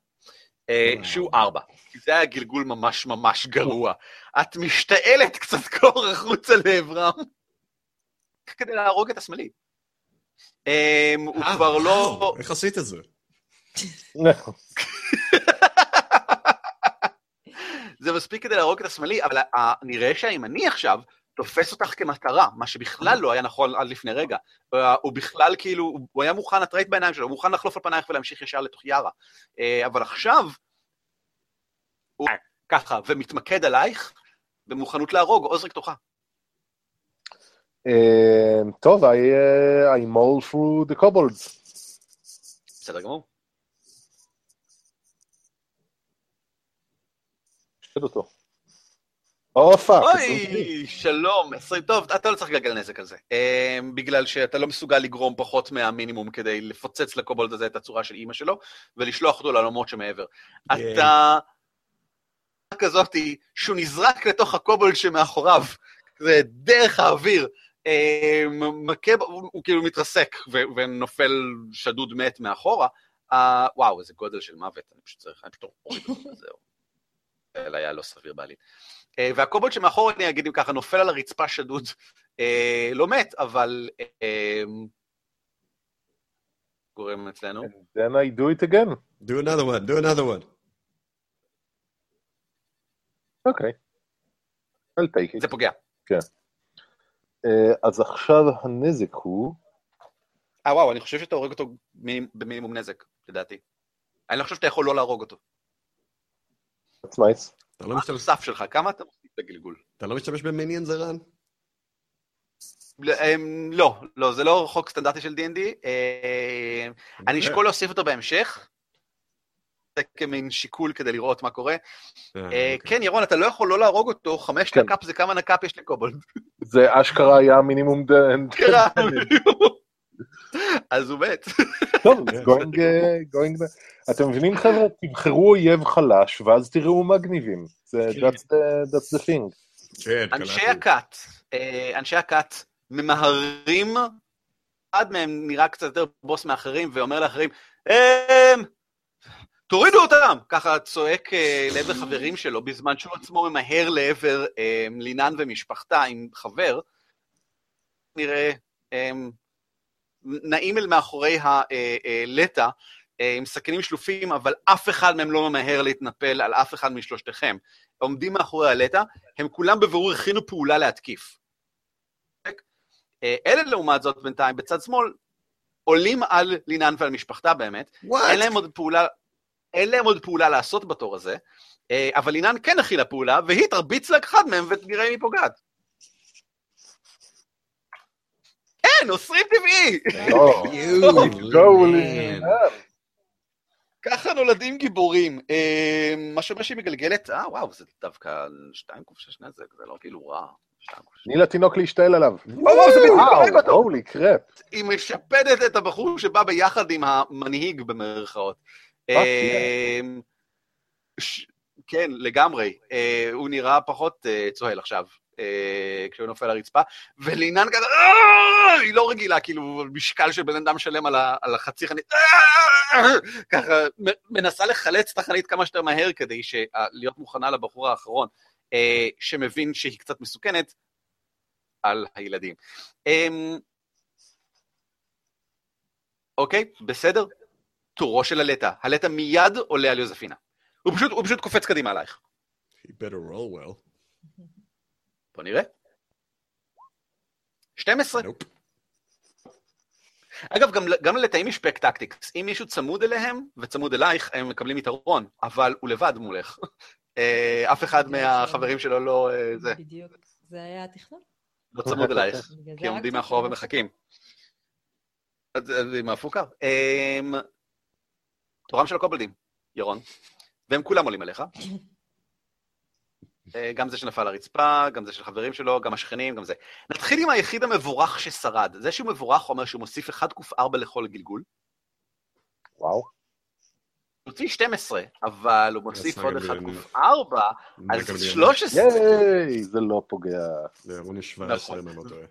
אה, שהוא ארבע, כי זה היה גלגול ממש ממש גרוע. את משתעלת קצת קור החוצה לעברם, כדי להרוג את השמאלי. אמ, הוא אה, כבר לא... איך עשית את זה? זה מספיק כדי להרוג את השמאלי, אבל נראה שהימני עכשיו תופס אותך כמטרה, מה שבכלל לא היה נכון עד לפני רגע. הוא בכלל כאילו, הוא היה מוכן, את ראית בעיניים שלו, הוא מוכן לחלוף על פנייך ולהמשיך ישר לתוך יארה. אה, אבל עכשיו, הוא ככה, ומתמקד עלייך במוכנות להרוג, עוזריק תוכה. אה, טוב, I maul through the kobolds. בסדר גמור. אותו. oh fuck. אוי, שלום, טוב, אתה לא צריך לגלגל נזק על זה. אמ, בגלל שאתה לא מסוגל לגרום פחות מהמינימום כדי לפוצץ לקובולד הזה את הצורה של אימא שלו, ולשלוח אותו לעולמות שמעבר. כן. אתה... כזאתי, שהוא נזרק לתוך הקובולד שמאחוריו, זה דרך האוויר, אמ, מכה, הוא כאילו מתרסק ונופל שדוד מת מאחורה. וואו, איזה גודל של מוות, אני פשוט צריך, אני פשוט אוריד אותו, זהו. היה לא סביר בעליל. אה, והקובולד שמאחור, אני אגיד אם ככה, נופל על הרצפה שדוד, אה, לא מת, אבל גורם אצלנו. then I do it again. Do another one, do another one. אוקיי. I'll take it. זה פוגע. כן. אז עכשיו הנזק הוא... אה, וואו, אני חושב שאתה הורג אותו במינימום נזק, לדעתי. אני לא חושב שאתה יכול לא להרוג אותו. That's nice. אתה לא משתמש... ה staff שלך, כמה אתה מוסיף בגלגול? אתה לא משתמש ב minion rules? אמ, לא, לא, זה לא חוק סטנדרטי של D&D. אה, אני אשקול להוסיף אותו בהמשך. זה כמין שיקול כדי לראות מה קורה. אה, אה, אוקיי. כן, ירון, אתה לא יכול לא להרוג אותו, חמש כן. נק"פ זה כמה נק"פ יש לקובולד. זה אשכרה היה מינימום דנד. אז הוא מת. טוב, going, אתם מבינים חבר'ה? תבחרו אויב חלש, ואז תראו מגניבים. כן. that's the thing. כן, אנשי הכת, אה, אנשי הכת ממהרים, אחד מהם נראה קצת יותר בוס מאחרים, ואומר לאחרים, אמ, תורידו אותם! ככה צועק אה, לעבר חברים שלו, בזמן שהוא עצמו ממהר לעבר לינן ומשפחתה עם חבר. נראה אמ, נעים אל מאחורי הלטה, אה, עם סכינים שלופים, אבל אף אחד מהם לא ממהר להתנפל על אף אחד משלושתכם. עומדים מאחורי הלטה, הם כולם בבירור הכינו פעולה להתקיף. אה, אלה לעומת זאת בינתיים, בצד שמאל, עולים על לינן ועל משפחתה באמת. What? אין להם עוד פעולה, אין להם עוד פעולה לעשות בתור הזה, אה, אבל לינן כן הכילה פעולה, והיא תרביץ לאחד מהם ותראה אם היא פוגעת. כן, אוסרים טבעי! ככה נולדים גיבורים. מה שאומר שהיא מגלגלת, אה, וואו, זה דווקא שתיים קופשש נזק, זה לא כאילו רע. תני לתינוק להשתעל עליו. וואו, הולי קראפ. היא משפדת את הבחור שבא ביחד עם המנהיג במרכאות. כן, לגמרי. הוא נראה פחות צוהל עכשיו. אה, כשהוא נופל לרצפה, ולינן כזה, אה, היא לא רגילה, כאילו, משקל של בן אדם שלם על החצי חנית, אה, ככה, מנסה לחלץ את החנית כמה שיותר מהר כדי להיות מוכנה לבחור האחרון, שמבין שהיא קצת מסוכנת, על הילדים. אמ, אוקיי, בסדר? תורו של הלטה. הלטה מיד עולה על יוזפינה. הוא פשוט, הוא פשוט קופץ קדימה עלייך. He better roll well. בוא נראה. 12. Nope. אגב, גם, גם ללתאים יש פק טקטיקס. אם מישהו צמוד אליהם וצמוד אלייך, הם מקבלים יתרון, אבל הוא לבד מולך. אה, אף אחד מהחברים שלו לא... אה, זה. בדיוק, זה היה התכנון. לא צמוד אלייך, כי עומדים מאחור ומחכים. זה מהפוקר. אמ, תורם של הקובלדים, ירון, והם כולם עולים עליך. אה, גם זה שנפל לרצפה, גם זה של חברים שלו, גם השכנים, גם זה. נתחיל עם היחיד המבורך ששרד. זה שהוא מבורך אומר שהוא מוסיף 1 ק4 לכל גלגול. וואו. הוא הוציא 12, אבל הוא מוסיף עוד 1 ק4, אז 13. ייי, זה לא פוגע. זה רוני 17, אם אני לא טועה.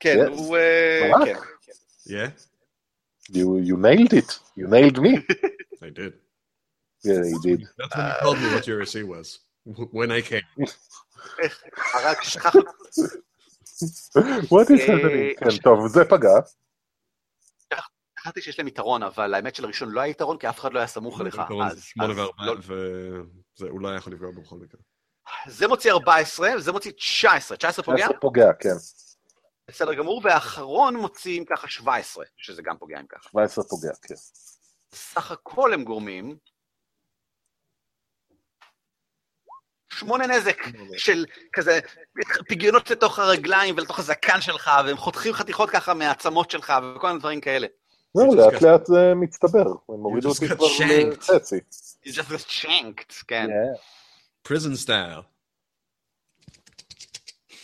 כן, הוא... אה, כן. Yeah? You nailed it. You nailed me. I did. Yeah, you did. That's when you told me what your AC was. when I came. רק שכחנו... What is happening? כן, טוב, זה פגע. חשבתי שיש להם יתרון, אבל האמת שלראשון לא היה יתרון, כי אף אחד לא היה סמוך עליך. אז... שמונה וזה אולי יכול לפגוע בכל מקרה. זה מוציא 14, וזה מוציא 19. 19 פוגע? 19 פוגע, כן. בסדר גמור, והאחרון מוציא עם ככה 17, שזה גם פוגע עם ככה. 17 פוגע, כן. סך הכל הם גורמים שמונה נזק של כזה פגיונות לתוך הרגליים ולתוך הזקן שלך, והם חותכים חתיכות ככה מהעצמות שלך וכל מיני דברים כאלה. לא, לאט לאט זה מצטבר, הם הורידו אותי כבר לחצי. You just got shanked, כן. prison style.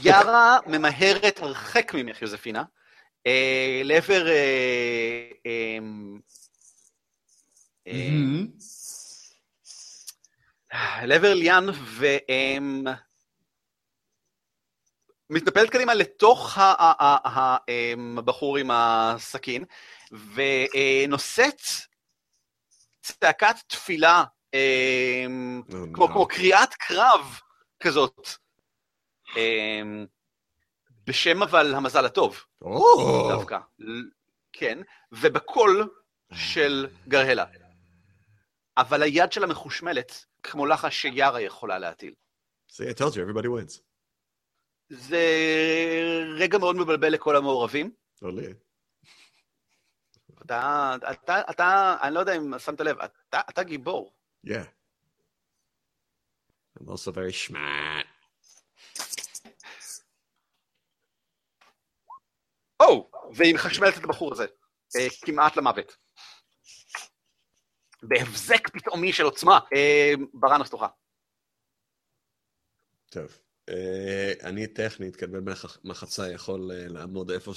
יארה ממהרת הרחק ממך, יוזפינה, לעבר... לעבר ליאן, והם... מתנפלת קדימה לתוך הבחור עם הסכין, ונושאת צעקת תפילה, כמו קריאת קרב כזאת, בשם אבל המזל הטוב, דווקא, כן, ובקול של גרהלה. אבל היד שלה מחושמלת, כמו לחש שיארה יכולה להטיל. See, I told you, everybody wins. זה רגע מאוד מבלבל לכל המעורבים. לא לי. אתה, אתה, אתה, אני לא יודע אם שמת לב, אתה, אתה גיבור. Yeah. I'm also very smart. או, oh, והיא מחשמלת את הבחור הזה, כמעט למוות. בהבזק פתאומי של עוצמה. אה, בראנוס תורך. טוב. אה, אני טכנית, כבן מחצה, יכול אה, לעמוד איפה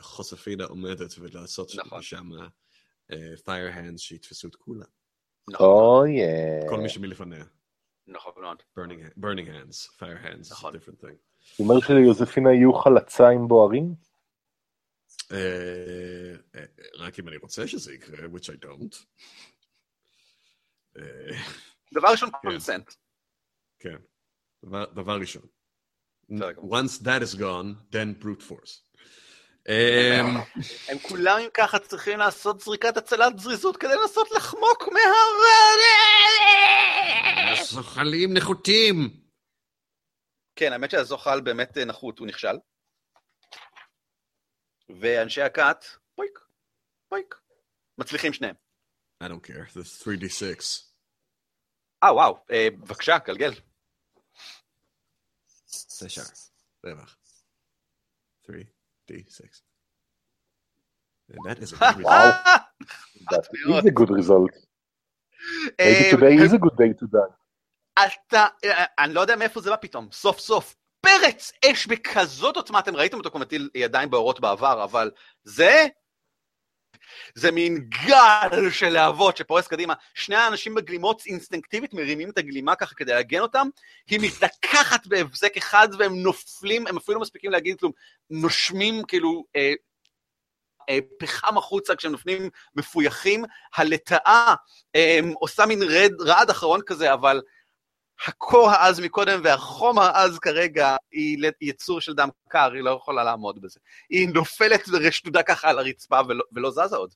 שחוספינה עומדת ולעשות נכון. שם fire hands שיתפסו את כולם. נכון. Oh, כל מי שמלפניה. נכון מאוד. burning hands, fire hands, נכון. different thing. זאת אומרת שליוזפינה יהיו חלציים בוערים? רק אם אני רוצה שזה יקרה, which I don't. דבר ראשון, קונסנט. כן, דבר ראשון. once that is gone, then brute force. הם כולם אם ככה צריכים לעשות זריקת הצלת זריזות כדי לנסות לחמוק מה... הזוחלים נחותים. כן, האמת שהזוחל באמת נחות, הוא נכשל. ואנשי הכת, פויק, פויק, מצליחים שניהם. I don't care, זה 3D6. אה, וואו, אה, בבקשה, גלגל. זה שער, רווח. 3, D6. And that is a good result. Wow. That is a good result. Maybe today is a good day to die. אתה, אני לא יודע מאיפה זה בא פתאום, סוף סוף. פרץ אש בכזאת עוצמה, אתם ראיתם אותו כבר מטיל ידיים באורות בעבר, אבל זה, זה מין גל של להבות שפורס קדימה. שני האנשים בגלימות אינסטינקטיבית מרימים את הגלימה ככה כדי להגן אותם, היא מתנקחת בהבזק אחד והם נופלים, הם אפילו לא מספיקים להגיד כלום, נושמים כאילו אה, אה, פחם החוצה כשהם נופלים מפויחים, הלטאה אה, עושה מין רד, רעד אחרון כזה, אבל הקור העז מקודם והחום העז כרגע היא יצור של דם קר, היא לא יכולה לעמוד בזה. היא נופלת ושדודה ככה על הרצפה ולא, ולא זזה עוד.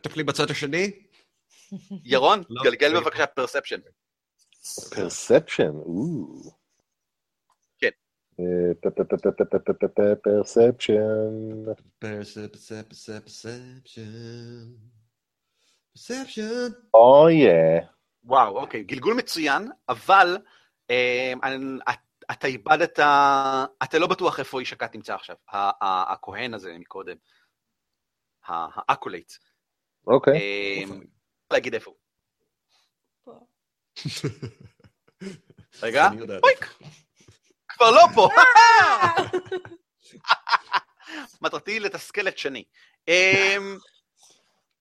תפלי בצד השני? ירון, גלגל בבקשה perception. perception, או. כן. perception. perception. perception. אוי, oh, וואו, אוקיי, גלגול מצוין, אבל אה, אתה איבדת, אתה לא בטוח איפה איש הכת נמצא עכשיו, הכהן הזה מקודם, ה acolyte. אוקיי. אה, להגיד איפה הוא. רגע, אויק, כבר לא פה. מטרתי לתסכל את שני.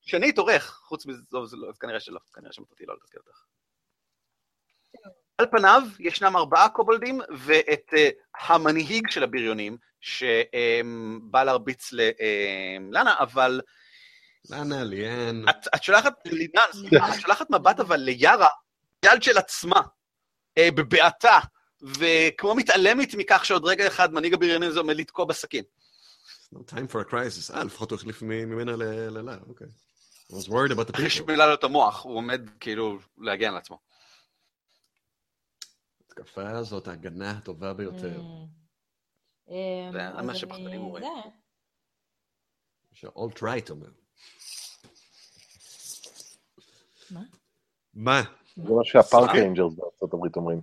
אמ, שני התעורך, חוץ מזה, לא, לא, אז כנראה שלא, כנראה שמטרתי לא לתסכל אותך. על פניו ישנם ארבעה קובלדים ואת uh, המנהיג של הבריונים, שבא להרביץ ללנה, אבל... לנה, ליאן. את, את שולחת, לינן, סליחה, את שולחת מבט אבל ליארה, יד של עצמה, uh, בבעתה, וכמו מתעלמת מכך שעוד רגע אחד מנהיג הבריונים הזה עומד לתקוע בסכין. No time for a crisis. אה, לפחות הוא החליף ממנה ללה, אוקיי. I was worried about the people. שמילה לו את המוח, הוא עומד כאילו להגן על עצמו. התקפה זאת ההגנה הטובה ביותר. זה מה שפחדנים אומרים. שאולט רייט אומר. מה? מה? זה מה שהפארק ריינג'רס בארצות הברית אומרים.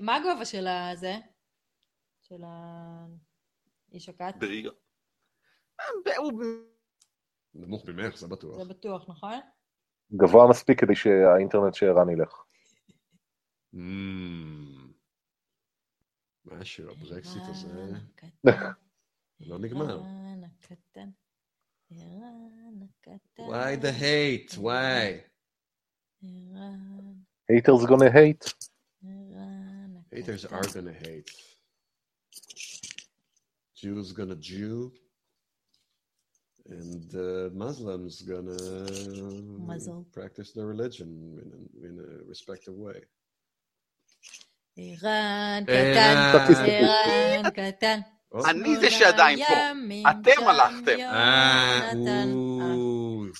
מה הגובה של הזה? של האיש הכת? בריגה. נמוך ממך, זה בטוח. זה בטוח, נכון? גבוה מספיק כדי שהאינטרנט שערן ילך. משהו, הברקסיט הזה... לא נגמר. Why the hate? Why? Haters gonna hate. Haters are gonna hate. Jews gonna Jew. And uh, Muslims gonna Muzzle. practice their religion in a, in a respective way. ערן קטן, ערן קטן. אני זה שעדיין פה, אתם הלכתם.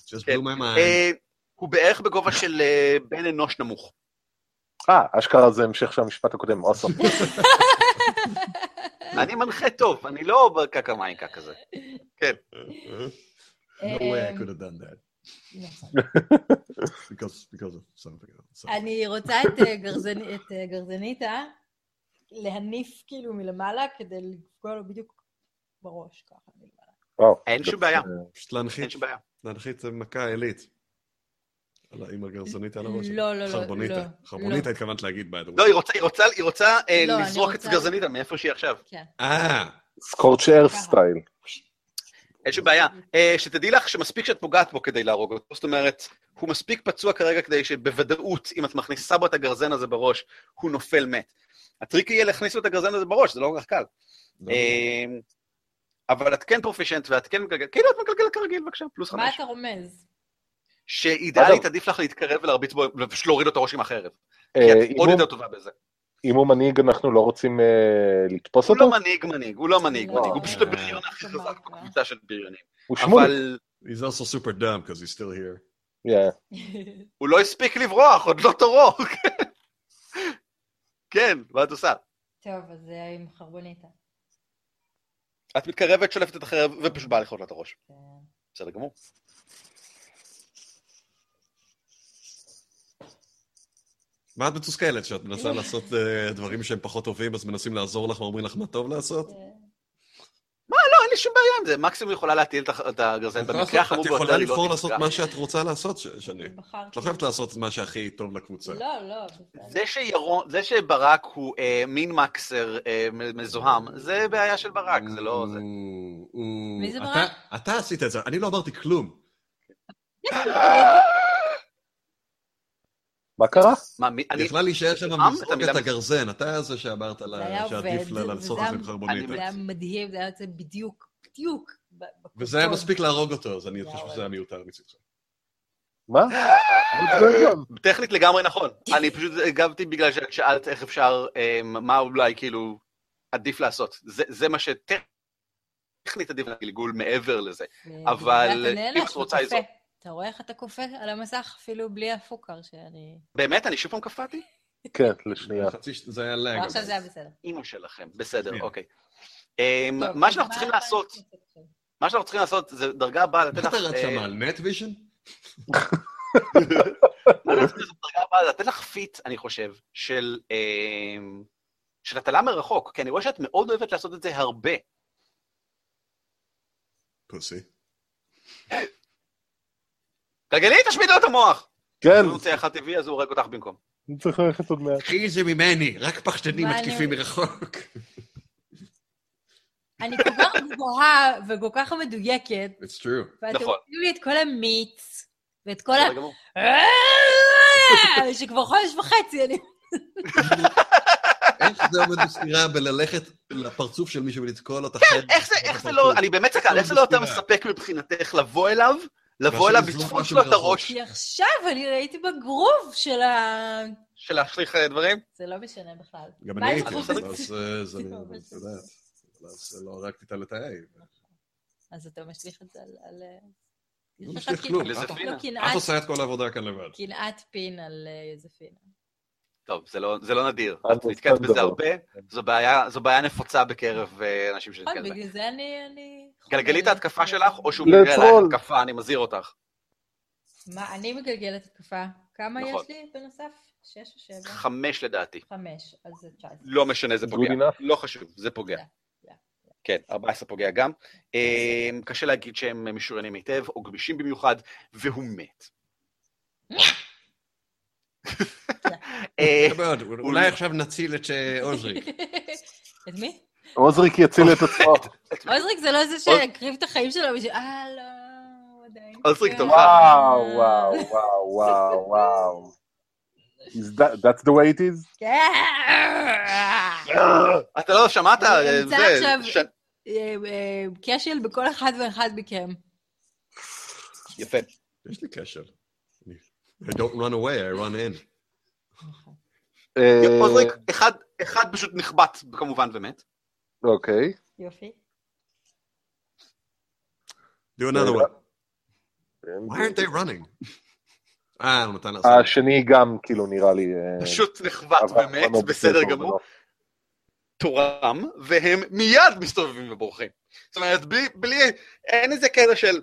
just blew my mind. הוא בערך בגובה של בן אנוש נמוך. אה, אשכרה זה המשך של המשפט הקודם, אוסום. אני מנחה טוב, אני לא בקקה מיינקה כזה. כן. No way I could have done that. because, because of something else. אני רוצה את גרזניתה להניף כאילו מלמעלה כדי לפגוע לו בדיוק בראש ככה מלמעלה. אין שום בעיה. פשוט להנחית, להנחית מכה עילית. עם הגרזנית על הראש. לא, לא, לא. חרבוניתה. חרבוניתה התכוונת להגיד בעד. לא, היא רוצה לזרוק את גרזניתה מאיפה שהיא עכשיו. כן. אה. סקורץ' ארף סטייל. אין שום בעיה. שתדעי לך שמספיק שאת פוגעת בו כדי להרוג אותו. זאת אומרת, הוא מספיק פצוע כרגע כדי שבוודאות, אם את מכניסה בו את הגרזן הזה בראש, הוא נופל מת. הטריק יהיה להכניס לו את הגרזן הזה בראש, זה לא כל כך קל. אבל את כן פרופישנט ואת כן מגלגלת, כאילו את מגלגלת כרגיל, בבקשה, פלוס חמש. מה אתה רומז? שאידיאלית עדיף לך להתקרב ולהרביץ בו, ופשוט להוריד לו את הראש עם החרב. כי את עוד יותר טובה בזה. אם הוא מנהיג, אנחנו לא רוצים לתפוס אותו? הוא לא מנהיג מנהיג, הוא לא מנהיג מנהיג, הוא פשוט הבריון הכי חזק בקבוצה של בריונים. הוא שמולי. He's also super dumb because he's still here. הוא לא הספיק לברוח, עוד לא תורו. כן, מה את עושה? טוב, אז זה עם חרבוניתה. את מתקרבת, שולפת את החרב, ופשוט באה לכרות לה את הראש. בסדר גמור. מה את מתוסכלת? שאת מנסה לעשות uh, דברים שהם פחות טובים, אז מנסים לעזור לך ואומרים לך מה טוב לעשות? מה, לא, אין לי שום בעיה עם זה. מקסימום יכולה להטיל את הגרזן במקרה החמור ביותר. את יכולה לבחור לעשות מה שאת רוצה לעשות, שני. את לא חייבת לעשות מה שהכי טוב לקבוצה. לא, לא. זה שברק הוא אה, מין מקסר אה, מזוהם, זה בעיה של ברק, זה לא זה. מי זה ברק? אתה עשית את זה, אני לא אמרתי כלום. מה קרה? מה, מי, אני... יכלה להישאר שם לזרוק את הגרזן, אתה זה שאמרת לה שעדיף לעשות את זה עם חרבונית. זה היה מדהים, זה היה יוצא בדיוק, בדיוק. וזה היה מספיק להרוג אותו, אז אני חושב שזה היה מיותר מצדך. מה? טכנית לגמרי נכון. אני פשוט הגבתי בגלל ששאלת איך אפשר, אמ, מה אולי כאילו עדיף לעשות. זה מה שטכנית עדיף לגלגול מעבר לזה. אבל אם את רוצה איזו... אתה רואה איך אתה קופא על המסך אפילו בלי הפוקר שאני... באמת? אני שוב פעם קפאתי? כן, לשנייה. זה היה לג. עכשיו זה היה בסדר. אימא שלכם, בסדר, אוקיי. אמ, מה שאנחנו צריכים לעשות, מה שאנחנו צריכים לעשות זה דרגה הבאה לתת לך... מה אתה רץ שם על night vision? לתת לך feat, אני חושב, של אמ, של הטלה מרחוק, כי אני רואה שאת מאוד אוהבת לעשות את זה הרבה. pussy. גלגלי, תשמיד לו את המוח! כן. אם הוא רוצה אחד טבעי, אז הוא הורג אותך במקום. אני צריך ללכת עוד מעט. קחי את זה ממני, רק פחדנים מתקיפים מרחוק. אני כל כך גבוהה וכל כך מדויקת. It's true. ואתם נכון. עושים לי את כל המיץ, ואת כל ה... שכבר חודש וחצי אני... איך זה עומד בסתירה בללכת לפרצוף של מישהו ולתקוע לו את החד? כן, איך זה לא, אני באמת סקר, איך זה לא יותר מספק מבחינתך לבוא אליו לבוא אליו, לתפוס לו את הראש. כי עכשיו אני ראיתי בגרוב של ה... של להשליך אה, דברים? זה לא משנה בכלל. גם אני הייתי, אז זה לא רק תיתן את האי. אז אתה משליך את זה על... לא משליך כלום, את עושה את כל העבודה כאן לבד. קנאת פין על אה, יוזפינה. טוב, זה לא, לא נדיר. את נתקעת בזה הרבה, זו בעיה, נפוצה בקרב אה, אנשים שנתקעת בזה. בגלל זה אני... גלגלי את ההתקפה שלך, או שהוא מגלגל עלייך התקפה, אני מזהיר אותך. מה, אני מגלגלת התקפה. כמה נכון. יש לי בנוסף? שש או שבע? חמש לדעתי. חמש, אז זה תשע. לא משנה, זה פוגע. לא חשוב, זה פוגע. כן, 14 פוגע גם. אה, קשה להגיד שהם משוריינים היטב, או גמישים במיוחד, והוא מת. אה, אולי עכשיו נציל את אה, עוזריק. את מי? עוזריק יציל את עצמו. עוזריק זה לא זה שהקריב את החיים שלו בשביל... אה, לא, עדיין. עוזריק טוב. וואו, וואו, וואו, וואו, וואו. That's the way it is? כן. אתה לא שמעת? נמצא עכשיו אה, כשל בכל אחד ואחד מכם. יפה. יש לי כשל. I don't run away, I run in. עוזריק, אחד פשוט נחבט כמובן ומת. אוקיי. יופי. Do another one. Why aren't they running? אה, הוא נתן לעשות. השני גם, כאילו, נראה לי... פשוט נחבט ומת, בסדר גמור. תורם, והם מיד מסתובבים ובורחים. זאת אומרת, בלי, בלי, אין איזה קטע של...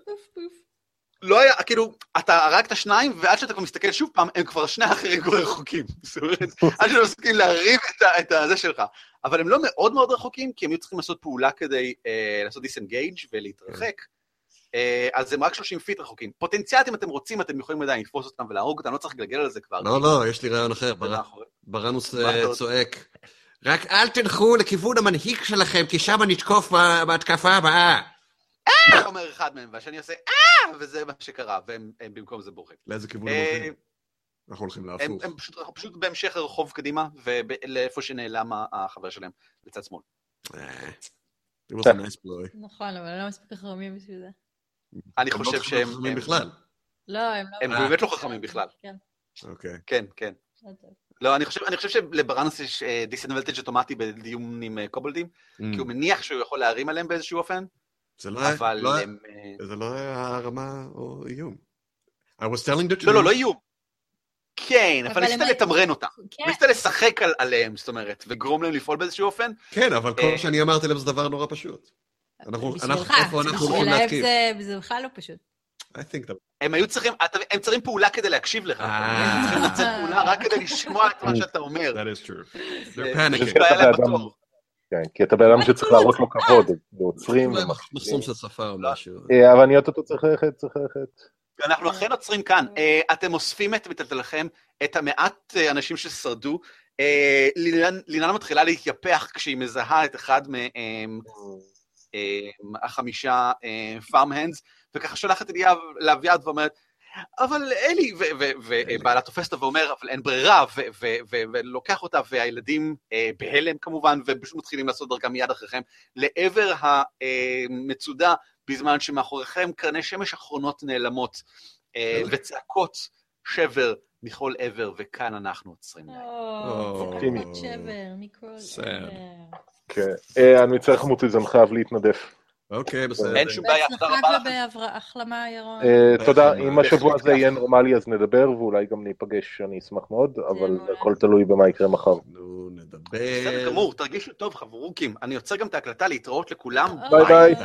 לא היה, כאילו, אתה הרגת שניים, ועד שאתה כבר מסתכל שוב פעם, הם כבר שני האחרים כבר רחוקים. זאת אומרת, עד שאתה מסכים להרים את הזה שלך. אבל הם לא מאוד מאוד רחוקים, כי הם היו צריכים לעשות פעולה כדי אה, לעשות disengage ולהתרחק. אה, אז הם רק 30 feet רחוקים. פוטנציאלית, אם אתם רוצים, אתם יכולים עדיין לתפוס אותם ולהרוג אותם, לא צריך לגלגל על זה כבר. לא, לא, יש לי רעיון אחר. ברנוס אה, צועק. רק אל תלכו לכיוון המנהיג שלכם, כי שם נתקוף בהתקפה הבאה. אה! אומר אחד מהם, והשני עושה אה! וזה מה שקרה, והם במקום זה בורחים. לאיזה כיוון הם הולכים? אנחנו הולכים להפוך. הם פשוט בהמשך הרחוב קדימה, ולאיפה שנעלם החבר שלהם, בצד שמאל. נכון, אבל הם לא מספיק חכמים בשביל זה. אני חושב שהם... הם לא חכמים בכלל. לא, הם לא... הם באמת לא חכמים בכלל. כן. אוקיי. כן, כן. לא, אני חושב, אני חושב שלברנוס יש דיסנבלטג' אוטומטי בדיון עם קובלדים, כי הוא מניח שהוא יכול להרים עליהם באיזשהו אופן, זה לא היה, לא הם... זה לא היה הרמה או איום. I was telling the truth. לא, לא, לא איום. כן, אבל ניסית לתמרן אותם. כן. ניסית לשחק עליהם, זאת אומרת, וגרום להם לפעול באיזשהו אופן. כן, אבל כל מה שאני אמרתי להם זה דבר נורא פשוט. אנחנו, איפה אנחנו הולכים להתקיף? זה בכלל לא פשוט. הם היו צריכים, הם צריכים פעולה כדי להקשיב לך. הם צריכים לצאת פעולה רק כדי לשמוע את מה שאתה אומר. That is true. They're panicking. כן, כי אתה בן אדם שצריך להראות לו כבוד, ועוצרים. מחסום של שפה או משהו. אבל אני אוטוטו צריך ללכת, צריך ללכת. אנחנו אכן עוצרים כאן. אתם אוספים את מטלטלכם, את המעט אנשים ששרדו. ליננה מתחילה להתייפח כשהיא מזהה את אחד מהחמישה פארם-הנדס, וככה שולחת את יהב לאביעד ואומרת, אבל אלי, ובעלה תופסת ואומר, אבל אין ברירה, ולוקח אותה, והילדים בהלם כמובן, ופשוט מתחילים לעשות דרכם מיד אחריכם, לעבר המצודה, בזמן שמאחוריכם קרני שמש אחרונות נעלמות, וצעקות שבר מכל עבר, וכאן אנחנו עוצרים להם. צעקות שבר מכל עבר. כן, אני חמותי, זה חייב להתנדף. אוקיי, בסדר. אין שום בעיה, תודה רבה לך. בהחלמה, ירון. תודה, אם השבוע הזה יהיה נורמלי אז נדבר, ואולי גם ניפגש, אני אשמח מאוד, אבל הכל תלוי במה יקרה מחר. נו, נדבר. בסדר גמור, תרגישו טוב, חברוקים. אני עוצר גם את ההקלטה, להתראות לכולם. ביי ביי.